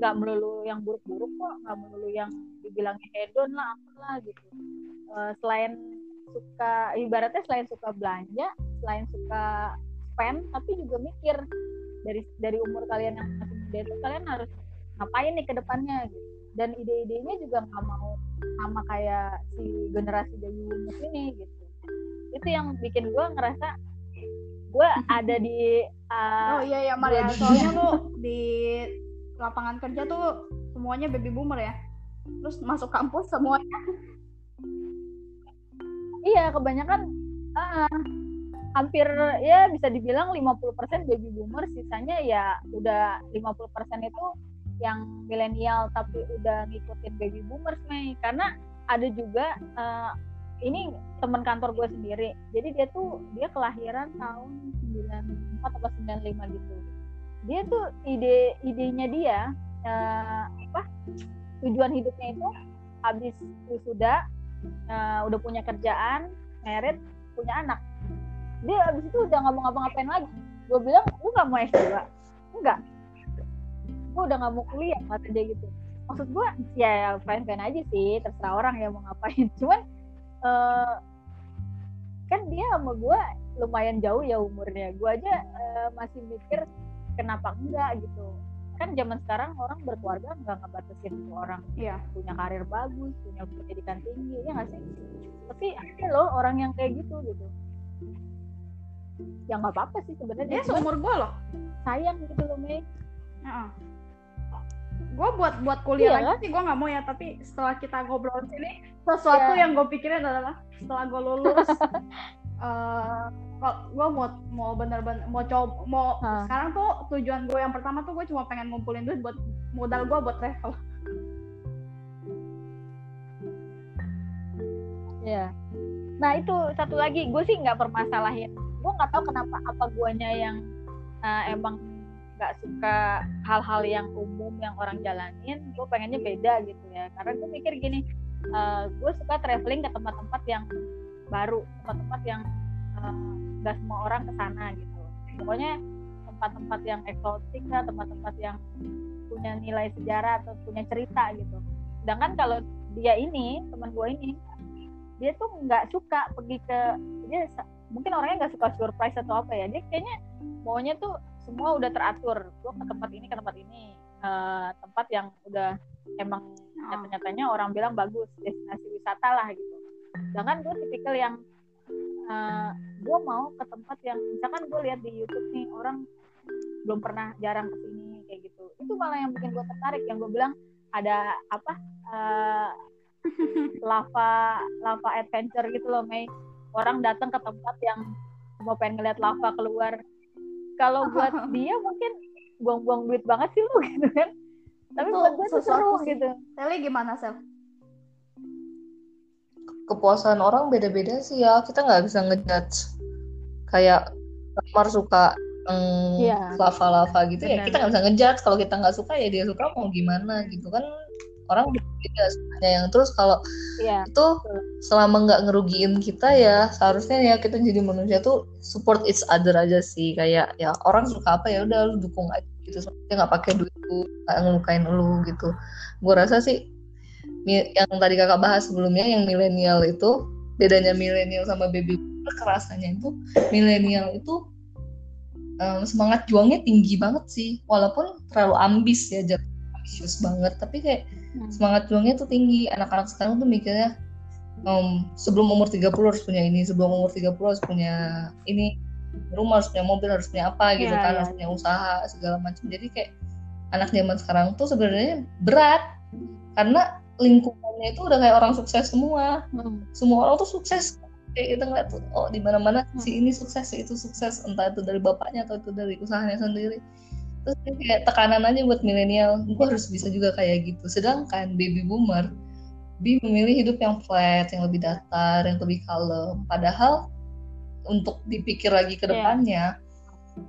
nggak uh, melulu yang buruk-buruk kok nggak melulu yang dibilangnya hedon lah apalah gitu uh, selain suka ibaratnya selain suka belanja selain suka spend tapi juga mikir dari dari umur kalian yang masih muda itu kalian harus ngapain nih ke depannya gitu. dan ide-idenya juga nggak mau sama kayak si generasi baby boomers ini gitu. Itu yang bikin gue ngerasa gue ada di uh, oh iya ya. Maria soalnya lu di lapangan kerja tuh semuanya baby boomer ya. Terus masuk kampus semuanya. Iya kebanyakan uh, hampir ya bisa dibilang 50% baby boomer sisanya ya udah 50% itu yang milenial tapi udah ngikutin baby boomers nih. Karena ada juga uh, ini teman kantor gue sendiri. Jadi dia tuh dia kelahiran tahun 94 atau 95 gitu. Dia tuh ide idenya dia uh, apa tujuan hidupnya itu habis wisuda uh, udah punya kerjaan merit punya anak. Dia abis itu udah nggak mau ngapa-ngapain lagi. Gue bilang lu nggak mau S2 enggak gue udah nggak mau kuliah kata dia gitu. Maksud gue ya fine fine aja sih terserah orang ya mau ngapain. Cuman uh, kan dia sama gue lumayan jauh ya umurnya. Gue aja uh, masih mikir kenapa enggak? gitu. Kan zaman sekarang orang berkeluarga nggak ngebatasin orang. Ya punya karir bagus punya pendidikan tinggi ya nggak sih? Tapi ada loh orang yang kayak gitu gitu. Ya nggak apa-apa sih sebenarnya. Dia seumur gue loh. Sayang gitu loh Mei. Uh gue buat buat kuliah iya, lagi sih gue nggak mau ya tapi setelah kita ngobrol sini sesuatu yeah. yang gue pikirin adalah setelah gue lulus uh, gue mau mau bener-bener mau coba mau huh. sekarang tuh tujuan gue yang pertama tuh gue cuma pengen ngumpulin duit buat modal gue buat travel ya nah itu satu lagi gue sih nggak permasalahin gue nggak tahu kenapa apa guanya yang uh, emang nggak suka hal-hal yang umum yang orang jalanin gue pengennya beda gitu ya. Karena gue mikir gini uh, eh, gue suka traveling ke tempat-tempat yang baru tempat-tempat yang eh, nggak uh, semua orang ke sana gitu. Pokoknya tempat-tempat yang eksotik lah tempat-tempat yang punya nilai sejarah atau punya cerita gitu. Sedangkan kalau dia ini teman gue ini dia tuh nggak suka pergi ke dia mungkin orangnya nggak suka surprise atau apa ya. Dia kayaknya maunya tuh semua udah teratur. Gue ke tempat ini ke tempat ini. Uh, tempat yang udah emang nyata-nyatanya orang bilang bagus destinasi wisata lah gitu. Jangan gue tipikal yang uh, eh, gue mau ke tempat yang misalkan gue lihat di YouTube nih orang belum pernah jarang ke sini kayak gitu. Itu malah yang bikin gue tertarik yang gue bilang ada apa uh, lava lava adventure gitu loh Mei. Orang datang ke tempat yang mau pengen ngeliat lava keluar kalau buat dia mungkin buang-buang duit banget sih lu gitu kan tapi buat gue tuh seru sih. gitu Sally gimana Sel? kepuasan orang beda-beda sih ya kita nggak bisa ngejudge kayak kamar suka um, Iya. lava-lava gitu ya Benar. kita nggak bisa ngejudge kalau kita nggak suka ya dia suka mau gimana gitu kan orang beda sukanya yang terus kalau Iya. itu selama nggak ngerugiin kita ya seharusnya ya kita jadi manusia tuh support each other aja sih. Kayak ya orang suka apa ya udah lu dukung aja gitu. Dia nggak pakai duit lu ngelukain lu gitu. Gue rasa sih yang tadi kakak bahas sebelumnya yang milenial itu bedanya milenial sama baby boomer kerasanya itu milenial itu em, semangat juangnya tinggi banget sih. Walaupun terlalu ambis ya ambisius banget. Tapi kayak Hmm. semangat juangnya tuh tinggi anak-anak sekarang tuh mikirnya em, sebelum umur 30 harus punya ini sebelum umur 30 harus punya ini rumah harus punya mobil harus punya apa gitu Iya, kan iya. harus punya usaha segala macam jadi kayak anak zaman sekarang tuh sebenarnya berat karena lingkungannya itu udah kayak orang sukses semua Hmm. semua orang tuh sukses kayak kita ngeliat tuh oh di mana mana Hmm. si ini sukses si itu sukses entah itu dari bapaknya atau itu dari usahanya sendiri terus kayak tekanan aja buat milenial. Gue harus bisa juga kayak gitu. Sedangkan baby boomer bi memilih hidup yang flat yang lebih datar yang lebih kalem. Padahal untuk dipikir lagi ke Iya. depannya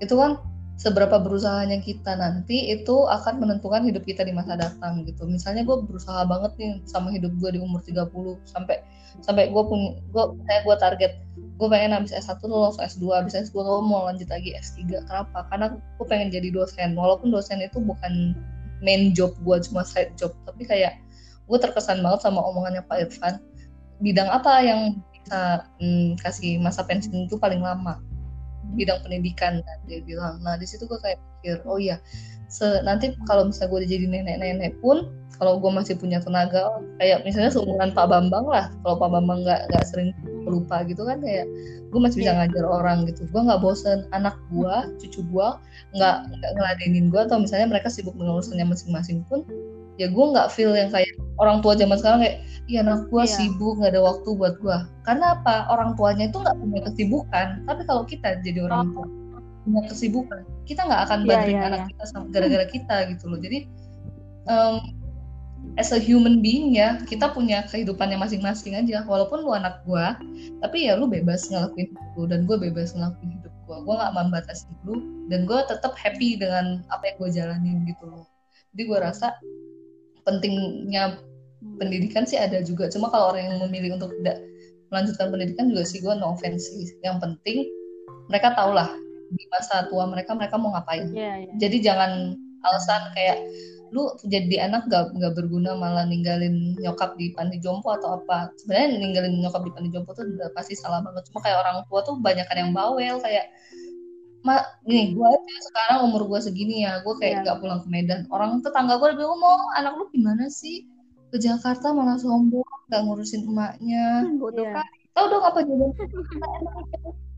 itu kan seberapa berusahanya kita nanti itu akan menentukan hidup kita di masa datang gitu. Misalnya gue berusaha banget nih sama hidup gue di umur 30 sampai sampai gue punya gue saya gue target gue pengen habis S1 lulus S2 habis S2 gue mau lanjut lagi S3 kenapa? Karena gue pengen jadi dosen. Walaupun dosen itu bukan main job gue cuma side job tapi kayak gue terkesan banget sama omongannya Pak Irfan. Bidang apa yang bisa hmm, kasih masa pensiun itu paling lama bidang pendidikan. Kan dia bilang nah di situ gue kayak pikir oh iya se nanti kalau misalnya gue udah jadi nenek-nenek pun kalau gue masih punya tenaga kayak misalnya seumuran Pak Bambang lah kalau Pak Bambang nggak nggak sering lupa gitu kan kayak gue masih bisa Iya. ngajar orang gitu. Gue nggak bosen. Anak gue cucu gue nggak nggak ngeladenin gue atau misalnya mereka sibuk dengan urusannya masing-masing pun ya gue nggak feel yang kayak orang tua zaman sekarang kayak iya anak gue Iya. sibuk nggak ada waktu buat gue karena apa? Orang tuanya itu nggak punya kesibukan tapi kalau kita jadi orang tua punya kesibukan kita nggak akan Iya, bantuin iya, anak iya. kita sama- gara-gara kita gitu loh. Jadi em, as a human being ya kita punya kehidupannya masing-masing aja. Walaupun lu anak gua tapi ya lu bebas ngelakuin hidup lu dan gue bebas ngelakuin hidup gua. Gua nggak membatasi lu dan gue tetap happy dengan apa yang gue jalanin gitu loh. Jadi gue rasa pentingnya pendidikan sih ada juga. Cuma kalau orang yang memilih untuk tidak melanjutkan pendidikan juga sih gue no offense sih. Yang penting mereka tahulah di masa tua mereka mereka mau ngapain. Iya, iya. jadi jangan alasan kayak lu jadi anak gak, nggak berguna malah ninggalin nyokap di panti jompo atau apa. Sebenarnya ninggalin nyokap di panti jompo tuh udah pasti salah banget. Cuma kayak orang tua tuh banyak yang bawel kayak ma nih gue aja sekarang umur gue segini ya gue kayak Iya. nggak pulang ke Medan. Orang tetangga gue bilang mau anak lu gimana sih? Ke Jakarta malah sombong nggak ngurusin emaknya. Butuh Iya. kan. Tau dong apa jadi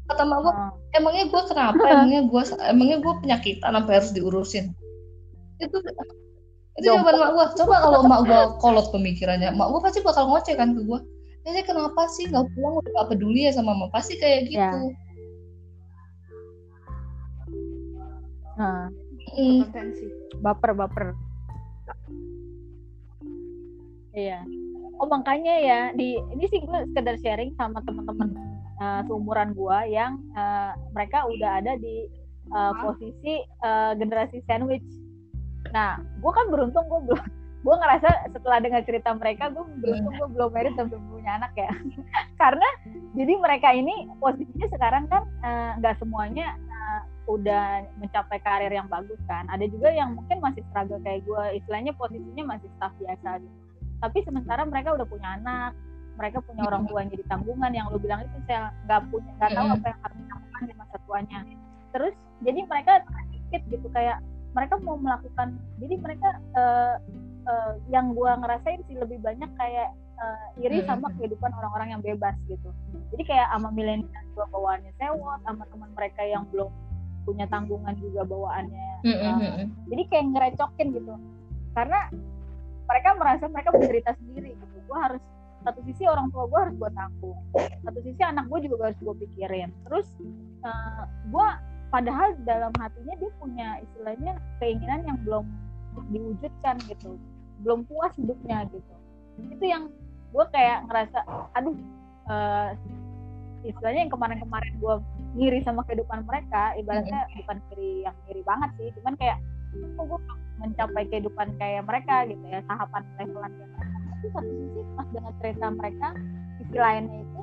kata mak gue Oh, emangnya gue kenapa? Emangnya gue emangnya gue penyakitan sampai harus diurusin? Itu itu Jompo. jawaban mak gue coba kalau mak gue kolot pemikirannya mak gue pasti bakal ngoceh kan ke gue Nenek kenapa sih? Nggak pulang udah gak peduli ya sama mama pasti kayak gitu. Ya. Nah, potensi baper baper. Iya. Oh makanya ya di ini sih gue sekedar sharing sama teman-teman uh, seumuran gue yang uh, mereka udah ada di uh, posisi uh, generasi sandwich. Nah, gue kan beruntung gue belum gue ngerasa setelah dengar cerita mereka gue beruntung gue belum married dan belum punya anak ya karena jadi mereka ini posisinya sekarang kan uh, nggak semuanya uh, udah mencapai karir yang bagus kan. Ada juga yang mungkin masih struggle kayak gue istilahnya posisinya masih staff biasa gitu. Tapi sementara mereka udah punya anak mereka punya orang tua yang jadi tanggungan yang lu bilang itu saya nggak punya nggak tahu Mm-mm. apa yang harus dilakukan di masa tuanya. Terus jadi mereka sedikit gitu kayak mereka mau melakukan jadi mereka eh, eh, yang gua ngerasain sih lebih banyak kayak eh, iri Mm-mm. sama kehidupan orang-orang yang bebas gitu. Jadi kayak sama milenial juga bawaannya sewot sama teman mereka yang belum punya tanggungan juga bawaannya mm, mm, eh, mm, mm. jadi kayak ngerecokin gitu. Karena mereka merasa mereka menderita sendiri gitu. Gue harus satu sisi orang tua gue harus gue tanggung satu sisi anak gue juga harus gue pikirin. Terus uh, gue padahal dalam hatinya dia punya istilahnya keinginan yang belum diwujudkan gitu belum puas hidupnya gitu. Itu yang gue kayak ngerasa aduh uh, istilahnya yang kemarin-kemarin gue ngiri sama kehidupan mereka ibaratnya bukan ngiri yang ngiri banget sih cuman kayak oh gue mencapai kehidupan kayak mereka gitu ya tahapan levelan kayak mereka. Tapi satu sisi pas dengan cerita mereka sisi lainnya itu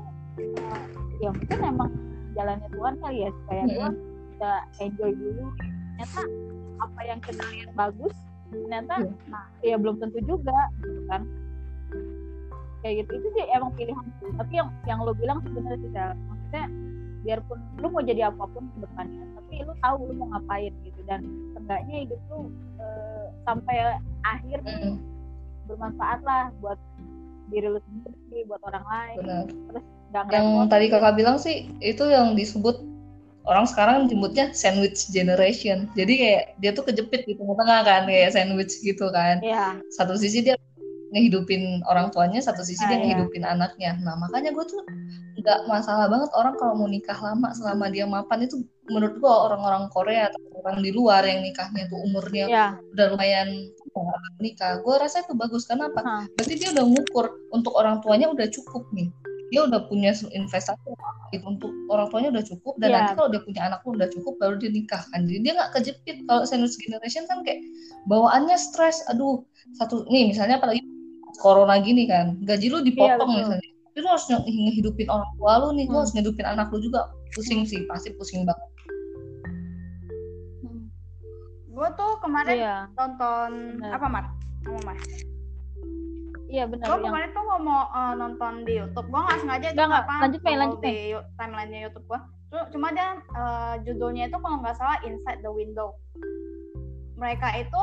uh, ya mungkin emang jalannya Tuhan kali ya supaya gue bisa enjoy dulu. Ternyata apa yang kita lihat bagus ternyata nah ya belum tentu juga gitu kan. Kayak gitu itu sih emang pilihan. Tapi yang yang lo bilang sebenarnya sih maksudnya biarpun lu mau jadi apa pun ke depannya tapi lu tahu lu mau ngapain gitu dan seenggaknya hidup lu e, sampai akhir mm. bermanfaat lah buat diri lu sendiri buat orang lain Benar. terus yang tadi kakak bilang sih itu yang disebut orang sekarang jemputnya sandwich generation jadi kayak dia tuh kejepit di tengah-tengah kan kayak sandwich gitu kan yeah. satu sisi dia ngehidupin orang tuanya satu sisi dia ah, iya. ngehidupin anaknya nah makanya gue tuh nggak masalah banget orang kalau mau nikah lama selama dia mapan. Itu menurut gue orang-orang Korea atau orang di luar yang nikahnya tuh umurnya yeah. udah lumayan nikah. Gue rasa itu bagus. Karena apa? Huh. berarti dia udah ngukur untuk orang tuanya udah cukup nih. Dia udah punya investasi itu untuk orang tuanya udah cukup dan yeah. nanti kalau dia punya anak pun udah cukup baru dia nikah kan. Jadi dia nggak kejepit. Kalau sandwich generation kan kayak bawaannya stres. Aduh satu nih misalnya apalagi corona gini kan. Gaji lu dipotong iya, misalnya lu harus ngehidupin orang tua lu nih hmm. lu harus ngehidupin anak lu juga pusing sih pasti pusing banget hmm. gue tuh kemarin iya. nonton bener. apa mar kamu mar Iya benar. Gue yang... kemarin tuh mau, mau uh, nonton di YouTube. Gue nggak sengaja itu apa lanjut main lanjut di timelinenya YouTube gue. Cuma dia uh, judulnya itu kalau nggak salah Inside the Window. Mereka itu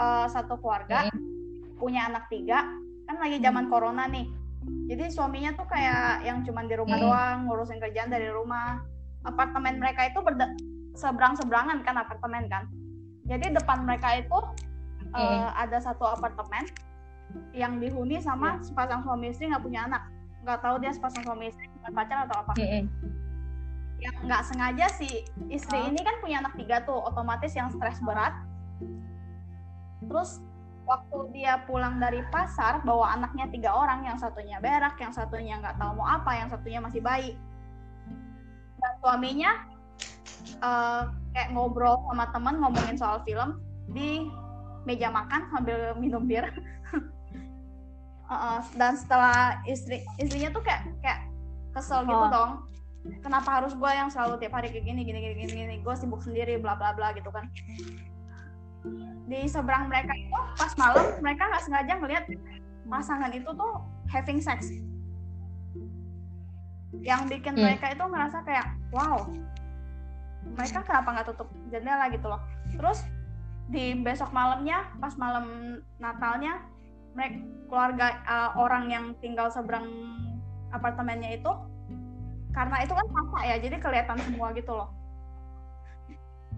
uh, satu keluarga hmm punya anak tiga kan lagi zaman hmm. corona nih jadi suaminya tuh kayak yang cuman di rumah hmm. doang ngurusin kerjaan dari rumah apartemen mereka itu berde seberang seberangan kan apartemen kan jadi depan mereka itu hmm. uh, ada satu apartemen yang dihuni sama hmm. sepasang suami istri nggak punya anak nggak tahu dia sepasang suami istri bukan pacar atau apa hmm. yang nggak sengaja si istri oh. ini kan punya anak tiga tuh otomatis yang stres berat terus waktu dia pulang dari pasar bawa anaknya tiga orang yang satunya berak yang satunya nggak tahu mau apa yang satunya masih bayi dan suaminya uh, kayak ngobrol sama teman ngomongin soal film di meja makan sambil minum bir uh, dan setelah istri istrinya tuh kayak kayak kesel gitu oh. dong kenapa harus gue yang selalu tiap hari kayak gini gini gini gini, gini. gue sibuk sendiri bla bla bla gitu kan di seberang mereka itu pas malam mereka nggak sengaja ngeliat pasangan itu tuh having sex. Yang bikin hmm. mereka itu ngerasa kayak wow mereka kenapa nggak tutup jendela gitu loh? Terus di besok malamnya pas malam Natalnya mereka keluarga uh, orang yang tinggal seberang apartemennya itu karena itu kan tampak ya jadi kelihatan semua gitu loh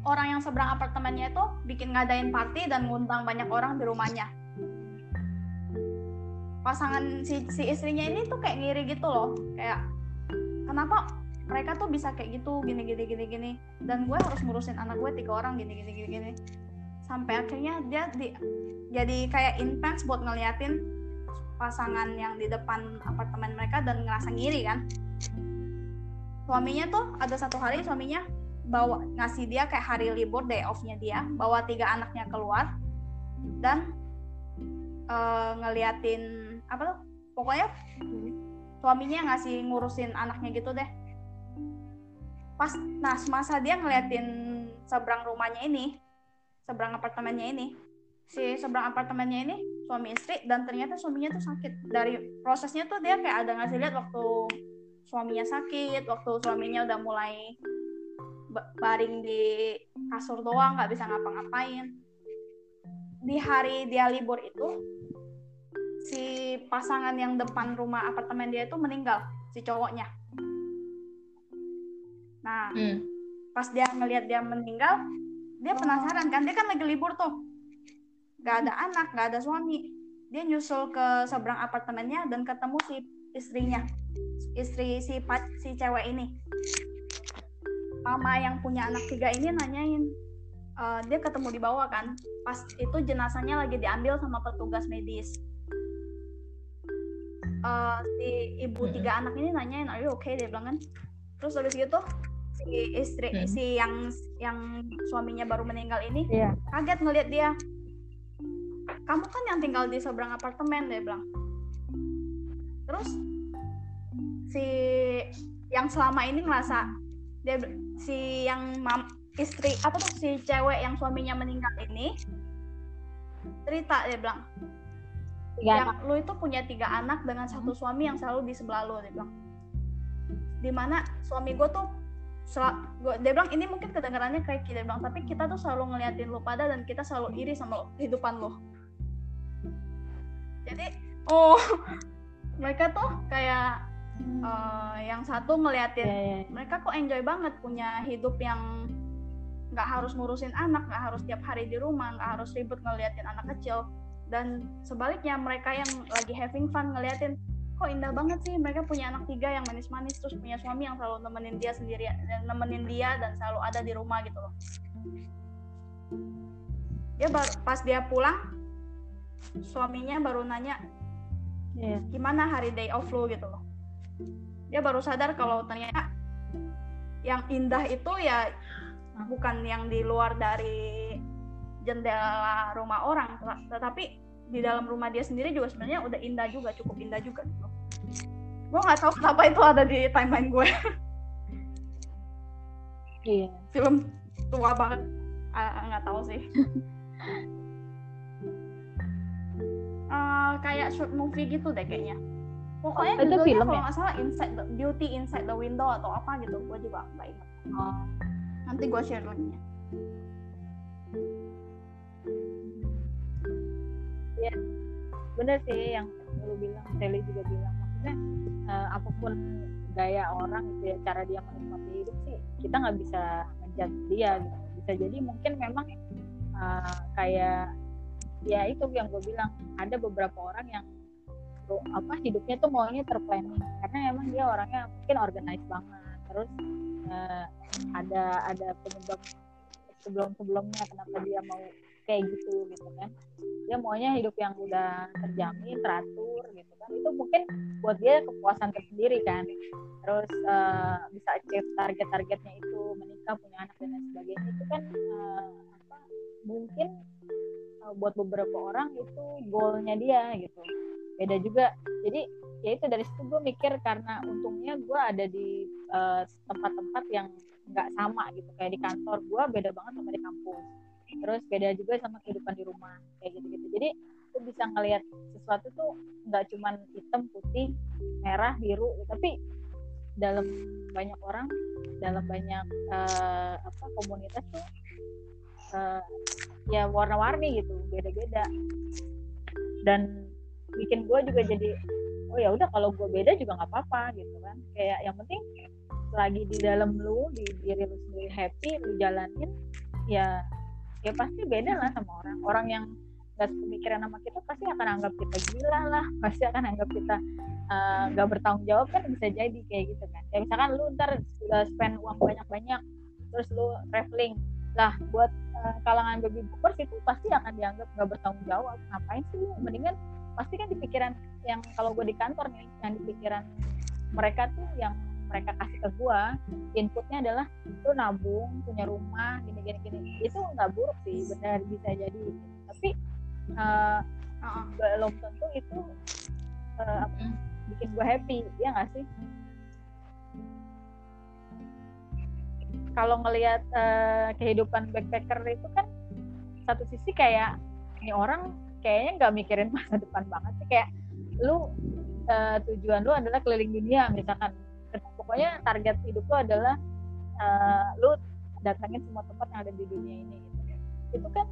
orang yang seberang apartemennya itu bikin ngadain party dan ngundang banyak orang di rumahnya. Pasangan si, si istrinya ini tuh kayak ngiri gitu loh. Kayak kenapa mereka tuh bisa kayak gitu? Gini gini gini gini. Dan gue harus ngurusin anak gue tiga orang gini gini gini gini. Sampai akhirnya dia di, jadi kayak intens buat ngeliatin pasangan yang di depan apartemen mereka dan ngerasa ngiri kan. Suaminya tuh ada satu hari suaminya bawa ngasih dia kayak hari libur day offnya dia bawa tiga anaknya keluar dan uh, ngeliatin apa tuh pokoknya suaminya ngasih ngurusin anaknya gitu deh. Pas nah semasa dia ngeliatin seberang rumahnya ini seberang apartemennya ini si seberang apartemennya ini suami istri dan ternyata suaminya tuh sakit. Dari prosesnya tuh dia kayak ada ngasih lihat waktu suaminya sakit waktu suaminya udah mulai baring di kasur doang nggak bisa ngapa-ngapain. Di hari dia libur itu si pasangan yang depan rumah apartemen dia itu meninggal si cowoknya. Nah hmm. pas dia ngelihat dia meninggal dia penasaran kan dia kan lagi libur tuh. Nggak ada anak nggak ada suami. Dia nyusul ke seberang apartemennya dan ketemu si istrinya istri si si cewek ini mama yang punya anak tiga ini nanyain uh, dia ketemu di bawah kan? Pas itu jenazahnya lagi diambil sama petugas medis. Uh, si ibu tiga anak ini nanyain are you okay? Dia bilang kan. Terus habis gitu si si istri Hmm. si yang yang suaminya baru meninggal ini Iya. kaget ngelihat dia. Kamu kan yang tinggal di seberang apartemen dia bilang. Terus si yang selama ini ngerasa dia si yang mam, istri apa tuh si cewek yang suaminya meninggal ini cerita dia bilang. Tiga yang anak. lu itu punya tiga anak dengan satu suami yang selalu di sebelah lu dia bilang. Di mana suami gue tuh sel- gua, dia bilang ini mungkin kedengarannya kayak dia bilang tapi kita tuh selalu ngeliatin lu pada dan kita selalu iri sama lo- kehidupan lo jadi oh mereka tuh kayak eh, yang satu ngeliatin Iya, iya. mereka kok enjoy banget punya hidup yang nggak harus ngurusin anak nggak harus tiap hari di rumah nggak harus ribet ngeliatin anak kecil dan sebaliknya mereka yang lagi having fun ngeliatin kok indah banget sih mereka punya anak tiga yang manis-manis terus punya suami yang selalu nemenin dia sendiri dan nemenin dia dan selalu ada di rumah gitu loh dia baru pas dia pulang suaminya baru nanya Iya. gimana hari day off lu gitu loh dia baru sadar kalau ternyata yang indah itu ya bukan yang di luar dari jendela rumah orang tet- tetapi di dalam rumah dia sendiri juga sebenarnya udah indah juga cukup indah juga gitu. Gue nggak tahu kenapa itu ada di timeline gue. Iya. film tua banget. Ah, nggak tahu sih. Eh, kayak short movie gitu deh kayaknya pokoknya itu judulnya film kalau ya? nggak salah inside the, beauty inside the window atau apa gitu. Gue juga nggak ingat. Oh. nanti gue share linknya. Bener sih yang lu bilang Sally juga bilang. Maksudnya eh, apa pun gaya orang gitu ya cara dia menikmati hidup sih kita nggak bisa ngejudge dia gitu. Bisa jadi mungkin memang eh, kayak ya itu yang gue bilang ada beberapa orang yang tuh, apa hidupnya tuh maunya terplanning. Karena emang dia orangnya mungkin organized banget. Terus eh, ada ada penyebab sebelum sebelumnya kenapa dia mau kayak gitu gitu kan. Dia maunya hidup yang udah terjamin teratur gitu kan. Itu mungkin buat dia kepuasan tersendiri kan. Terus eh, bisa achieve target-targetnya itu menikah punya anak dan lain sebagainya. Itu kan eh, apa mungkin eh, buat beberapa orang itu goalnya dia gitu beda juga. Jadi ya itu dari situ gue mikir karena untungnya gue ada di eh, tempat-tempat yang nggak sama gitu. Kayak di kantor gue beda banget sama di kampus. Terus beda juga sama kehidupan di rumah kayak gitu-gitu. Jadi lu bisa ngelihat sesuatu tuh nggak cuman hitam putih merah biru tapi dalam banyak orang dalam banyak eh, apa komunitas tuh eh, ya warna-warni gitu beda-beda. Dan bikin gue juga jadi oh ya udah kalau gue beda juga nggak apa-apa gitu kan. Kayak yang penting lagi di dalam lu di diri lu sendiri happy lu jalanin ya ya pasti beda lah sama orang. Orang yang gak sepemikiran sama kita pasti akan anggap kita gila lah pasti akan anggap kita eh, nggak bertanggung jawab kan bisa jadi kayak gitu kan. Ya misalkan lu ntar udah spend uang banyak-banyak terus lu traveling lah buat eh, kalangan baby boomers itu pasti akan dianggap nggak bertanggung jawab. Ngapain sih mendingan pasti kan di pikiran yang kalau gue di kantor nih yang di pikiran mereka tuh yang mereka kasih ke gue inputnya adalah lu nabung punya rumah gini gini gini. Itu nggak buruk sih benar bisa jadi. Tapi eh, belum tentu itu apa, bikin gue happy ya nggak sih? Kalau ngelihat eh, kehidupan backpacker itu kan satu sisi kayak ini orang kayaknya nggak mikirin masa depan banget sih. Kayak lu eh, tujuan lu adalah keliling dunia misalkan. Pokoknya target hidup lu adalah eh, lu datangin semua tempat yang ada di dunia ini gitu. itu kan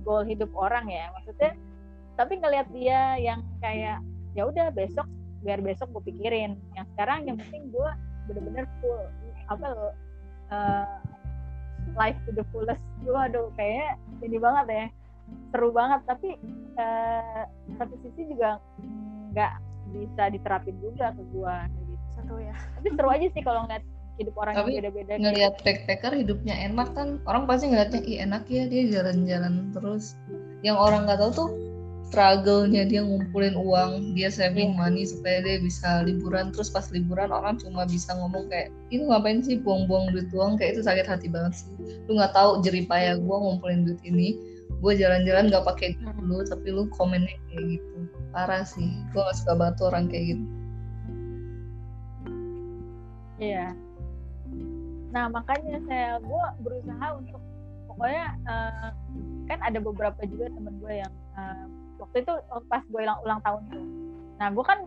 goal hidup orang ya maksudnya. Tapi ngelihat dia yang kayak ya udah besok biar besok gue pikirin. Yang sekarang yang penting gue bener-bener full apa lo eh, life to the fullest. Gue aduh kayaknya ini banget ya seru banget tapi eh, satu sisi juga nggak bisa diterapin juga ke gue gitu satu ya tapi seru aja sih kalau ngeliat hidup orang Tapi yang beda-beda ngelihat backpacker hidupnya enak kan orang pasti ngeliatnya ih enak ya dia jalan-jalan terus yang orang nggak tahu tuh struggle-nya dia ngumpulin uang, dia saving money supaya dia bisa liburan. Terus pas liburan orang cuma bisa ngomong kayak, itu ngapain sih buang-buang duit uang? Kayak itu sakit hati banget sih. Lu nggak tahu jeripaya gue ngumpulin duit ini. Gue jalan-jalan gak pakai duit lu, tapi lu komennya kayak gitu. Parah sih. Gue gak suka banget orang kayak gitu. Iya. Nah makanya saya gue berusaha untuk pokoknya uh, kan ada beberapa juga temen gue yang uh, waktu itu pas gue ulang ulang tahun tuh. Nah gue kan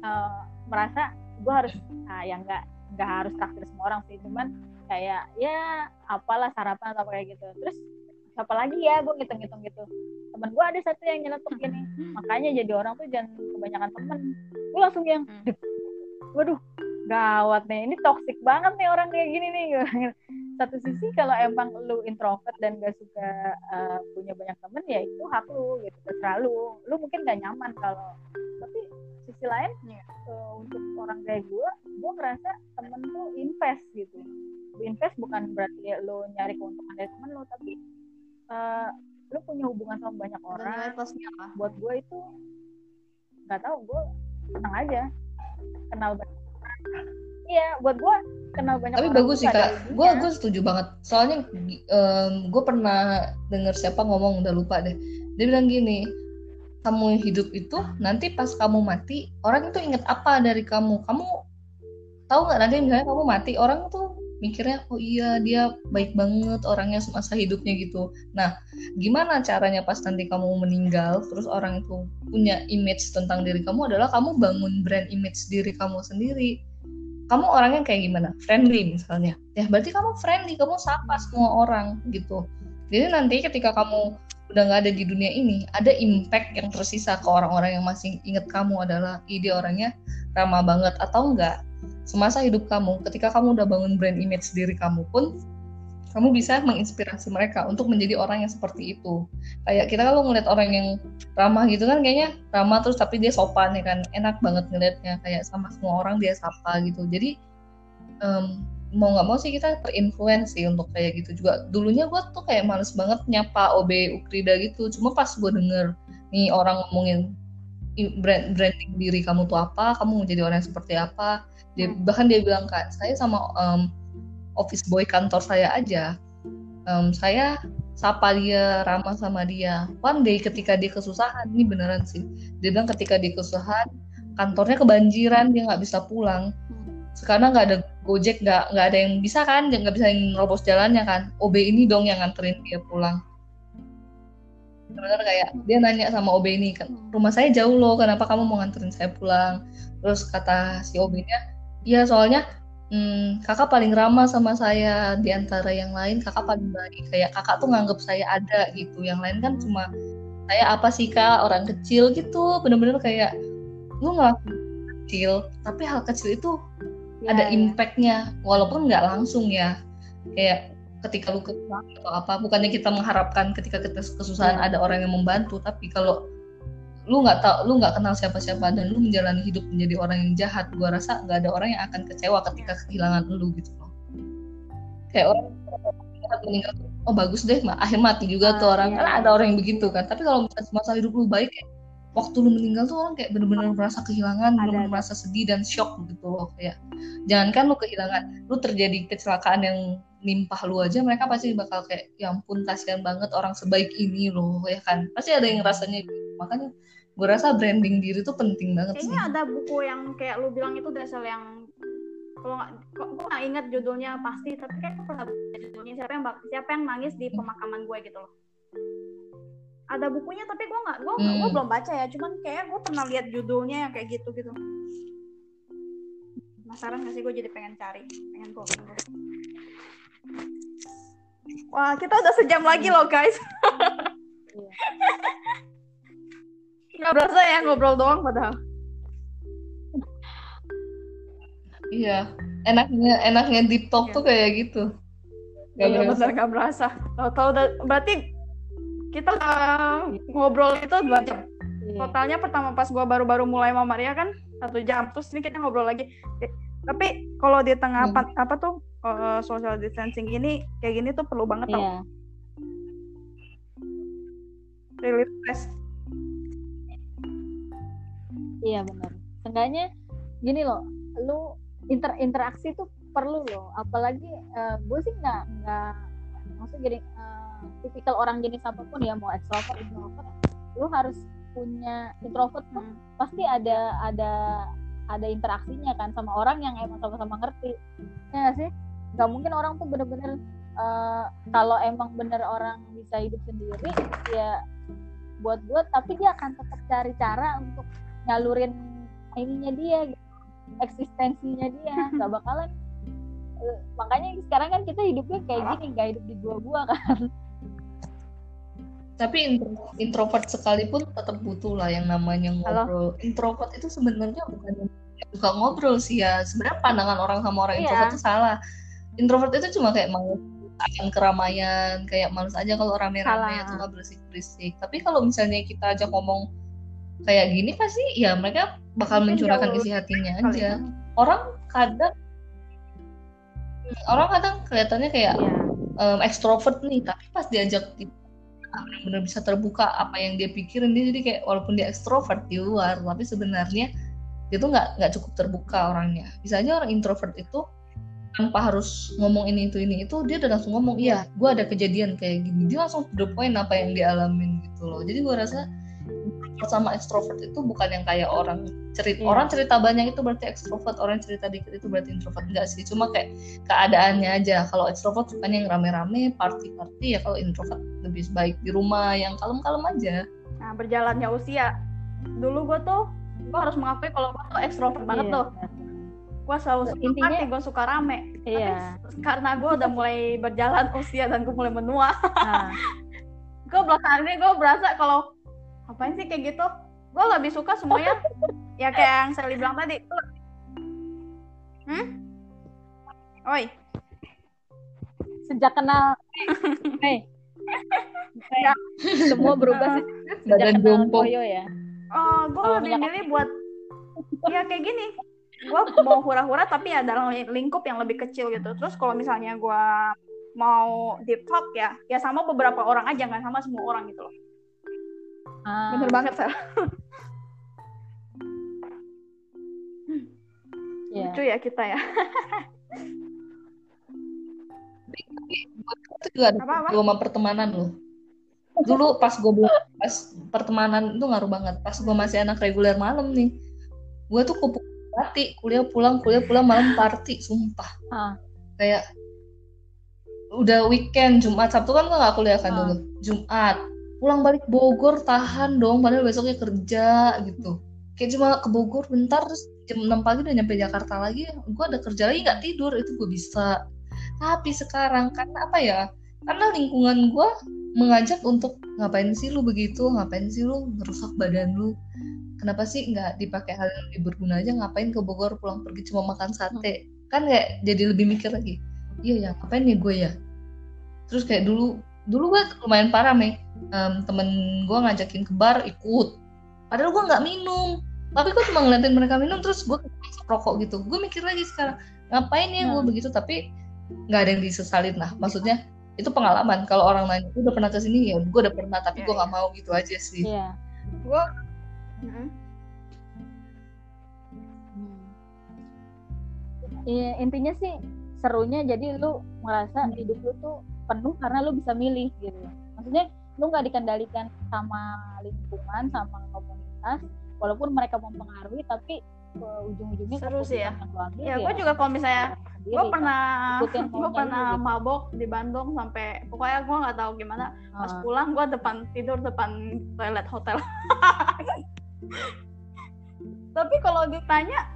uh, merasa gue harus uh, ya nggak nggak harus traktir semua orang sih cuman kayak ya apalah sarapan atau kayak gitu terus siapa lagi ya gue ngitung-ngitung gitu. Temen gue ada satu yang nyeletuk gini. Makanya jadi orang tuh jangan kebanyakan temen. Gue langsung yang waduh gawat nih. Ini toxic banget nih orang kayak gini nih. Satu sisi kalau emang lu introvert dan gak suka uh, punya banyak temen ya itu hak lu gitu terserah lu. Lu mungkin gak nyaman kalau tapi sisi lain uh, untuk orang kayak gue gue ngerasa temen tuh invest gitu. Invest bukan berarti lu nyari keuntungan dari temen lu tapi uh, lu punya hubungan sama banyak orang buat gue itu nggak tahu gue senang aja kenal banyak Iya, buat gue kenal banyak Tapi orang bagus sih kak, gue gue setuju banget. Soalnya um, gue pernah dengar siapa ngomong udah lupa deh. Dia bilang gini, kamu hidup itu nanti pas kamu mati orang itu inget apa dari kamu? Kamu tahu nggak nanti misalnya kamu mati orang tuh mikirnya oh iya dia baik banget orangnya semasa hidupnya gitu. Nah gimana caranya pas nanti kamu meninggal terus orang itu punya image tentang diri kamu adalah kamu bangun brand image diri kamu sendiri. Kamu orangnya kayak gimana? Friendly misalnya. Ya berarti kamu friendly, kamu sapa semua orang gitu. Jadi nanti ketika kamu udah nggak ada di dunia ini, ada impact yang tersisa ke orang-orang yang masih inget kamu adalah ide orangnya ramah banget atau enggak semasa hidup kamu ketika kamu udah bangun brand image diri kamu pun kamu bisa menginspirasi mereka untuk menjadi orang yang seperti itu. Kayak kita kalau ngeliat orang yang ramah gitu kan kayaknya ramah terus tapi dia sopan ya kan enak banget ngeliatnya kayak sama semua orang dia sapa gitu. Jadi um, mau nggak mau sih kita terinfluence sih untuk kayak gitu juga. Dulunya gue tuh kayak males banget nyapa OB Ukrida gitu. Cuma pas gue denger nih orang ngomongin brand branding diri kamu tuh apa, kamu mau jadi orang yang seperti apa, dia, hmm. bahkan dia bilang kak saya sama um, office boy kantor saya aja. Um, saya sapa dia ramah sama dia. One day ketika dia kesusahan ini beneran sih. Dia bilang ketika dia kesusahan kantornya kebanjiran dia nggak bisa pulang. Sekarang nggak ada gojek nggak nggak ada yang bisa kan nggak bisa yang nerobos jalannya kan. OB ini dong yang nganterin dia pulang. Benar kayak dia nanya sama OB ini kan rumah saya jauh loh kenapa kamu mau nganterin saya pulang? Terus kata si OB-nya Iya soalnya hmm, kakak paling ramah sama saya di antara yang lain. Kakak paling baik. Kayak kakak tuh nganggep saya ada gitu. Yang lain kan cuma saya apa sih kak? Orang kecil gitu. Bener-bener kayak lu ngelakuin kecil tapi hal kecil itu ya, ada ya. impactnya. Walaupun nggak langsung ya. Kayak ketika lu kesusahan atau apa bukannya kita mengharapkan ketika kita kesusahan ya. ada orang yang membantu tapi kalau lu nggak tahu lu nggak kenal siapa-siapa dan lu menjalani hidup menjadi orang yang jahat gua rasa nggak ada orang yang akan kecewa ketika kehilangan lu gitu loh. Kayak orang meninggal oh bagus deh akhir mati juga tuh ah, orang. iya. karena ada orang yang begitu kan. Tapi kalau misalnya masa hidup lu baik ya waktu lu meninggal tuh orang kayak bener-bener merasa kehilangan bener-bener merasa sedih dan shock gitu loh kayak jangankan lu kehilangan lu terjadi kecelakaan yang nimpah lu aja mereka pasti bakal kayak ya ampun kasihan banget orang sebaik ini loh ya kan. Pasti ada yang rasanya gitu. Makanya gue rasa branding diri tuh penting banget kayaknya sih. ada buku yang kayak lu bilang itu dasar yang kalau nggak gue nggak ingat judulnya pasti tapi kayak pernah judulnya siapa yang siapa yang nangis di pemakaman gue gitu loh. Ada bukunya tapi gue nggak gue hmm. gue belum baca ya cuman kayak gue pernah lihat judulnya yang kayak gitu gitu penasaran gak sih gue jadi pengen cari pengen gue wah kita udah sejam lagi loh guys iya. Gak berasa ya ngobrol doang padahal. Iya, enaknya enaknya di talk iya. tuh kayak gitu. Gak iya, berasa. bener gak berasa. Tahu-tahu berarti kita uh, ngobrol itu dua jam. Iya. Totalnya pertama pas gua baru-baru mulai sama Maria kan satu jam. Terus ini kita ngobrol lagi. Tapi kalau di tengah hmm. apa, apa tuh uh, social distancing ini kayak gini tuh perlu banget yeah. tau. Really stress iya benar. Seenggaknya gini loh lu inter interaksi tuh perlu loh. Apalagi uh, gue sih nggak nggak maksudnya jadi uh, tipikal orang jenis apa pun ya mau extrovert introvert lu harus punya introvert hmm. pasti ada ada ada interaksinya kan sama orang yang emang sama-sama ngerti. Ya gak sih? Nggak mungkin orang tuh bener-bener uh, kalau emang bener orang bisa hidup sendiri ya buat gue tapi dia akan tetap cari cara untuk nyalurin ininya dia gitu. eksistensinya dia nggak bakalan uh, makanya sekarang kan kita hidupnya kayak gini nggak hidup di gua-gua kan tapi introvert sekalipun tetap butuh lah yang namanya ngobrol. Halo? Introvert itu sebenarnya bukan bukan ngobrol sih ya. Sebenarnya pandangan orang sama orang iya. introvert itu salah. Introvert itu cuma kayak mau akan keramaian, kayak males aja kalau rame-rame atau nggak berisik-berisik. Tapi kalau misalnya kita aja ngomong kayak gini pasti ya mereka bakal Mungkin mencurahkan isi hatinya aja. Orang kadang orang kadang kelihatannya kayak yeah. um, ekstrovert nih, tapi pas diajak benar-benar bisa terbuka apa yang dia pikirin dia jadi kayak walaupun dia ekstrovert di luar tapi sebenarnya dia tuh nggak nggak cukup terbuka orangnya misalnya orang introvert itu tanpa harus ngomong ini itu ini itu dia udah langsung ngomong iya gue ada kejadian kayak gini dia langsung to the point apa yang dialamin gitu loh jadi gue rasa sama ekstrovert itu bukan yang kayak orang cerita yeah. orang cerita banyak itu berarti ekstrovert orang cerita dikit itu berarti introvert enggak sih cuma kayak keadaannya aja kalau ekstrovert bukan yang rame-rame party-party ya kalau introvert lebih baik di rumah yang kalem-kalem aja nah berjalannya usia dulu gue tuh gue harus mengakui kalau gue tuh ekstrovert yeah. banget tuh gue selalu suka intinya party, gue suka rame iya. tapi karena gue udah mulai berjalan usia dan gue mulai menua nah. gue belakangan ini gue berasa kalau apain sih kayak gitu? Gue lebih suka semuanya. Ya kayak yang saya bilang tadi. Hmm? Oi. Sejak kenal. Hey. Ya. semua berubah sih. Sejak kenal Koyo ya. Oh gue lebih milih buat ya kayak gini. Gue mau hura-hura tapi ya dalam lingkup yang lebih kecil gitu. Terus kalau misalnya gue mau deep talk ya ya sama beberapa orang aja nggak sama semua orang gitu loh ah. bener banget sih yeah. lucu ya kita ya. Itu juga ada apa, sama pertemanan loh dulu pas gue belum pas pertemanan itu ngaruh banget. Pas gue masih anak reguler malam nih gue tuh kupu party. Kuliah pulang kuliah pulang malam party sumpah. Ah. kayak udah weekend Jumat Sabtu kan gue gak kuliah kan ah. dulu. Jumat pulang balik Bogor tahan dong padahal besoknya kerja gitu. Kayak cuma ke Bogor bentar terus jam 6 pagi udah nyampe Jakarta lagi gue ada kerja lagi nggak tidur itu gue bisa. Tapi sekarang karena apa ya karena lingkungan gue mengajak untuk ngapain sih lu begitu ngapain sih lu merusak badan lu? Kenapa sih nggak dipakai hal yang lebih berguna aja ngapain ke Bogor pulang pergi cuma makan sate? Kan kayak jadi lebih mikir lagi. Iya ya ngapain ya gue ya? Terus kayak dulu dulu gue lumayan parah nih um, temen gue ngajakin ke bar ikut. Padahal gue nggak minum. Tapi gue cuma ngeliatin mereka minum terus gue rokok gitu. Gue mikir lagi sekarang ngapain ya gue hmm. begitu? Tapi nggak ada yang disesalin lah. Maksudnya itu pengalaman. Kalau orang lain udah pernah ke sini ya gue udah pernah tapi yeah, gue nggak yeah. mau gitu aja sih. Yeah. gue mm Iya, intinya sih serunya jadi lu merasa hidup lu tuh penuh karena lu bisa milih gitu. Maksudnya lu nggak dikendalikan sama lingkungan sama komunitas walaupun mereka mempengaruhi tapi ujung-ujungnya seru sih ya. ya, ya gue juga kalau misalnya gue pernah gue pernah gitu. mabok di Bandung sampai pokoknya gue nggak tahu gimana pas uh. pulang gue depan tidur depan toilet hotel. Tapi kalau ditanya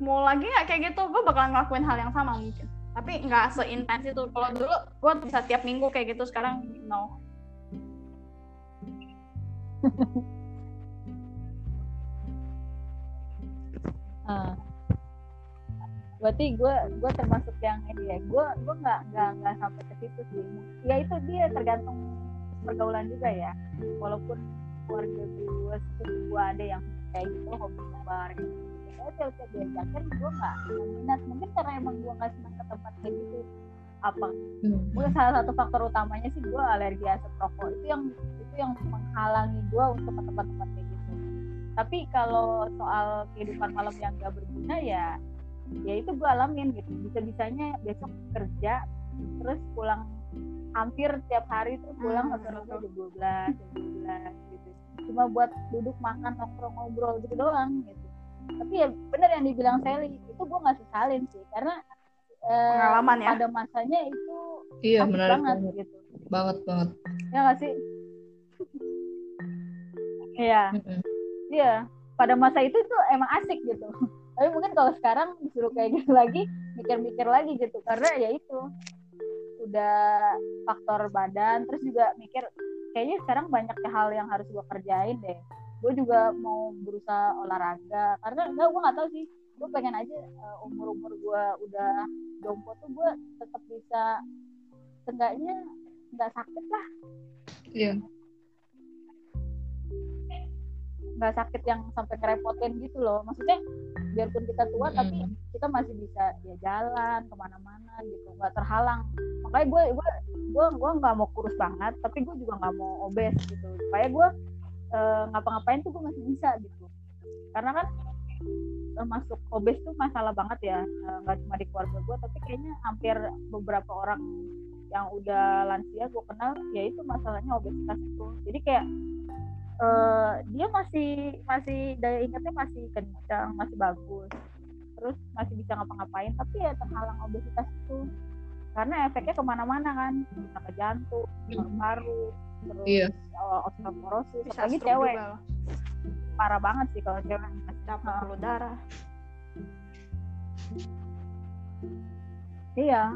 mau lagi nggak kayak gitu gue bakalan ngelakuin hal yang sama mungkin tapi nggak seintens itu. Kalau dulu gue bisa tiap minggu kayak gitu sekarang no. Uh, berarti gue gue termasuk yang ini ya. Gue gue nggak nggak nggak sampai ke situ sih. Ya itu dia tergantung pergaulan juga ya. Walaupun keluarga gue sepupu gue ada yang kayak gitu hobi bar gitu aja udah diajakin gue nggak minat. Mungkin karena emang gue nggak senang ke tempat kayak gitu. Apa? Hmm. mungkin salah satu faktor utamanya sih gue alergi asap rokok. Itu yang itu yang menghalangi gue untuk ke tempat-tempat kayak gitu. Tapi kalau soal kehidupan malam yang gak berguna ya ya itu gue alamin gitu. Bisa bisanya besok kerja terus pulang hampir tiap hari terus pulang Hmm, jam dua belas jam dua belas gitu. Cuma buat duduk makan nongkrong ngobrol gitu doang gitu tapi ya bener yang dibilang Sally itu gue nggak sesalin sih karena eh, Pengalaman ya. pada masanya itu Iya, menarik banget banget. gitu Banget banget. ya nggak sih iya iya pada masa itu tuh emang asik gitu tapi mungkin kalau sekarang disuruh kayak gitu lagi mikir-mikir lagi gitu karena ya itu udah faktor badan terus juga mikir kayaknya sekarang banyak hal yang harus gue kerjain deh gue juga mau berusaha olahraga. Karena enggak gue nggak tahu sih. Gue pengen aja umur umur gue udah jompo tuh gue tetap bisa seenggaknya nggak sakit lah. Iya. nggak sakit yang sampai ngerepotin gitu loh. Maksudnya biarpun kita tua Mm. tapi kita masih bisa ya jalan ke mana-mana gitu. Nggak terhalang. Makanya gue gue gue gue nggak mau kurus banget tapi gue juga nggak mau obes gitu. Supaya gue eh, ngapa-ngapain tuh gue masih bisa gitu. Karena kan eh, masuk obes tuh masalah banget ya Eh, nggak cuma di keluarga gue tapi kayaknya hampir beberapa orang yang udah lansia gue kenal ya itu masalahnya obesitas itu. Jadi kayak eh, dia masih masih daya ingatnya masih kencang masih bagus. Terus masih bisa ngapa-ngapain tapi ya terhalang obesitas itu. Karena efeknya ke mana-mana kan bisa ke jantung paru-paru terus Iya. osteoporosis Bisa apalagi cewek juga parah banget sih kalau cewek Nah. pembuluh darah. iya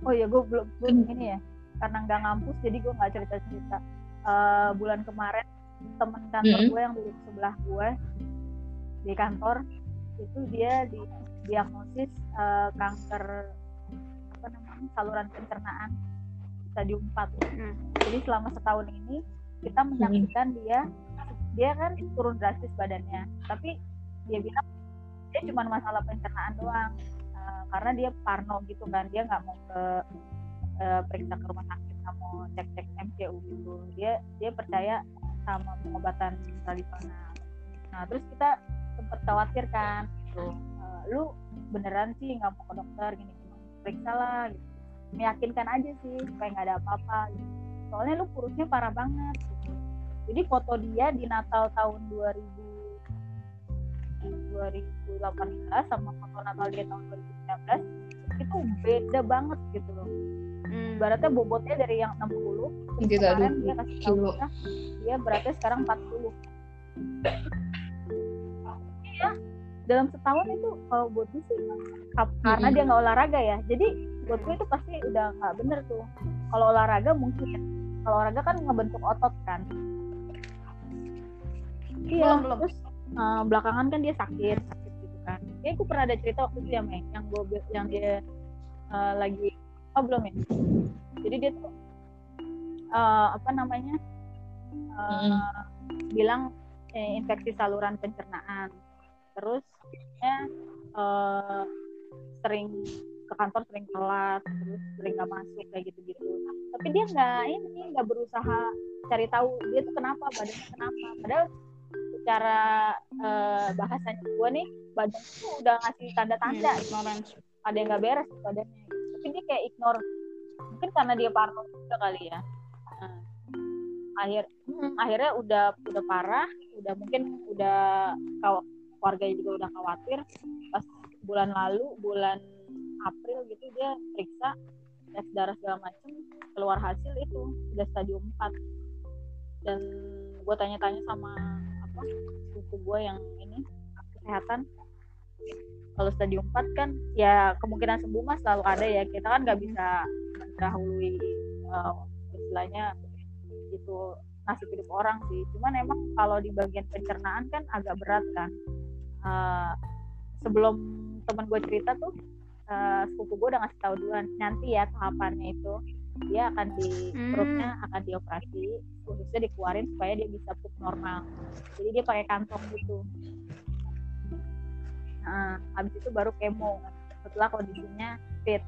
oh iya gue belum belum ini ya karena nggak ngampus jadi gue nggak cerita cerita bulan kemarin temen kantor Mhm. gue yang duduk sebelah gue di kantor itu dia di diagnosis eh, kanker apa namanya saluran pencernaan stadium 4 Hmm. jadi selama setahun ini kita menyaksikan dia dia kan turun drastis badannya. Tapi dia bilang dia cuma masalah pencernaan doang. Eh, karena dia parno gitu kan. Dia nggak mau ke eh, periksa ke rumah sakit nggak mau cek cek MCU gitu. Dia dia percaya sama pengobatan tradisional nah terus kita sempat khawatir kan gitu. Eh, lu beneran sih nggak mau ke dokter gini gini periksa lah gitu meyakinkan aja sih supaya nggak ada apa-apa gitu. soalnya lu kurusnya parah banget gitu. jadi foto dia di Natal tahun 2000 2018 sama foto Natal dia tahun 2019 itu beda banget gitu loh Hmm. ibaratnya bobotnya dari yang 60 terus Kita kemarin 20 dia kasih tahu kilo. kita dia beratnya sekarang 40 iya dalam setahun itu kalau buat gue sih kap- karena Mm-mm. dia nggak olahraga ya jadi buat gue itu pasti udah nggak bener tuh. Kalau olahraga mungkin kalau olahraga kan ngebentuk otot kan. Iya Belum, belum. terus eh, belakangan kan dia sakit sakit gitu kan. Kayak gue pernah ada cerita waktu itu ya Mei yang gue yang dia eh, lagi oh belum ya? Jadi dia tuh eh, apa namanya eh, bilang eh, infeksi saluran pencernaan. Terus dia eh, sering ke kantor sering telat terus sering nggak masuk kayak gitu gitu tapi dia nggak ini nggak berusaha cari tahu dia tuh kenapa badannya kenapa. Padahal secara eh, bahasanya gue nih badan tuh udah ngasih tanda-tanda Hmm, ignorance. ada yang nggak beres badannya. Tapi dia kayak ignore. Mungkin karena dia parno juga kali ya. Nah, akhir hmm, akhirnya udah udah parah. Udah mungkin udah keluarganya juga udah khawatir. Pas bulan lalu bulan April gitu dia periksa tes darah segala macem keluar hasil itu udah stadium 4 dan gue tanya-tanya sama apa buku gue yang ini kesehatan kalau stadium 4 kan ya kemungkinan sembuh mah selalu ada ya. Kita kan nggak bisa mendahului eh, istilahnya itu nasib hidup orang sih. Cuman emang kalau di bagian pencernaan kan agak berat kan. Eh, sebelum teman gue cerita tuh eh, sepupu gue udah ngasih tahu duluan nanti ya tahapannya itu dia akan di Hmm. perutnya akan dioperasi khususnya dikeluarin supaya dia bisa pup normal. Jadi dia pakai kantong gitu. Nah habis itu baru kemo. Setelah kondisinya fit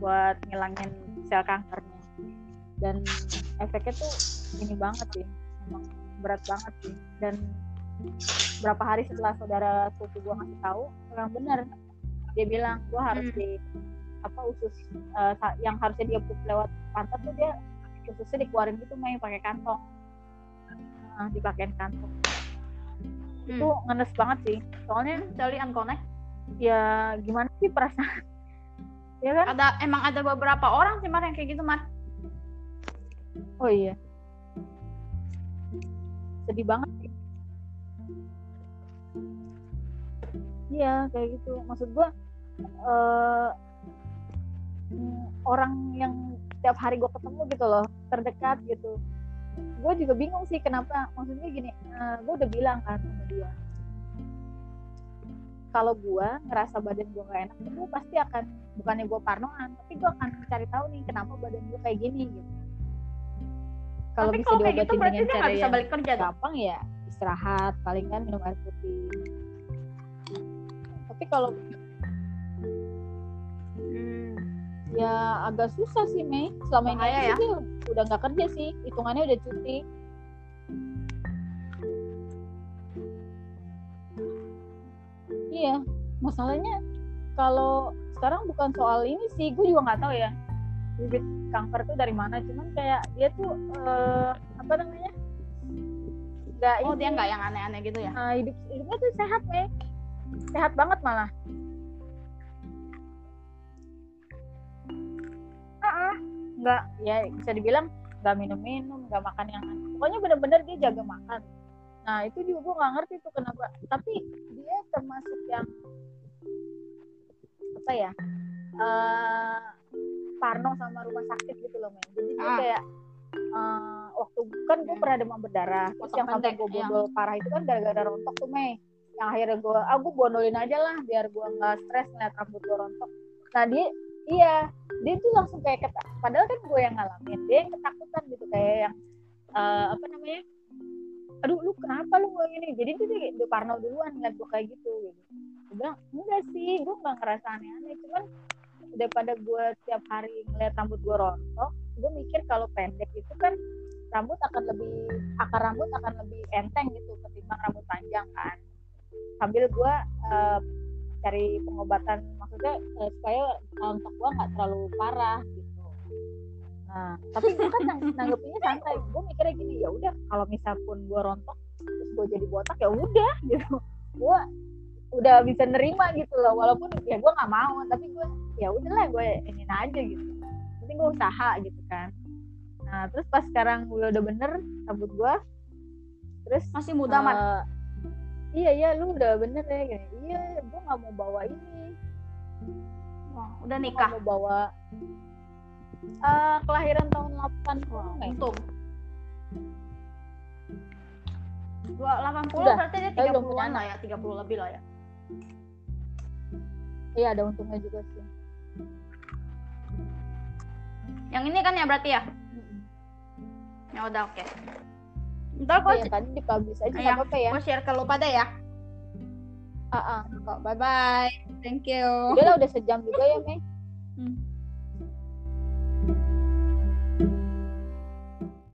buat ngilangin sel kankernya. Dan efeknya tuh ini banget sih emang berat banget sih. Dan berapa hari setelah saudara sepupu gue ngasih tahu memang benar dia bilang gue harus Hmm. di apa usus eh, sa- yang harusnya dia pup lewat pantat tuh dia ususnya dikeluarin gitu main pakai kantong nah, dipakein kantong itu Hmm. ngenes banget sih soalnya Dari unconnect. ya gimana sih perasaan ya kan Ada emang ada beberapa orang sih Mar yang kayak gitu Mar. oh iya sedih banget sih iya kayak gitu maksud gua eh mm, orang yang setiap hari gue ketemu gitu loh terdekat gitu. Gue juga bingung sih kenapa maksudnya gini gue udah bilang kan sama dia kalau gue ngerasa badan gue gak enak gue pasti akan bukannya gue parnoan tapi gue akan cari tahu nih kenapa badan gue kayak gini gitu. Kalau bisa kalau kayak gitu diobatin berarti dengan dia cara bisa yang balik kerja gampang ya istirahat paling kan minum air putih. Tapi kalau Hmm. ya agak susah sih Mei. Selama ini Bahaya ya. dia udah nggak kerja sih. Hitungannya udah cuti. Iya. Masalahnya kalau sekarang bukan soal ini sih. Gue juga nggak tahu ya. Bibit kanker tuh dari mana. Cuman kayak dia tuh eh, apa namanya? Nggak Oh ini, dia nggak yang aneh-aneh gitu ya? eh, hidup hidupnya tuh sehat Mei. Sehat banget malah Ah, nggak ya bisa dibilang nggak minum-minum nggak makan yang aneh pokoknya bener-bener dia jaga makan. Nah itu juga gue nggak ngerti tuh kenapa. Tapi dia termasuk yang apa ya eh parno sama rumah sakit gitu loh men jadi dia Ah. kayak eh, waktu kan gue pernah demam berdarah. Terus yang sampai gue iya. bondol parah itu kan gara-gara rontok tuh Mei. Yang akhirnya gue ah gue bondolin aja lah biar gue nggak stres ngeliat rambut gue rontok. Nah dia iya dia tuh langsung kayak ketak padahal kan gue yang ngalamin dia yang ketakutan gitu kayak yang eh, apa namanya aduh lu kenapa lu kayak gini jadi dia, dia parno duluan ngeliat gue kayak gitu. Gitu gue bilang enggak sih gue nggak ngerasa aneh-aneh cuman daripada gue tiap hari ngeliat rambut gue rontok gue mikir kalau pendek itu kan rambut akan lebih akar rambut akan lebih enteng gitu ketimbang rambut panjang kan. Sambil gue eh, cari pengobatan. Maksudnya eh, supaya rontok gue nggak terlalu parah gitu. Nah tapi gue kan nang- nanggepinnya santai. Gue mikirnya gini ya udah kalau misal pun gue rontok terus gue jadi botak ya udah gitu. Gue udah bisa nerima gitu loh walaupun ya gue nggak mau tapi gue ya udahlah gue ingin aja gitu. Penting gue usaha gitu kan. Nah terus pas sekarang gue udah bener rambut gue terus Masih muda eh, iya iya lu udah bener ya gini iya gue nggak mau bawa ini Wah, udah Gua nikah. mau bawa eh, kelahiran tahun 80 Wah, Mei. untung. Dua delapan puluh Udah, berarti dia tiga puluhan lah ya, tiga puluh lebih lah ya. iya ada untungnya juga sih Yang ini kan ya berarti ya? Ya udah oke. Ntar Oh, gue yang tadi dipublish aja Iya. nggak apa-apa ya gue share ke lu pada ya. ah ah. Kok bye bye. Thank you. udah lah udah sejam juga ya Mei Hmm.